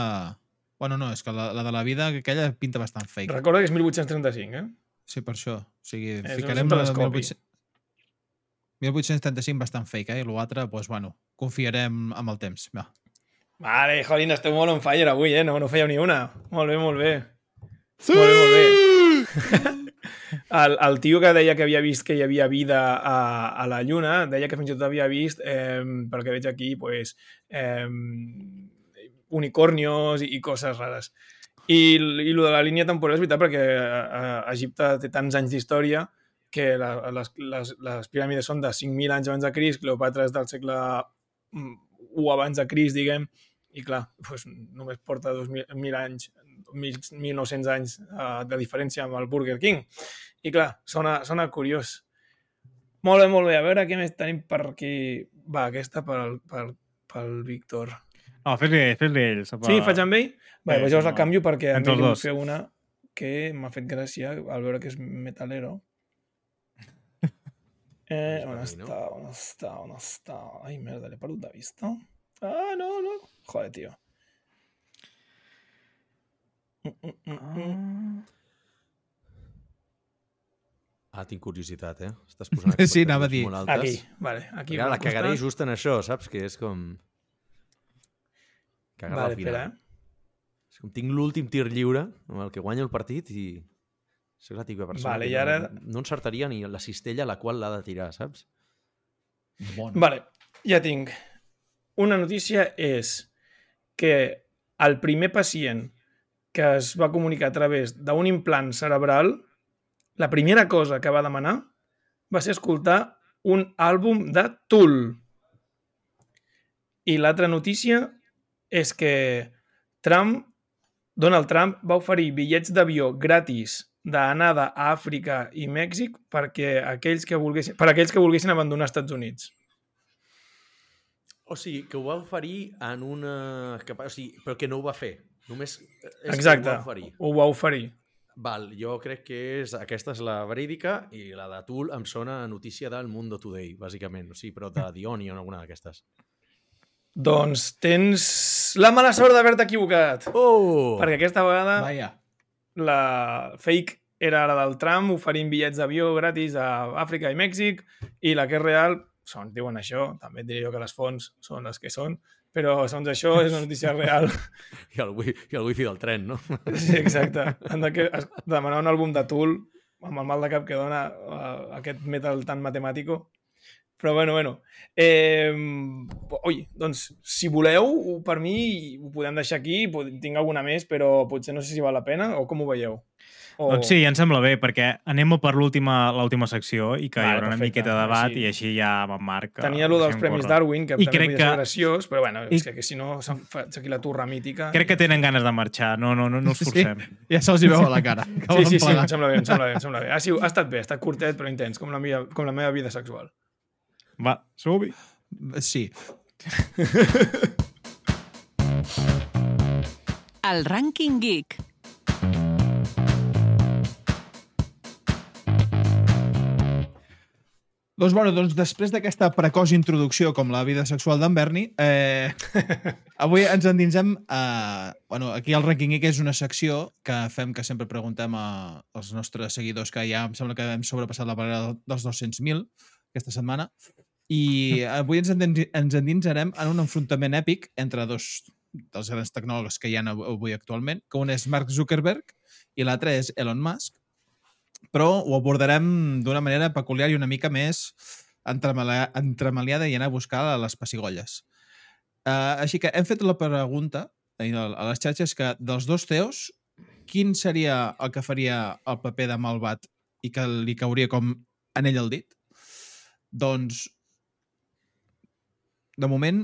[SPEAKER 3] Bueno, no, és que la, la de la vida aquella pinta bastant fake.
[SPEAKER 6] Recorda que és 1835, eh?
[SPEAKER 3] Sí, per això. O sigui,
[SPEAKER 6] És
[SPEAKER 3] ficarem la de
[SPEAKER 6] telescopi.
[SPEAKER 3] 1800 1835 bastant fake, eh? I l'altre, doncs, bueno, confiarem amb el temps. Va.
[SPEAKER 6] Vale, Jolín, esteu molt on fire avui, eh? No, no fèieu ni una. Molt bé, molt bé. Sí! Molt bé, molt bé. El, el tio que deia que havia vist que hi havia vida a, a la Lluna, deia que fins i tot havia vist, eh, pel que veig aquí, pues, eh, unicornios i, i coses rares. I, I lo de la línia temporal és veritat perquè eh, Egipte té tants anys d'història que la, les, les, les piràmides són de 5.000 anys abans de Crist, Cleopatra és del segle mm, 1 abans de Crist, diguem, i clar, doncs només porta 2.000 1.000 anys, 1.900 anys uh, de diferència amb el Burger King. I clar, sona, sona curiós. Molt bé, molt bé. A veure què més tenim per aquí. Va, aquesta pel, pel, pel Víctor.
[SPEAKER 2] No, fes-li fes ells.
[SPEAKER 6] Sí, faig amb ell? Va,
[SPEAKER 2] Sí,
[SPEAKER 6] pues llavors la
[SPEAKER 2] no.
[SPEAKER 6] canvio perquè a mi
[SPEAKER 2] Entre
[SPEAKER 6] vull
[SPEAKER 2] dos.
[SPEAKER 6] fer una que m'ha fet gràcia al veure que és metalero. Eh, on
[SPEAKER 5] mi,
[SPEAKER 6] està? On està? On està? Ai, merda, l'he perdut de vista. Ah, no, no. Joder, tio. Mm, mm, mm.
[SPEAKER 5] Ah, tinc curiositat, eh? Estàs posant
[SPEAKER 3] Sí, anava a dir.
[SPEAKER 6] Aquí, vale. Aquí
[SPEAKER 5] Mira, la cagaré
[SPEAKER 6] costat.
[SPEAKER 5] just en això, saps? Que és com... Cagar
[SPEAKER 6] Vale,
[SPEAKER 5] al final.
[SPEAKER 6] espera, eh?
[SPEAKER 5] És com tinc l'últim tir lliure amb el que guanya el partit i soc la típica persona
[SPEAKER 6] Vale,
[SPEAKER 5] que
[SPEAKER 6] i ara-
[SPEAKER 5] no, no encertaria ni la cistella a la qual l'ha de tirar, saps?
[SPEAKER 3] Bon.
[SPEAKER 6] Vale, ja tinc. Una notícia és que el primer pacient que es va comunicar a través d'un implant cerebral, la primera cosa que va demanar va ser escoltar un àlbum de Tool. I l'altra notícia és que Trump, Donald Trump va oferir bitllets d'avió gratis d'anada a Àfrica i Mèxic perquè aquells que volguessin, per aquells que volguessin abandonar Estats Units.
[SPEAKER 5] O sigui, que ho va oferir en una... O sigui, però que no ho va fer. Només és
[SPEAKER 6] Exacte,
[SPEAKER 5] ho va oferir.
[SPEAKER 6] ho va oferir.
[SPEAKER 5] Val, jo crec que és, aquesta és la verídica i la de Tool em sona a notícia del Mundo Today, bàsicament. O sigui, però de The Onion, alguna d'aquestes.
[SPEAKER 6] Doncs tens la mala sort d'haver-te equivocat.
[SPEAKER 5] Oh!
[SPEAKER 6] Perquè aquesta vegada
[SPEAKER 3] Vaja.
[SPEAKER 6] la fake era la del Trump oferint bitllets d'avió gratis a Àfrica i Mèxic i la que és real, són, diuen això, també et diré jo que les fonts són les que són, però segons això és una notícia real.
[SPEAKER 5] I el, wi I el wifi del tren, no?
[SPEAKER 6] Sí, exacte. Han de, demanar un àlbum de Tool amb el mal de cap que dona uh, aquest metal tan matemàtico. Però bueno, bueno. Eh, oi, doncs, si voleu, per mi ho podem deixar aquí. Tinc alguna més, però potser no sé si val la pena o com ho veieu. O...
[SPEAKER 2] Doncs sí, em sembla bé, perquè anem a per l'última l'última secció i que hi
[SPEAKER 6] Vale,
[SPEAKER 2] haurà una
[SPEAKER 6] perfecte.
[SPEAKER 2] miqueta de debat
[SPEAKER 6] Així.
[SPEAKER 2] i així ja amb en Marc...
[SPEAKER 6] Tenia allò dels Premis
[SPEAKER 2] córrer.
[SPEAKER 6] Darwin, que
[SPEAKER 2] I
[SPEAKER 6] també
[SPEAKER 2] crec que-
[SPEAKER 6] graciós, però bueno,
[SPEAKER 2] I-
[SPEAKER 6] és que, que si no se'n fa aquí la turra mítica...
[SPEAKER 2] Crec que tenen ganes de marxar, no, no, no, no us
[SPEAKER 3] Sí.
[SPEAKER 2] forcem.
[SPEAKER 3] Ja se'ls hi veu a la cara.
[SPEAKER 6] Sí, sí, sí,
[SPEAKER 3] plegar.
[SPEAKER 6] em sembla bé, em sembla bé, em sembla bé. Ha, sigut, ha estat bé, ha estat curtet però intens, com la meva, com la meva vida sexual.
[SPEAKER 2] Va, som-hi.
[SPEAKER 3] Sí.
[SPEAKER 1] El Rànquing Geek.
[SPEAKER 3] Doncs, bueno, doncs després d'aquesta precoç introducció com la vida sexual d'en Berni, eh, avui ens endinsem a... Bueno, aquí el Ranking Geek és una secció que fem que sempre preguntem a, als nostres seguidors, que ja em sembla que hem sobrepassat la barrera dels 200.000 aquesta setmana, i avui ens, ens endinsarem en un enfrontament èpic entre dos dels grans tecnòlegs que hi ha av- avui actualment, que un és Mark Zuckerberg i l'altre és Elon Musk, però ho abordarem d'una manera peculiar i una mica més entremaliada i anar a buscar les pessigolles. Uh, així que hem fet la pregunta a a les xarxes que dels dos teos, quin seria el que faria el paper de malvat i que li cauria com anell al dit? Doncs, de moment,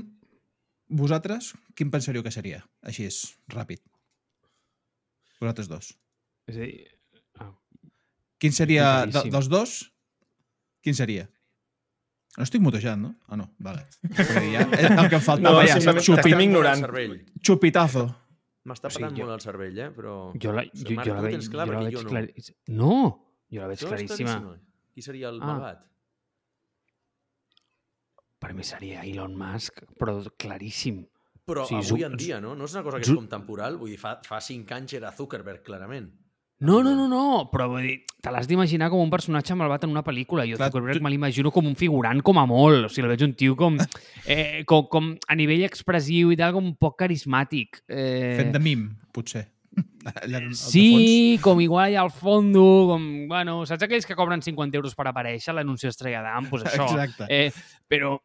[SPEAKER 3] vosaltres, quin pensaríeu que seria? Així és, ràpid. Vosaltres dos.
[SPEAKER 4] És a dir, ah,
[SPEAKER 3] Quin seria, de, dels dos, quin seria? No estic mutejant, no? Ah, no, vale. Ja, és el que em faltava
[SPEAKER 6] No,
[SPEAKER 3] ja, Xupi,
[SPEAKER 6] ignorant.
[SPEAKER 3] xupitazo.
[SPEAKER 5] M'està
[SPEAKER 4] O sigui, jo-
[SPEAKER 5] molt el cervell, eh? Però...
[SPEAKER 4] jo la, jo,
[SPEAKER 5] Marc,
[SPEAKER 4] jo la veig,
[SPEAKER 5] clar,
[SPEAKER 4] jo la veig
[SPEAKER 5] jo no.
[SPEAKER 4] claríssima. No, jo la veig
[SPEAKER 5] veus
[SPEAKER 4] claríssima.
[SPEAKER 5] Qui seria el
[SPEAKER 4] Ah.
[SPEAKER 5] malvat?
[SPEAKER 4] Per mi seria Elon Musk, però claríssim.
[SPEAKER 5] Però
[SPEAKER 4] Sí,
[SPEAKER 5] avui
[SPEAKER 4] Zu-
[SPEAKER 5] en dia, no? No és una cosa que és com temporal. Vull dir, fa, fa cinc anys era Zuckerberg, clarament.
[SPEAKER 4] No, no, no, no, però vull dir, te l'has d'imaginar com un personatge malvat en una pel·lícula. Jo
[SPEAKER 3] Clar,
[SPEAKER 4] Zuckerberg
[SPEAKER 3] tu-
[SPEAKER 4] me l'imagino com un figurant com a molt. O sigui, el veig un tio com, eh, com, com a nivell expressiu i tal, com un poc carismàtic. Eh,
[SPEAKER 3] Fent de mim, potser. Allà al- al
[SPEAKER 4] Sí, com igual allà al fondo, com, bueno, saps aquells que cobren 50 euros per aparèixer, l'anunci estrella d'am, doncs això.
[SPEAKER 3] Exacte.
[SPEAKER 4] Eh, però,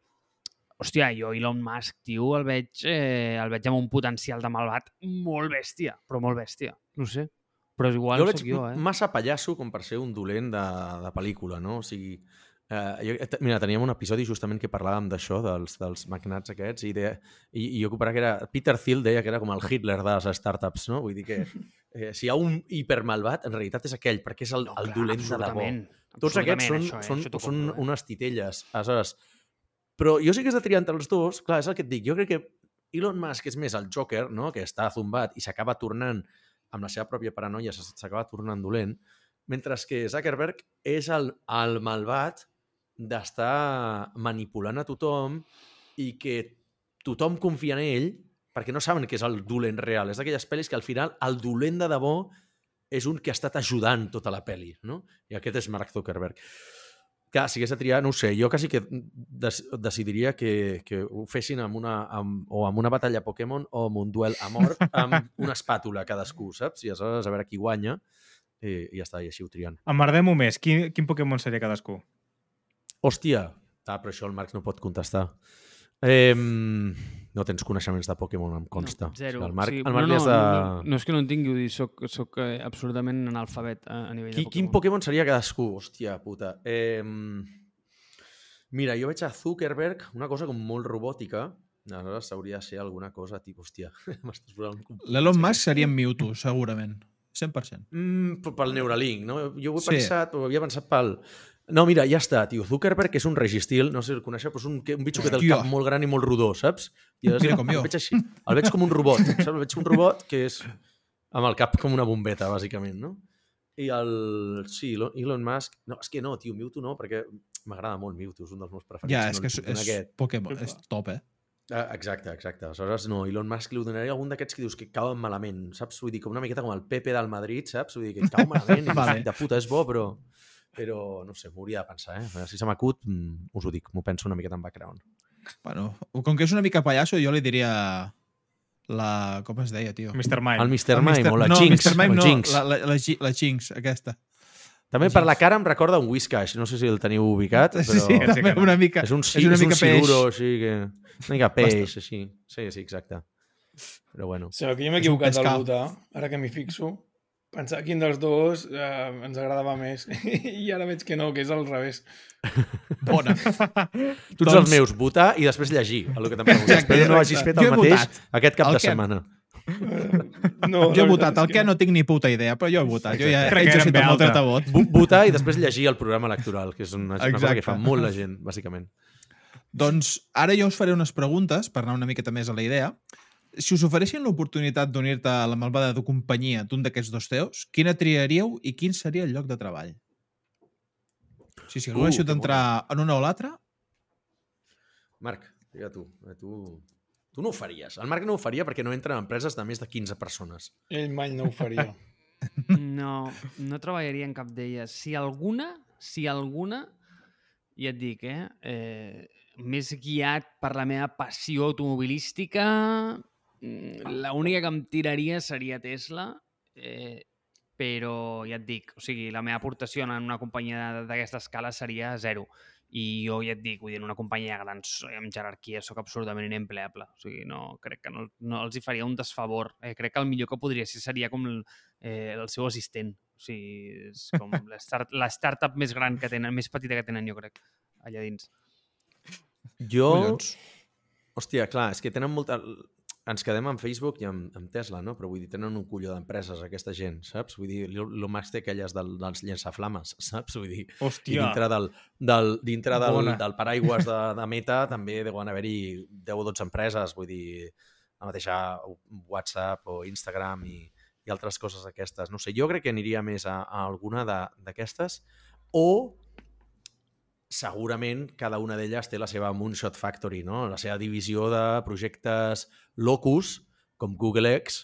[SPEAKER 4] hòstia, jo Elon Musk, tio, el veig, eh, el veig amb un potencial de malvat molt bèstia, però molt bèstia. No sé, però és igual
[SPEAKER 5] jo el veig
[SPEAKER 4] soc jo, eh?
[SPEAKER 5] massa pallasso com per ser un dolent de, de pel·lícula, no? O sigui, eh, jo, eh, mira, teníem un episodi justament que parlàvem d'això, dels, dels magnats aquests, i, de, i, i jo comparava que era... Peter Thiel deia que era com el Hitler de les startups, no? Vull dir que eh, si hi ha un hipermalvat, en realitat és aquell, perquè és el,
[SPEAKER 4] No,
[SPEAKER 5] el
[SPEAKER 4] clar,
[SPEAKER 5] dolent de debò. Tots aquests són,
[SPEAKER 4] això, eh?
[SPEAKER 5] són,
[SPEAKER 4] Això
[SPEAKER 5] són
[SPEAKER 4] eh?
[SPEAKER 5] unes titelles, aleshores. Però jo sí que has de triar entre els dos. Clar, és el que et dic. Jo crec que Elon Musk és més el Joker, no? que està zumbat i s'acaba tornant amb la seva pròpia paranoia, s'acaba tornant dolent, mentre que Zuckerberg és el, el malvat d'estar manipulant a tothom i que tothom confia en ell perquè no saben que és el dolent real. És d'aquelles pel·lis que al final el dolent de debò és un que ha estat ajudant tota la pel·li, no? I aquest és Mark Zuckerberg. Clar, si hagués de triar, no ho sé, jo quasi que decidiria que, que ho fessin amb una, amb, o amb una batalla Pokémon o amb un duel a mort amb una espàtula cadascú, saps? I aleshores a veure qui guanya i, i ja està, i així ho trien.
[SPEAKER 2] Emmerdem-ho més. Quin, quin Pokémon seria cadascú?
[SPEAKER 5] Hòstia! Ah, però això el Marc no pot contestar. Eh, no tens coneixements de Pokémon, em consta.
[SPEAKER 4] No, zero.
[SPEAKER 5] O sigui, el Marc,
[SPEAKER 4] sí,
[SPEAKER 5] el Marc
[SPEAKER 4] no, no,
[SPEAKER 5] és de...
[SPEAKER 4] no, no, és que no en tingui, vull dir, soc, soc eh, absolutament analfabet a, a nivell
[SPEAKER 5] Qui,
[SPEAKER 4] de
[SPEAKER 5] quin
[SPEAKER 4] Pokémon.
[SPEAKER 5] Pokémon seria cadascú? Hòstia puta. Eh, mira, jo veig a Zuckerberg una cosa com molt robòtica. Aleshores s'hauria de ser alguna cosa tipus, hòstia, m'estàs posant un
[SPEAKER 3] L'Elon Musk seria en Mewtwo, segurament. 100%.
[SPEAKER 5] Mm, pel Neuralink, no? Jo ho he
[SPEAKER 3] Sí.
[SPEAKER 5] pensat, ho havia pensat pel... No, mira, ja està, tio. Zuckerberg és un registil, no sé si el coneixeu, però és un, un bitxo que té el cap molt gran i molt rodó, saps? I
[SPEAKER 3] Mira com jo.
[SPEAKER 5] El veig així. El veig com un robot, saps? El veig com un robot que és amb el cap com una bombeta, bàsicament, no? I el... Sí, Elon- Musk... No, és que no, tio, Mewtwo no, perquè m'agrada molt Mewtwo, és un dels meus preferits.
[SPEAKER 3] Ja,
[SPEAKER 5] no
[SPEAKER 3] és
[SPEAKER 5] li
[SPEAKER 3] que és, és
[SPEAKER 5] aquest.
[SPEAKER 3] Pokémon, és top, eh?
[SPEAKER 5] Ah, exacte, exacte. Aleshores, no, Elon Musk li donaria algun d'aquests que dius que cauen malament, saps? Vull dir, com una miqueta com el Pepe del Madrid, saps? Vull dir, que cau malament
[SPEAKER 3] vale.
[SPEAKER 5] de puta és bo, però, però no sé, m'hauria de pensar, eh? Si se m'acut, mm, us ho dic, m'ho penso una miqueta en background.
[SPEAKER 3] Bueno, com que és una mica pallasso, jo li diria la... Com es deia, tio?
[SPEAKER 2] Mr. Mime.
[SPEAKER 5] El Mr.
[SPEAKER 3] El
[SPEAKER 5] Mime o la
[SPEAKER 3] no,
[SPEAKER 5] Jinx.
[SPEAKER 3] Mr. Mime no,
[SPEAKER 5] Jinx.
[SPEAKER 3] la, la, la, la Jinx, aquesta.
[SPEAKER 5] També per la cara em recorda un Whiscash, no sé si el teniu ubicat, però
[SPEAKER 3] Sí, sí,
[SPEAKER 2] sí no.
[SPEAKER 3] una mica.
[SPEAKER 5] és un,
[SPEAKER 3] és una
[SPEAKER 5] és un
[SPEAKER 3] mica peix.
[SPEAKER 5] siluro així que... Una mica peix, així. Sí, sí, exacte. Però bueno.
[SPEAKER 6] Sigui, que jo m'he equivocat al
[SPEAKER 3] pescado.
[SPEAKER 6] votar, ara que m'hi fixo. Pensar quin dels dos eh, ens agradava més. I ara veig que no, que és al revés.
[SPEAKER 3] Bona.
[SPEAKER 5] Tu ets
[SPEAKER 3] Doncs-
[SPEAKER 5] els meus, votar i després llegir el que t'han preguntat. Espero no hagis fet el
[SPEAKER 3] he
[SPEAKER 5] mateix
[SPEAKER 3] votat.
[SPEAKER 5] aquest cap
[SPEAKER 3] El
[SPEAKER 5] de setmana.
[SPEAKER 6] No,
[SPEAKER 3] Jo he votat. El que no tinc ni puta idea, però jo he votat. Jo ja he
[SPEAKER 2] Crec que era
[SPEAKER 3] exercit el meu dret a vot.
[SPEAKER 5] Vo- Votar i després llegir el programa electoral, que és una, una cosa que fa molt la gent, bàsicament.
[SPEAKER 3] Doncs ara jo us faré unes preguntes per anar una miqueta més a la idea. Si us ofereixin l'oportunitat d'unir-te a la malvada de companyia d'un d'aquests dos teus, quina triaríeu i quin seria el lloc de treball? O sigui, si algú
[SPEAKER 5] Uh,
[SPEAKER 3] haguéssiu
[SPEAKER 5] que
[SPEAKER 3] d'entrar en una o l'altra,
[SPEAKER 5] Marc, digue tu. Eh, tu. Tu no ho faries. El Marc no ho faria perquè no entra en empreses de més de 15 persones.
[SPEAKER 6] Ell mai no ho faria.
[SPEAKER 4] No, no treballaria en cap d'elles. Si alguna, si alguna, ja et dic, eh, eh, més guiat per la meva passió automobilística, mm, l'única que em tiraria seria Tesla, eh, però ja et dic, o sigui, la meva aportació en una companyia d'aquesta escala seria zero. I jo ja et dic, vull dir, en una companyia gran so- amb jerarquia sóc absolutament inempleable. O sigui, no, crec que no, no els hi faria un desfavor. Eh, crec que el millor que podria ser seria com el, eh, el seu assistent. O sigui, és com la, start, la startup més gran que tenen, més petita que tenen, jo crec, allà dins.
[SPEAKER 5] Jo...
[SPEAKER 3] collons.
[SPEAKER 5] Hòstia, clar, és que tenen molta... Ens quedem amb Facebook i amb, amb Tesla, no? Però vull dir, tenen un colló d'empreses, aquesta gent, saps? Vull dir, Elon Musk té aquelles del, dels llançaflames, saps? Vull dir, i
[SPEAKER 2] Hòstia.
[SPEAKER 5] dintre del, del, dintre del,
[SPEAKER 2] Bona.
[SPEAKER 5] del paraigües de, de Meta també deuen haver-hi 10 o 12 empreses, vull dir, la mateixa WhatsApp o Instagram i, i altres coses d'aquestes. No sé, jo crec que aniria més a, a alguna d'aquestes o segurament cada una d'elles té la seva Moonshot Factory, no? la seva divisió de projectes locus, com Google X,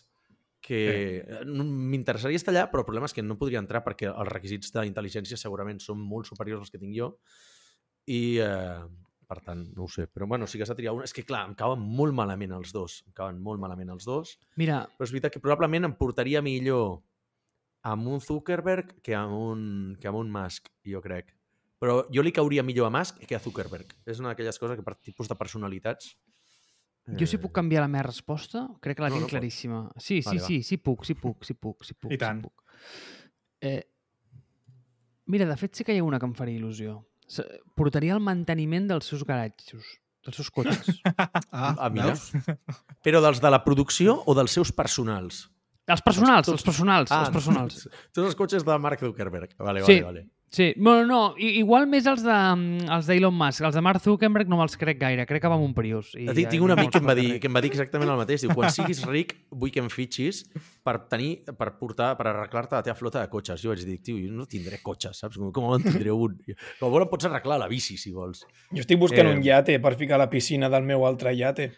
[SPEAKER 5] que sí. m'interessaria estar allà, però el problema és que no podria entrar perquè els requisits d'intel·ligència segurament són molt superiors als que tinc jo i, eh, per tant, no ho sé. Però bueno, sí que s'ha triat una. És que, clar, em cauen molt malament els dos. Em cauen molt malament els dos.
[SPEAKER 4] Mira,
[SPEAKER 5] Però és veritat que probablement em portaria millor amb un Zuckerberg que amb un, que amb un Musk, jo crec. Però jo li cauria millor a Musk que a Zuckerberg. És una d'aquelles coses que per tipus de personalitats...
[SPEAKER 4] jo si puc canviar la meva resposta, crec que la
[SPEAKER 5] No,
[SPEAKER 4] tinc
[SPEAKER 5] no
[SPEAKER 4] claríssima. Sí, sí,
[SPEAKER 5] Vale, va.
[SPEAKER 4] sí, sí puc, sí puc, sí puc, sí puc.
[SPEAKER 2] I tant.
[SPEAKER 4] Sí puc. Eh, mira, de fet sí que hi ha una que em faria il·lusió. Portaria el manteniment dels seus garatges, dels seus cotxes.
[SPEAKER 3] Ah,
[SPEAKER 5] Ah, mira.
[SPEAKER 3] veus?
[SPEAKER 5] Però dels de la producció o dels seus personals?
[SPEAKER 4] els personals,
[SPEAKER 5] Tots-
[SPEAKER 4] els personals,
[SPEAKER 5] Ah,
[SPEAKER 4] els personals.
[SPEAKER 5] Tots els cotxes de Mark Zuckerberg. Vale,
[SPEAKER 4] Sí.
[SPEAKER 5] vale, vale.
[SPEAKER 4] Sí, bueno, no, i- igual més els de mm, els d'Elon Musk. Els de Mark Zuckerberg no me'ls crec gaire, crec que va amb un Prius. I
[SPEAKER 5] Tinc,
[SPEAKER 4] ja
[SPEAKER 5] tinc un amic que em, va
[SPEAKER 4] que
[SPEAKER 5] dir, que em va dir exactament el mateix. Diu, quan siguis ric, vull que em fitxis per tenir, per portar, per arreglar-te la teva flota de cotxes. Jo vaig dir, tio, jo no tindré cotxes, saps? Com, com en tindré un? Com a pots arreglar la bici, si vols.
[SPEAKER 6] Jo estic buscant
[SPEAKER 5] Eh.
[SPEAKER 6] un iate per ficar a la piscina del meu altre iate.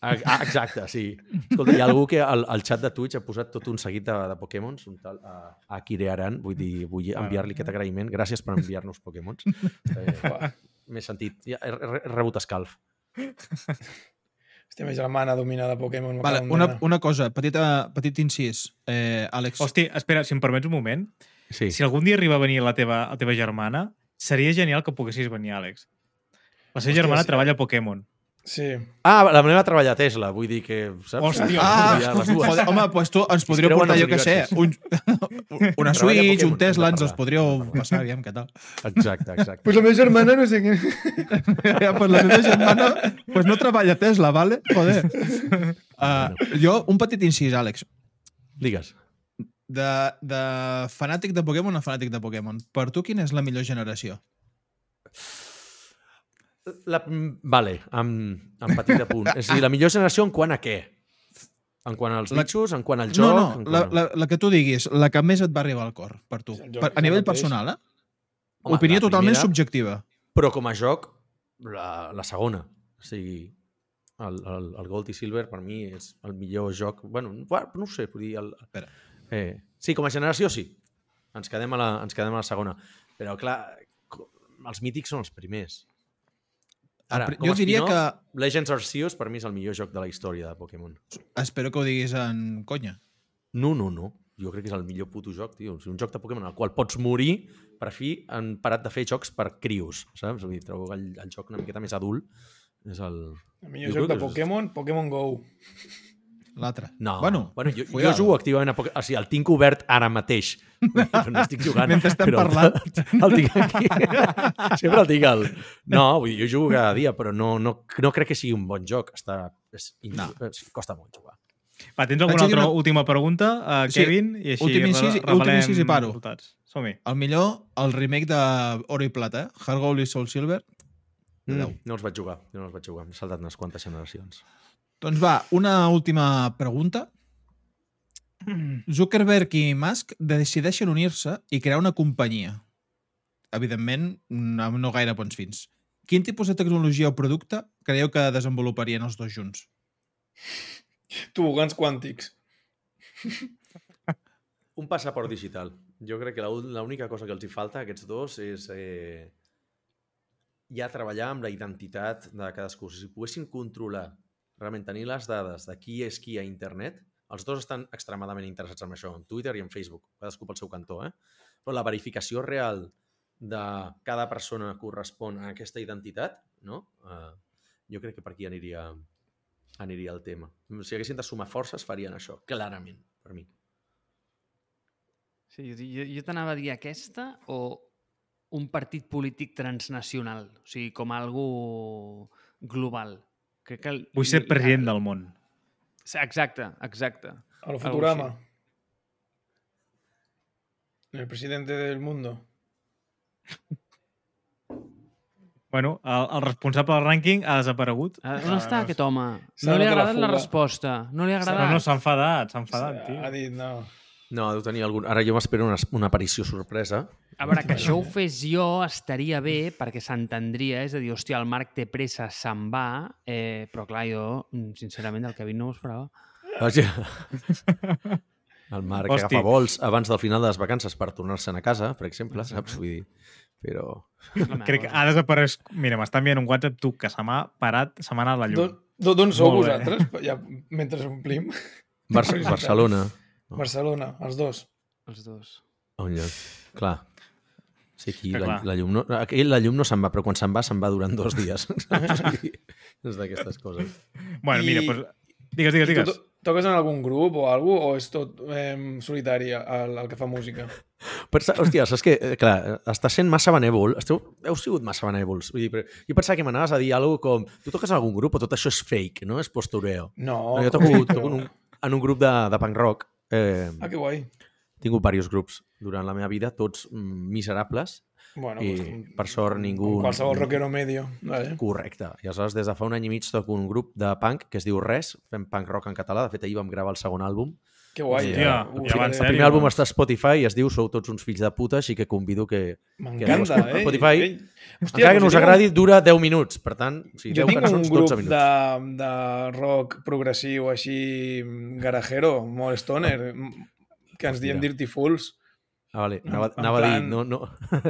[SPEAKER 5] Ah, ah, exacte, sí. Escolta, hi ha algú que al, al xat de Twitch ha posat tot un seguit de, de Pokémons, un tal a, a Kirearan, vull dir, vull enviar-li aquest agraïment. Gràcies per enviar-nos Pokémons. Eh, M'he sentit, ja, he, he, he rebut escalf.
[SPEAKER 6] Hòstia, ma germana domina de Pokémon.
[SPEAKER 3] Vale, una, una cosa, petita, petit incís. Eh, Àlex,
[SPEAKER 2] Hosti, espera, si em permets un moment.
[SPEAKER 5] Sí.
[SPEAKER 2] Si algun dia arriba a venir la teva, la teva germana, seria genial que poguessis venir, Àlex. La seva
[SPEAKER 6] Hòstia,
[SPEAKER 2] germana
[SPEAKER 6] sí.
[SPEAKER 2] treballa a Pokémon.
[SPEAKER 6] Sí.
[SPEAKER 5] Ah, la meva treballa a Tesla, vull dir que... Saps?
[SPEAKER 2] Hòstia,
[SPEAKER 3] Ah,
[SPEAKER 5] Ja, les dues.
[SPEAKER 3] joder, home, pues tu ens podríeu portar, jo què sé, un, una Switch,
[SPEAKER 5] Pokémon,
[SPEAKER 3] un Tesla, ens els podríeu passar, aviam què tal.
[SPEAKER 5] Exacte, exacte.
[SPEAKER 6] Pues la meva germana no sé què...
[SPEAKER 3] Ja, pues la meva germana pues no treballa a Tesla, vale? Joder. Uh, jo, un petit incís, Àlex.
[SPEAKER 5] Digues.
[SPEAKER 3] De, de fanàtic de Pokémon a fanàtic de Pokémon. Per tu, quina és la millor generació?
[SPEAKER 5] La, mm, vale, amb, amb petit apunt. És a dir, la millor generació en quant a què? En quant als
[SPEAKER 3] La-
[SPEAKER 5] bitxos, en quant al
[SPEAKER 3] No,
[SPEAKER 5] joc...
[SPEAKER 3] no,
[SPEAKER 5] en
[SPEAKER 3] la, la, la que tu diguis, la que més et va arribar al cor, per tu. Per, a
[SPEAKER 6] el
[SPEAKER 3] nivell personal, eh?
[SPEAKER 5] Home,
[SPEAKER 3] Opinió totalment
[SPEAKER 5] primera,
[SPEAKER 3] subjectiva.
[SPEAKER 5] Però com a joc, la, la segona. O sigui, el, el, el Gold i Silver per mi és el millor joc... Bueno, bueno, no ho sé, vull dir... El,
[SPEAKER 3] Espera.
[SPEAKER 5] eh, sí, com a generació sí. Ens quedem a la, ens quedem a la segona. Però, clar, els mítics són els primers. Ara, com
[SPEAKER 3] jo diria
[SPEAKER 5] spin-off, Legends Arceus per mi és el millor joc de la història de Pokémon.
[SPEAKER 3] Espero que ho diguis en conya.
[SPEAKER 5] No, no, no. Jo crec que és el millor puto joc, tio. O sigui, un joc de Pokémon al qual pots morir, per fi han parat de fer jocs per crios, saps? Vull dir, trobo que el, el joc una miqueta més adult és el...
[SPEAKER 6] El millor
[SPEAKER 5] Jo
[SPEAKER 6] joc de
[SPEAKER 5] que és-
[SPEAKER 6] Pokémon, Pokémon GO.
[SPEAKER 3] L'altre.
[SPEAKER 5] No,
[SPEAKER 3] Bueno,
[SPEAKER 5] bueno jo, jo
[SPEAKER 3] cuidado.
[SPEAKER 5] jugo activament a poc... O sigui, el tinc obert ara mateix. No estic jugant.
[SPEAKER 3] Mentre estem
[SPEAKER 5] però
[SPEAKER 3] parlant.
[SPEAKER 5] El, el tinc aquí. Sempre el tinc al... No, vull dir, jo jugo cada dia, però no, no, no crec que sigui un bon joc. Està... És,
[SPEAKER 3] No.
[SPEAKER 5] costa molt jugar.
[SPEAKER 2] Va, tens alguna altra
[SPEAKER 3] una-
[SPEAKER 2] última pregunta, uh,
[SPEAKER 3] Sí,
[SPEAKER 2] Kevin? I així
[SPEAKER 3] últim incís-
[SPEAKER 2] re-
[SPEAKER 3] últim incís i paro.
[SPEAKER 2] resultats. Som-hi.
[SPEAKER 3] El millor, el remake de Oro i Plata, eh? Heart Gold i Soul Silver.
[SPEAKER 5] Mm, no els vaig jugar, jo no els vaig jugar. M'he saltat unes quantes generacions.
[SPEAKER 3] Doncs va, una última pregunta. Zuckerberg i Musk decideixen unir-se i crear una companyia. Evidentment, amb no gaire bons fins. Quin tipus de tecnologia o producte creieu que desenvoluparien els dos junts?
[SPEAKER 6] Tobogans quàntics.
[SPEAKER 5] Un passaport digital. Jo crec que la- l'única cosa que els hi falta a aquests dos és eh, ja treballar amb la identitat de cadascú. Si poguessin controlar, realment tenir les dades de qui és qui a internet, els dos estan extremadament interessats en això, en Twitter i en Facebook, cadascú pel seu cantó, eh? Però la verificació real de cada persona correspon a aquesta identitat, no? Eh, jo crec que per aquí aniria, aniria el tema. Si haguessin de sumar forces, farien això, clarament, per mi.
[SPEAKER 4] Sí, jo, jo t'anava a dir aquesta o un partit polític transnacional, o sigui, com algú global. Crec que el,
[SPEAKER 2] Vull ser president del món.
[SPEAKER 4] Exacte, exacte.
[SPEAKER 6] A lo Futurama. El presidente del mundo.
[SPEAKER 2] Bueno, el, el responsable del rànquing ha desaparegut.
[SPEAKER 4] Ah, On està aquest home? No li ha
[SPEAKER 6] la
[SPEAKER 4] agradat la,
[SPEAKER 6] fuga.
[SPEAKER 4] resposta. No li ha
[SPEAKER 2] No,
[SPEAKER 4] agradat.
[SPEAKER 2] no, s'ha enfadat, s'ha enfadat,
[SPEAKER 6] Ha
[SPEAKER 2] tio.
[SPEAKER 6] dit, no.
[SPEAKER 5] No, deu tenir algun... Ara jo m'espero una, una aparició sorpresa.
[SPEAKER 4] A veure, que això ho fes jo estaria bé perquè s'entendria, és a dir, hòstia, el Marc té pressa, se'n va, eh, però clar, jo, sincerament, el Kevin no ho esperava.
[SPEAKER 5] Vaja. El Marc
[SPEAKER 2] Hosti.
[SPEAKER 5] agafa vols abans del final de les vacances per tornar-se'n a casa, per exemple, saps? Vull dir, però...
[SPEAKER 2] Crec que ha desaparès... Mira, m'està enviant un WhatsApp tu que se m'ha parat, se m'ha anat la llum.
[SPEAKER 6] D'on- sou vosaltres? Ja, mentre omplim.
[SPEAKER 5] Bar
[SPEAKER 6] curiositat.
[SPEAKER 5] Barcelona.
[SPEAKER 6] Barcelona, els dos.
[SPEAKER 4] Els dos.
[SPEAKER 5] On lloc. Clar. Sí, aquí
[SPEAKER 2] Que
[SPEAKER 5] la,
[SPEAKER 2] clar.
[SPEAKER 5] la, llum no, aquí la llum no se'n va, però quan se'n va, se'n va durant dos dies. és d'aquestes coses.
[SPEAKER 2] Bueno, mira,
[SPEAKER 6] I-
[SPEAKER 2] doncs... Digues, digues,
[SPEAKER 6] Tu
[SPEAKER 2] digues.
[SPEAKER 6] to- toques en algun grup o alguna o és tot eh, solitari el, el que fa música?
[SPEAKER 5] Però, hòstia, saps que, eh, clar, està sent massa benèvol. Esteu, heu sigut massa benèvols. Vull dir, però jo pensava que m'anaves a dir alguna com tu toques en algun grup o tot això és fake, no? És postureo.
[SPEAKER 6] No.
[SPEAKER 5] No, jo toco, toco en, un, en un grup de, de punk rock. Eh,
[SPEAKER 6] Ah, que guai.
[SPEAKER 5] he tingut diversos grups durant la meva vida, tots miserables,
[SPEAKER 6] Bueno,
[SPEAKER 5] i
[SPEAKER 6] pues, com-
[SPEAKER 5] per sort ningú...
[SPEAKER 6] com qualsevol rockero medio. Vale.
[SPEAKER 5] Correcte. I aleshores, des de fa un any i mig, toco un grup de punk que es diu Res, fem punk rock en català. De fet, ahir vam gravar el segon àlbum.
[SPEAKER 6] Que guai.
[SPEAKER 2] Hòstia,
[SPEAKER 6] eh?
[SPEAKER 2] ja
[SPEAKER 6] Uf, eh,
[SPEAKER 5] El primer àlbum està a Spotify i es diu Sou tots uns fills de puta, així que convido que...
[SPEAKER 6] M'encanta,
[SPEAKER 5] que
[SPEAKER 6] eh?
[SPEAKER 5] Spotify,
[SPEAKER 6] Ei,
[SPEAKER 5] Hòstia, encara que no us
[SPEAKER 6] jo tinc
[SPEAKER 5] agradi, dura 10 minuts. Per tant, o sigui,
[SPEAKER 6] Jo
[SPEAKER 5] 10
[SPEAKER 6] tinc un
[SPEAKER 5] cançons,
[SPEAKER 6] grup
[SPEAKER 5] 12 minuts.
[SPEAKER 6] de, de rock progressiu així garajero, molt stoner, que ens diem. Dirty Fools.
[SPEAKER 5] Ah, vale. Anava, anava a dir,
[SPEAKER 6] plan,
[SPEAKER 5] no, no...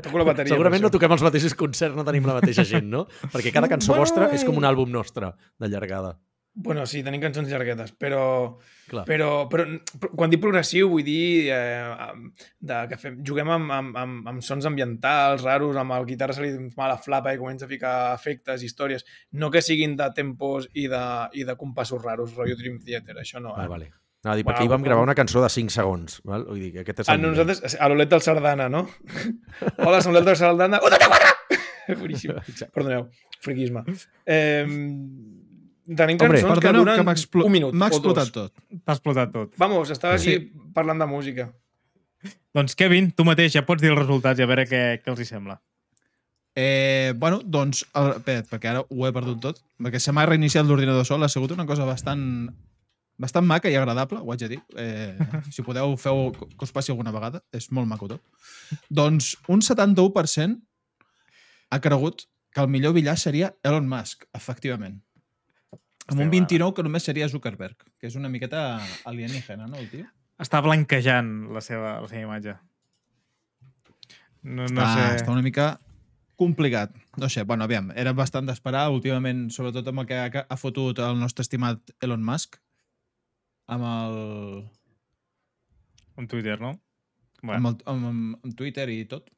[SPEAKER 6] Toco la bateria.
[SPEAKER 5] Segurament no toquem els mateixos concerts, no tenim la mateixa gent, no? Perquè cada cançó
[SPEAKER 6] Bueno,
[SPEAKER 5] vostra és com un
[SPEAKER 6] eh.
[SPEAKER 5] àlbum nostre, de llargada.
[SPEAKER 6] Bueno, sí, tenim cançons llarguetes, però,
[SPEAKER 5] Clar.
[SPEAKER 6] però, però, però quan dic progressiu vull dir eh, de, que fem, juguem amb, amb, amb, amb sons ambientals raros, amb el guitarra se li fa la flapa i comença a ficar efectes, històries, no que siguin de tempos i de, i de compassos raros, rotllo Dream Theater, això no.
[SPEAKER 5] Vale,
[SPEAKER 6] Eh?
[SPEAKER 5] vale. Anava a dir, perquè
[SPEAKER 6] Bueno,
[SPEAKER 5] ahir vam gravar una cançó de 5 segons. Val? Vull dir que aquest és
[SPEAKER 6] Ah,
[SPEAKER 5] el
[SPEAKER 6] no,
[SPEAKER 5] nivell.
[SPEAKER 6] nosaltres, a l'Olet del Sardana, no? Hola, som l'Olet del Sardana. 1, 2, 4! Boníssim. Perdoneu, friquisme. Eh, tenim
[SPEAKER 5] Hombre,
[SPEAKER 6] cançons que
[SPEAKER 3] Perdoneu,
[SPEAKER 6] duren
[SPEAKER 3] que m'ha explo-
[SPEAKER 6] un minut
[SPEAKER 3] m'ha explotat tot.
[SPEAKER 2] T'ha explotat tot.
[SPEAKER 6] Vamos, estava aquí
[SPEAKER 3] Sí.
[SPEAKER 6] parlant de música.
[SPEAKER 2] Doncs, Kevin, tu mateix ja pots dir els resultats i a veure què, què els hi sembla.
[SPEAKER 3] Eh, bueno, doncs, el, espera't, perquè ara ho he perdut tot, perquè se m'ha reiniciat l'ordinador sol, ha sigut una cosa bastant bastant maca i agradable, ho haig de dir. Eh, si podeu, feu que us passi alguna vegada. És molt maco tot. Doncs un 71% ha cregut que el millor billar seria Elon Musk, efectivament. Amb un 29 que només seria Zuckerberg, que és una miqueta alienígena, no, el tio?
[SPEAKER 2] Està blanquejant la seva, la seva imatge. No, no
[SPEAKER 3] està,
[SPEAKER 2] sé...
[SPEAKER 3] està una mica complicat. No sé, bueno, aviam, era bastant d'esperar, últimament, sobretot amb el que ha, ha fotut el nostre estimat Elon Musk, amb el,
[SPEAKER 2] Un Twitter, no?
[SPEAKER 3] amb, el, amb, amb, amb Twitter i tot.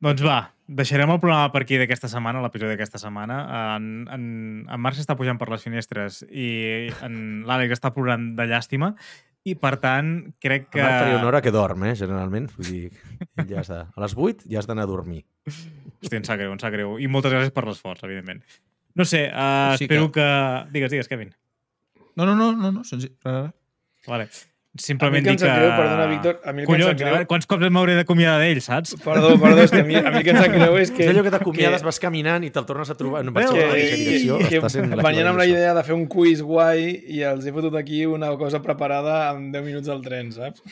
[SPEAKER 2] Doncs va, deixarem el programa per aquí d'aquesta setmana, l'episodi d'aquesta setmana. En, en, en Marc s'està pujant per les finestres i en l'Àlex està plorant de llàstima i, per tant, crec que...
[SPEAKER 5] Marc faria una hora que dorm, eh, generalment. Vull dir, ja de... a les 8 ja has d'anar a dormir.
[SPEAKER 2] Hòstia, em sap greu, em sap greu. I moltes gràcies per l'esforç, evidentment. No sé, uh,
[SPEAKER 3] Sí
[SPEAKER 2] espero
[SPEAKER 3] que-
[SPEAKER 2] que... Digues, digues, Kevin.
[SPEAKER 3] No, no, no, no, no senzill.
[SPEAKER 2] Vale.
[SPEAKER 6] A
[SPEAKER 2] Simplement
[SPEAKER 6] el que
[SPEAKER 2] que...
[SPEAKER 6] greu, perdona, Víctor, a mi el que em
[SPEAKER 2] Collons,
[SPEAKER 6] sap greu-
[SPEAKER 2] a quants cops m'hauré d'acomiadar d'ell, saps?
[SPEAKER 6] Perdó, perdó, és que a mi, a mi el que em sap greu és que...
[SPEAKER 5] És allò que t'acomiades,
[SPEAKER 6] que-
[SPEAKER 5] vas caminant i te'l tornes a trobar en
[SPEAKER 2] Veu,
[SPEAKER 5] versió
[SPEAKER 6] que,
[SPEAKER 5] de la direcció.
[SPEAKER 6] que
[SPEAKER 5] Està sent
[SPEAKER 6] venien amb la idea de fer un quiz guai i els he fotut aquí una cosa preparada amb 10 minuts al tren, saps?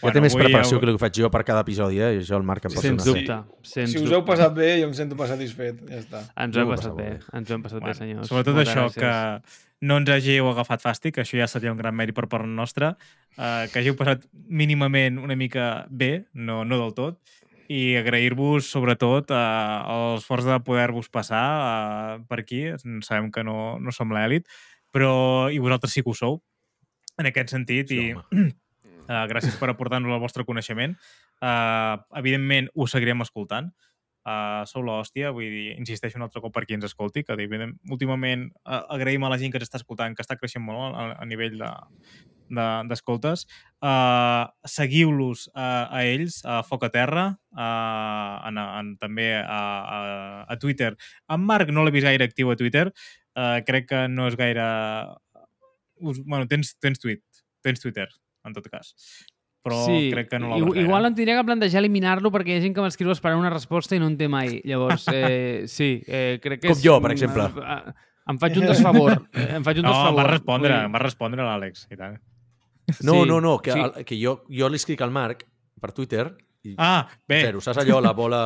[SPEAKER 5] Ja té més preparació
[SPEAKER 2] avui-
[SPEAKER 5] que el que faig jo per cada episodi, eh? I això el Marc em passa
[SPEAKER 4] Sens
[SPEAKER 5] una...
[SPEAKER 4] dubte. Sens
[SPEAKER 6] si us
[SPEAKER 4] dubte.
[SPEAKER 6] heu passat bé, jo em sento passat satisfet. Ja està.
[SPEAKER 4] Ens ho hem
[SPEAKER 5] No ho
[SPEAKER 4] passat bé.
[SPEAKER 5] passava
[SPEAKER 4] Ens ho hem passat bé,
[SPEAKER 2] Bueno,
[SPEAKER 4] senyors.
[SPEAKER 2] sobretot
[SPEAKER 4] Moltes
[SPEAKER 2] això,
[SPEAKER 4] gràcies.
[SPEAKER 2] que no ens hàgiu agafat fàstic, això ja seria un gran mèrit per part nostra, uh, que hàgiu passat mínimament una mica bé, no, no del tot, i agrair-vos sobretot uh, l'esforç de poder-vos passar uh, per aquí. Sabem que no, no som l'èlit, però i vosaltres sí que ho sou, en aquest sentit,
[SPEAKER 5] Sí,
[SPEAKER 2] i
[SPEAKER 5] home.
[SPEAKER 2] uh, gràcies per aportar-nos el vostre coneixement. Uh, evidentment, us seguirem escoltant. Uh, sou l'hòstia, vull dir, insisteixo un altre cop per qui ens escolti, que evident, últimament uh, agraïm a la gent que ens està escoltant, que està creixent molt a, a nivell de d'escoltes. De, uh, Seguiu-los uh, a ells, a Foc a Terra, uh, en, en, també a, a, a Twitter. En Marc no l'he vist gaire actiu a Twitter, uh, crec que no és gaire... Us, bueno, tens, tens, tweet, tens Twitter, en tot cas. Però crec que no l'obres gaire.
[SPEAKER 4] Igual em tindria que plantejar eliminar-lo perquè hi ha gent que m'escriu esperant una resposta i no en té mai. Llavors, eh, sí, eh, crec que
[SPEAKER 5] Com
[SPEAKER 4] és...
[SPEAKER 5] jo, per exemple.
[SPEAKER 4] eh, Em faig un desfavor. eh, Em faig un
[SPEAKER 2] No,
[SPEAKER 4] desfavor.
[SPEAKER 2] va respondre,
[SPEAKER 4] Vull dir-
[SPEAKER 2] va respondre l'Àlex, i tant.
[SPEAKER 5] No,
[SPEAKER 4] Sí,
[SPEAKER 5] no, no, que,
[SPEAKER 4] sí.
[SPEAKER 5] el, que jo, jo li escric al Marc per Twitter i
[SPEAKER 2] Ah, bé,
[SPEAKER 5] zero, saps allò, la bola...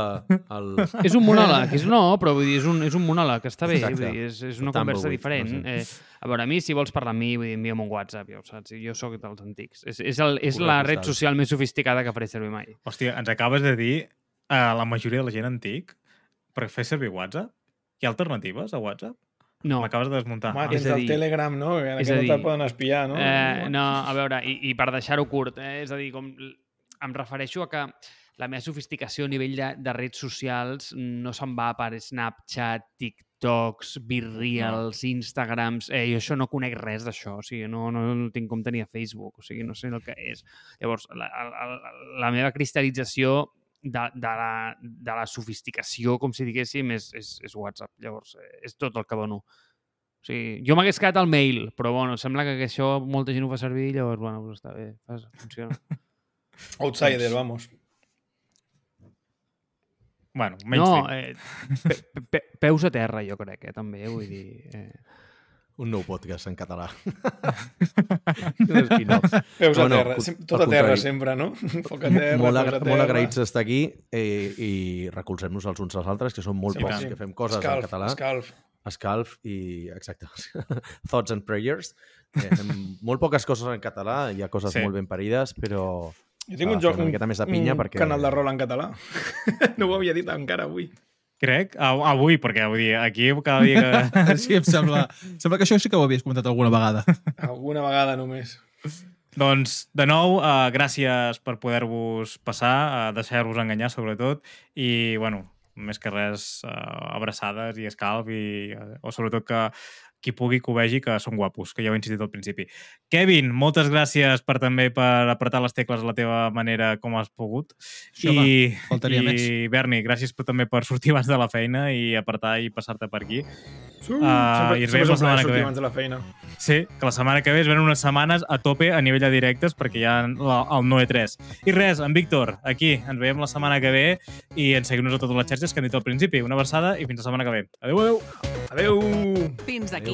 [SPEAKER 5] El...
[SPEAKER 4] És un monòleg, és no, però vull dir, és un, és un monòleg, està bé,
[SPEAKER 5] Exacte.
[SPEAKER 4] vull dir, és, és una
[SPEAKER 5] Tumbleweed,
[SPEAKER 4] conversa
[SPEAKER 5] no
[SPEAKER 4] diferent.
[SPEAKER 5] sé.
[SPEAKER 4] Eh, a veure, a mi, si vols parlar amb mi, vull dir, envia'm un WhatsApp, ja ho saps, jo sóc dels antics. És, és, el, és la red
[SPEAKER 5] saps.
[SPEAKER 4] social més sofisticada que faré servir mai.
[SPEAKER 2] hòstia, ens acabes de dir a la majoria de la gent antic per fer servir WhatsApp? Hi ha alternatives a WhatsApp?
[SPEAKER 4] No,
[SPEAKER 2] M'acabes de desmuntar.
[SPEAKER 6] Home,
[SPEAKER 2] Ah,
[SPEAKER 6] tens el
[SPEAKER 4] dir-
[SPEAKER 6] Telegram, no? Que en
[SPEAKER 4] és a
[SPEAKER 6] no
[SPEAKER 4] dir,
[SPEAKER 6] te'l poden espiar, no?
[SPEAKER 4] Eh, no, a veure, i, i per deixar-ho curt, eh, és a dir, com em refereixo a que la meva sofisticació a nivell de, de redes socials no se'n va per Snapchat, TikToks, Virreals, Instagrams... Eh, jo això no conec res d'això, o sigui, no, no, no tinc compte ni a Facebook, o sigui, no sé el que és. Llavors, la, la, la, meva cristal·lització de, de, la, de la sofisticació, com si diguéssim, és, és, és WhatsApp. Llavors, eh, és tot el que dono. O sigui, jo m'hagués quedat al mail, però bueno, sembla que això molta gent ho fa servir, llavors, bueno, pues està bé, funciona.
[SPEAKER 6] Outsider, vamos.
[SPEAKER 2] Bueno,
[SPEAKER 4] no,
[SPEAKER 2] mainstream.
[SPEAKER 4] eh, pe, pe, peus a terra, jo crec, eh, també, vull dir... Eh.
[SPEAKER 5] Un nou podcast en català.
[SPEAKER 6] Peus
[SPEAKER 5] No,
[SPEAKER 6] a
[SPEAKER 5] no,
[SPEAKER 6] terra. Sem- Tot a
[SPEAKER 5] contrari.
[SPEAKER 6] terra, sempre, no? Foc a terra,
[SPEAKER 5] molt,
[SPEAKER 6] peus
[SPEAKER 5] agra
[SPEAKER 6] a terra.
[SPEAKER 5] molt agraïts d'estar aquí eh, i recolzem-nos els uns als altres, que són molt
[SPEAKER 6] Sí,
[SPEAKER 5] pocs
[SPEAKER 6] sí.
[SPEAKER 5] que fem coses
[SPEAKER 6] escalf,
[SPEAKER 5] en català.
[SPEAKER 6] Escalf.
[SPEAKER 5] Escalf i... Exacte. Thoughts and prayers. Eh, molt poques coses en català, hi ha coses
[SPEAKER 2] Sí.
[SPEAKER 5] molt ben parides, però...
[SPEAKER 6] Jo tinc un joc,
[SPEAKER 5] una
[SPEAKER 6] un,
[SPEAKER 5] miqueta més de pinya
[SPEAKER 6] un
[SPEAKER 5] perquè-
[SPEAKER 6] canal de rol en català. no ho havia dit encara avui.
[SPEAKER 2] Crec, a- avui, perquè vull dir, aquí cada dia que...
[SPEAKER 3] Sí, em sembla... Sembla que això sí que ho havies comentat alguna vegada.
[SPEAKER 6] Alguna vegada només.
[SPEAKER 2] Doncs, de nou, uh, gràcies per poder-vos passar, uh, deixar-vos enganyar, sobretot, i, bueno, més que res, uh, abraçades i escalf, i, uh, o sobretot que qui pugui que ho vegi que són guapos, que ja ho he insistit al principi. Kevin, moltes gràcies per també per apretar les tecles a la teva manera com has pogut.
[SPEAKER 3] Sí,
[SPEAKER 2] I,
[SPEAKER 3] home, faltaria
[SPEAKER 2] i
[SPEAKER 3] més.
[SPEAKER 2] Berni, gràcies per, també per sortir abans de la feina i apretar i passar-te per aquí.
[SPEAKER 6] Uh,
[SPEAKER 2] Ah, i ens veiem la setmana que ve.
[SPEAKER 6] abans de la feina.
[SPEAKER 2] Sí, que la setmana que ve es venen unes setmanes a tope a nivell de directes perquè hi ha la, el Noe 3. I res, en Víctor, aquí, ens veiem la setmana que ve i ens seguim-nos a totes les xarxes que hem dit al principi. Una versada i fins la setmana que ve. Adéu, adéu!
[SPEAKER 6] Adeu!
[SPEAKER 1] Fins aquí